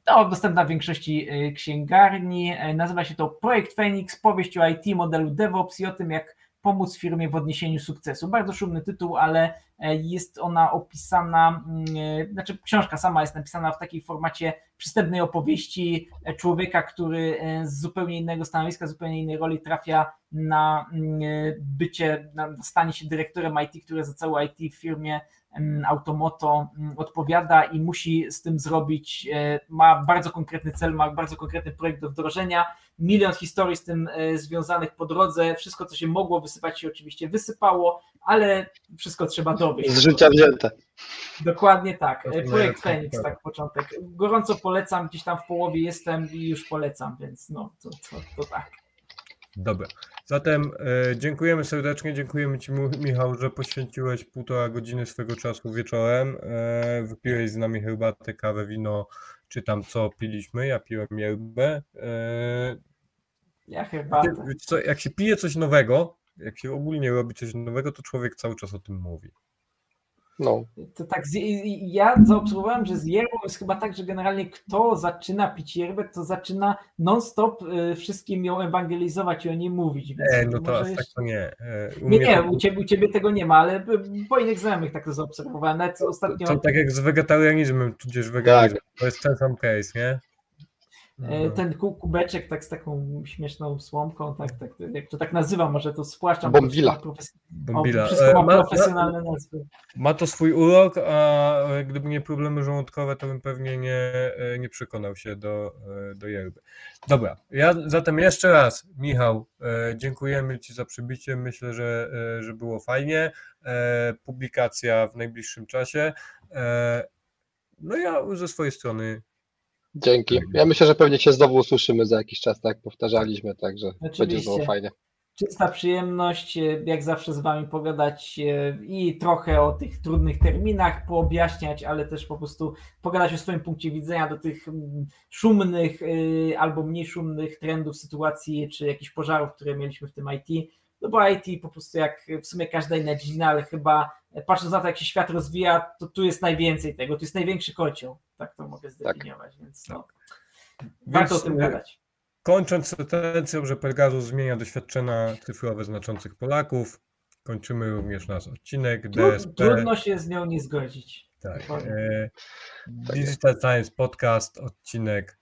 to dostępna w większości e, księgarni. E, nazywa się to Projekt Phoenix, powieść o IT, modelu DevOps i o tym, jak pomóc firmie w odniesieniu sukcesu. Bardzo szumny tytuł, ale jest ona opisana, mm, znaczy książka sama jest napisana w takiej formacie przystępnej opowieści człowieka, który z zupełnie innego stanowiska, zupełnie innej roli trafia na mm, bycie, na stanie się dyrektorem IT, który za całe IT w firmie Automoto odpowiada i musi z tym zrobić, e, ma bardzo konkretny cel, ma bardzo konkretny projekt do wdrożenia, milion historii z tym e, związanych po drodze, wszystko co się mogło wysypać się oczywiście wysypało, ale wszystko trzeba dowieść.
Z życia wzięte.
Dokładnie tak. Projekt Phoenix, tak początek. Gorąco polecam, gdzieś tam w połowie jestem i już polecam, więc no to, to, to tak.
Dobra. Zatem e, dziękujemy serdecznie, dziękujemy Ci Michał, że poświęciłeś półtora godziny swojego czasu wieczorem. E, wypiłeś z nami herbatę, kawę, wino, czy tam co piliśmy. Ja piłem yerbę.
E, ja herbatę.
Co, jak się pije coś nowego, jak się ogólnie robi coś nowego, to człowiek cały czas o tym mówi.
No. To tak, ja zaobserwowałem, że z yerbą jest chyba tak, że generalnie kto zaczyna pić yerbę, to zaczyna non-stop y, wszystkim ją ewangelizować i o niej mówić.
Więc e, no to aż tak to nie.
E, u nie, nie, to... u, ciebie, u ciebie tego nie ma, ale po innych znajomych tak to zaobserwowałem. Nawet ostatnio...
To, to tak jak z wegetarianizmem, tudzież weganizmem, tak. to jest ten sam case, nie?
E, Ten ku- kubeczek tak z taką śmieszną słomką, tak, tak, jak to tak nazywam, może to spłaszczam.
Bombila.
profes-
Bombila.
O, wszystko ma
E, ma,
profesjonalne nazwy.
ma to swój urok, a gdyby nie problemy żołądkowe, to bym pewnie nie, e, nie przekonał się do, do yerby. Dobra, ja zatem jeszcze raz, Michał, dziękujemy Ci za przybicie. Myślę, że, że było fajnie. Publikacja w najbliższym czasie. No ja ze swojej strony
Dzięki. Ja myślę, że pewnie cię znowu usłyszymy za jakiś czas, tak jak powtarzaliśmy, także będzie znowu fajnie.
Czysta przyjemność, e, jak zawsze z Wami pogadać e, i trochę o tych trudnych terminach poobjaśniać, ale też po prostu pogadać o swoim punkcie widzenia do tych mm, szumnych e, albo mniej szumnych trendów, sytuacji czy jakichś pożarów, które mieliśmy w tym IT. No bo IT po prostu jak w sumie każda inna dziedzina, ale chyba patrząc na to, jak się świat rozwija, to tu jest najwięcej tego, tu jest największy kocioł, tak to mogę zdefiniować, więc no, warto o tym
e,
gadać.
Kończąc sentencją, że Pegasus zmienia doświadczenia cyfrowe znaczących Polaków, kończymy również nasz odcinek DSP.
Trudno się z nią nie zgodzić.
Tak.
Dokładnie.
E,
Tak.
Digital Science Podcast, odcinek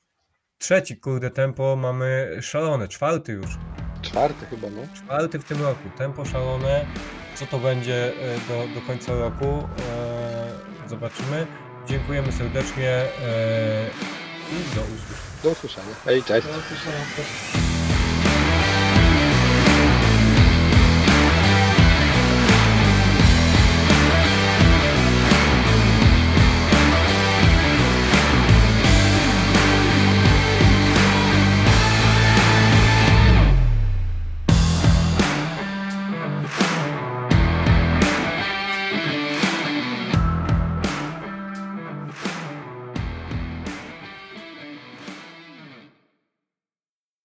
trzeci, kurde, tempo mamy szalone, czwarty już,
Czwarty chyba, no.
czwarty w tym roku, tempo szalone, co to będzie e, do, do końca roku, e, zobaczymy. Dziękujemy serdecznie e, i do usłyszenia.
Do usłyszenia. Hej, cześć.
Do usłyszenia.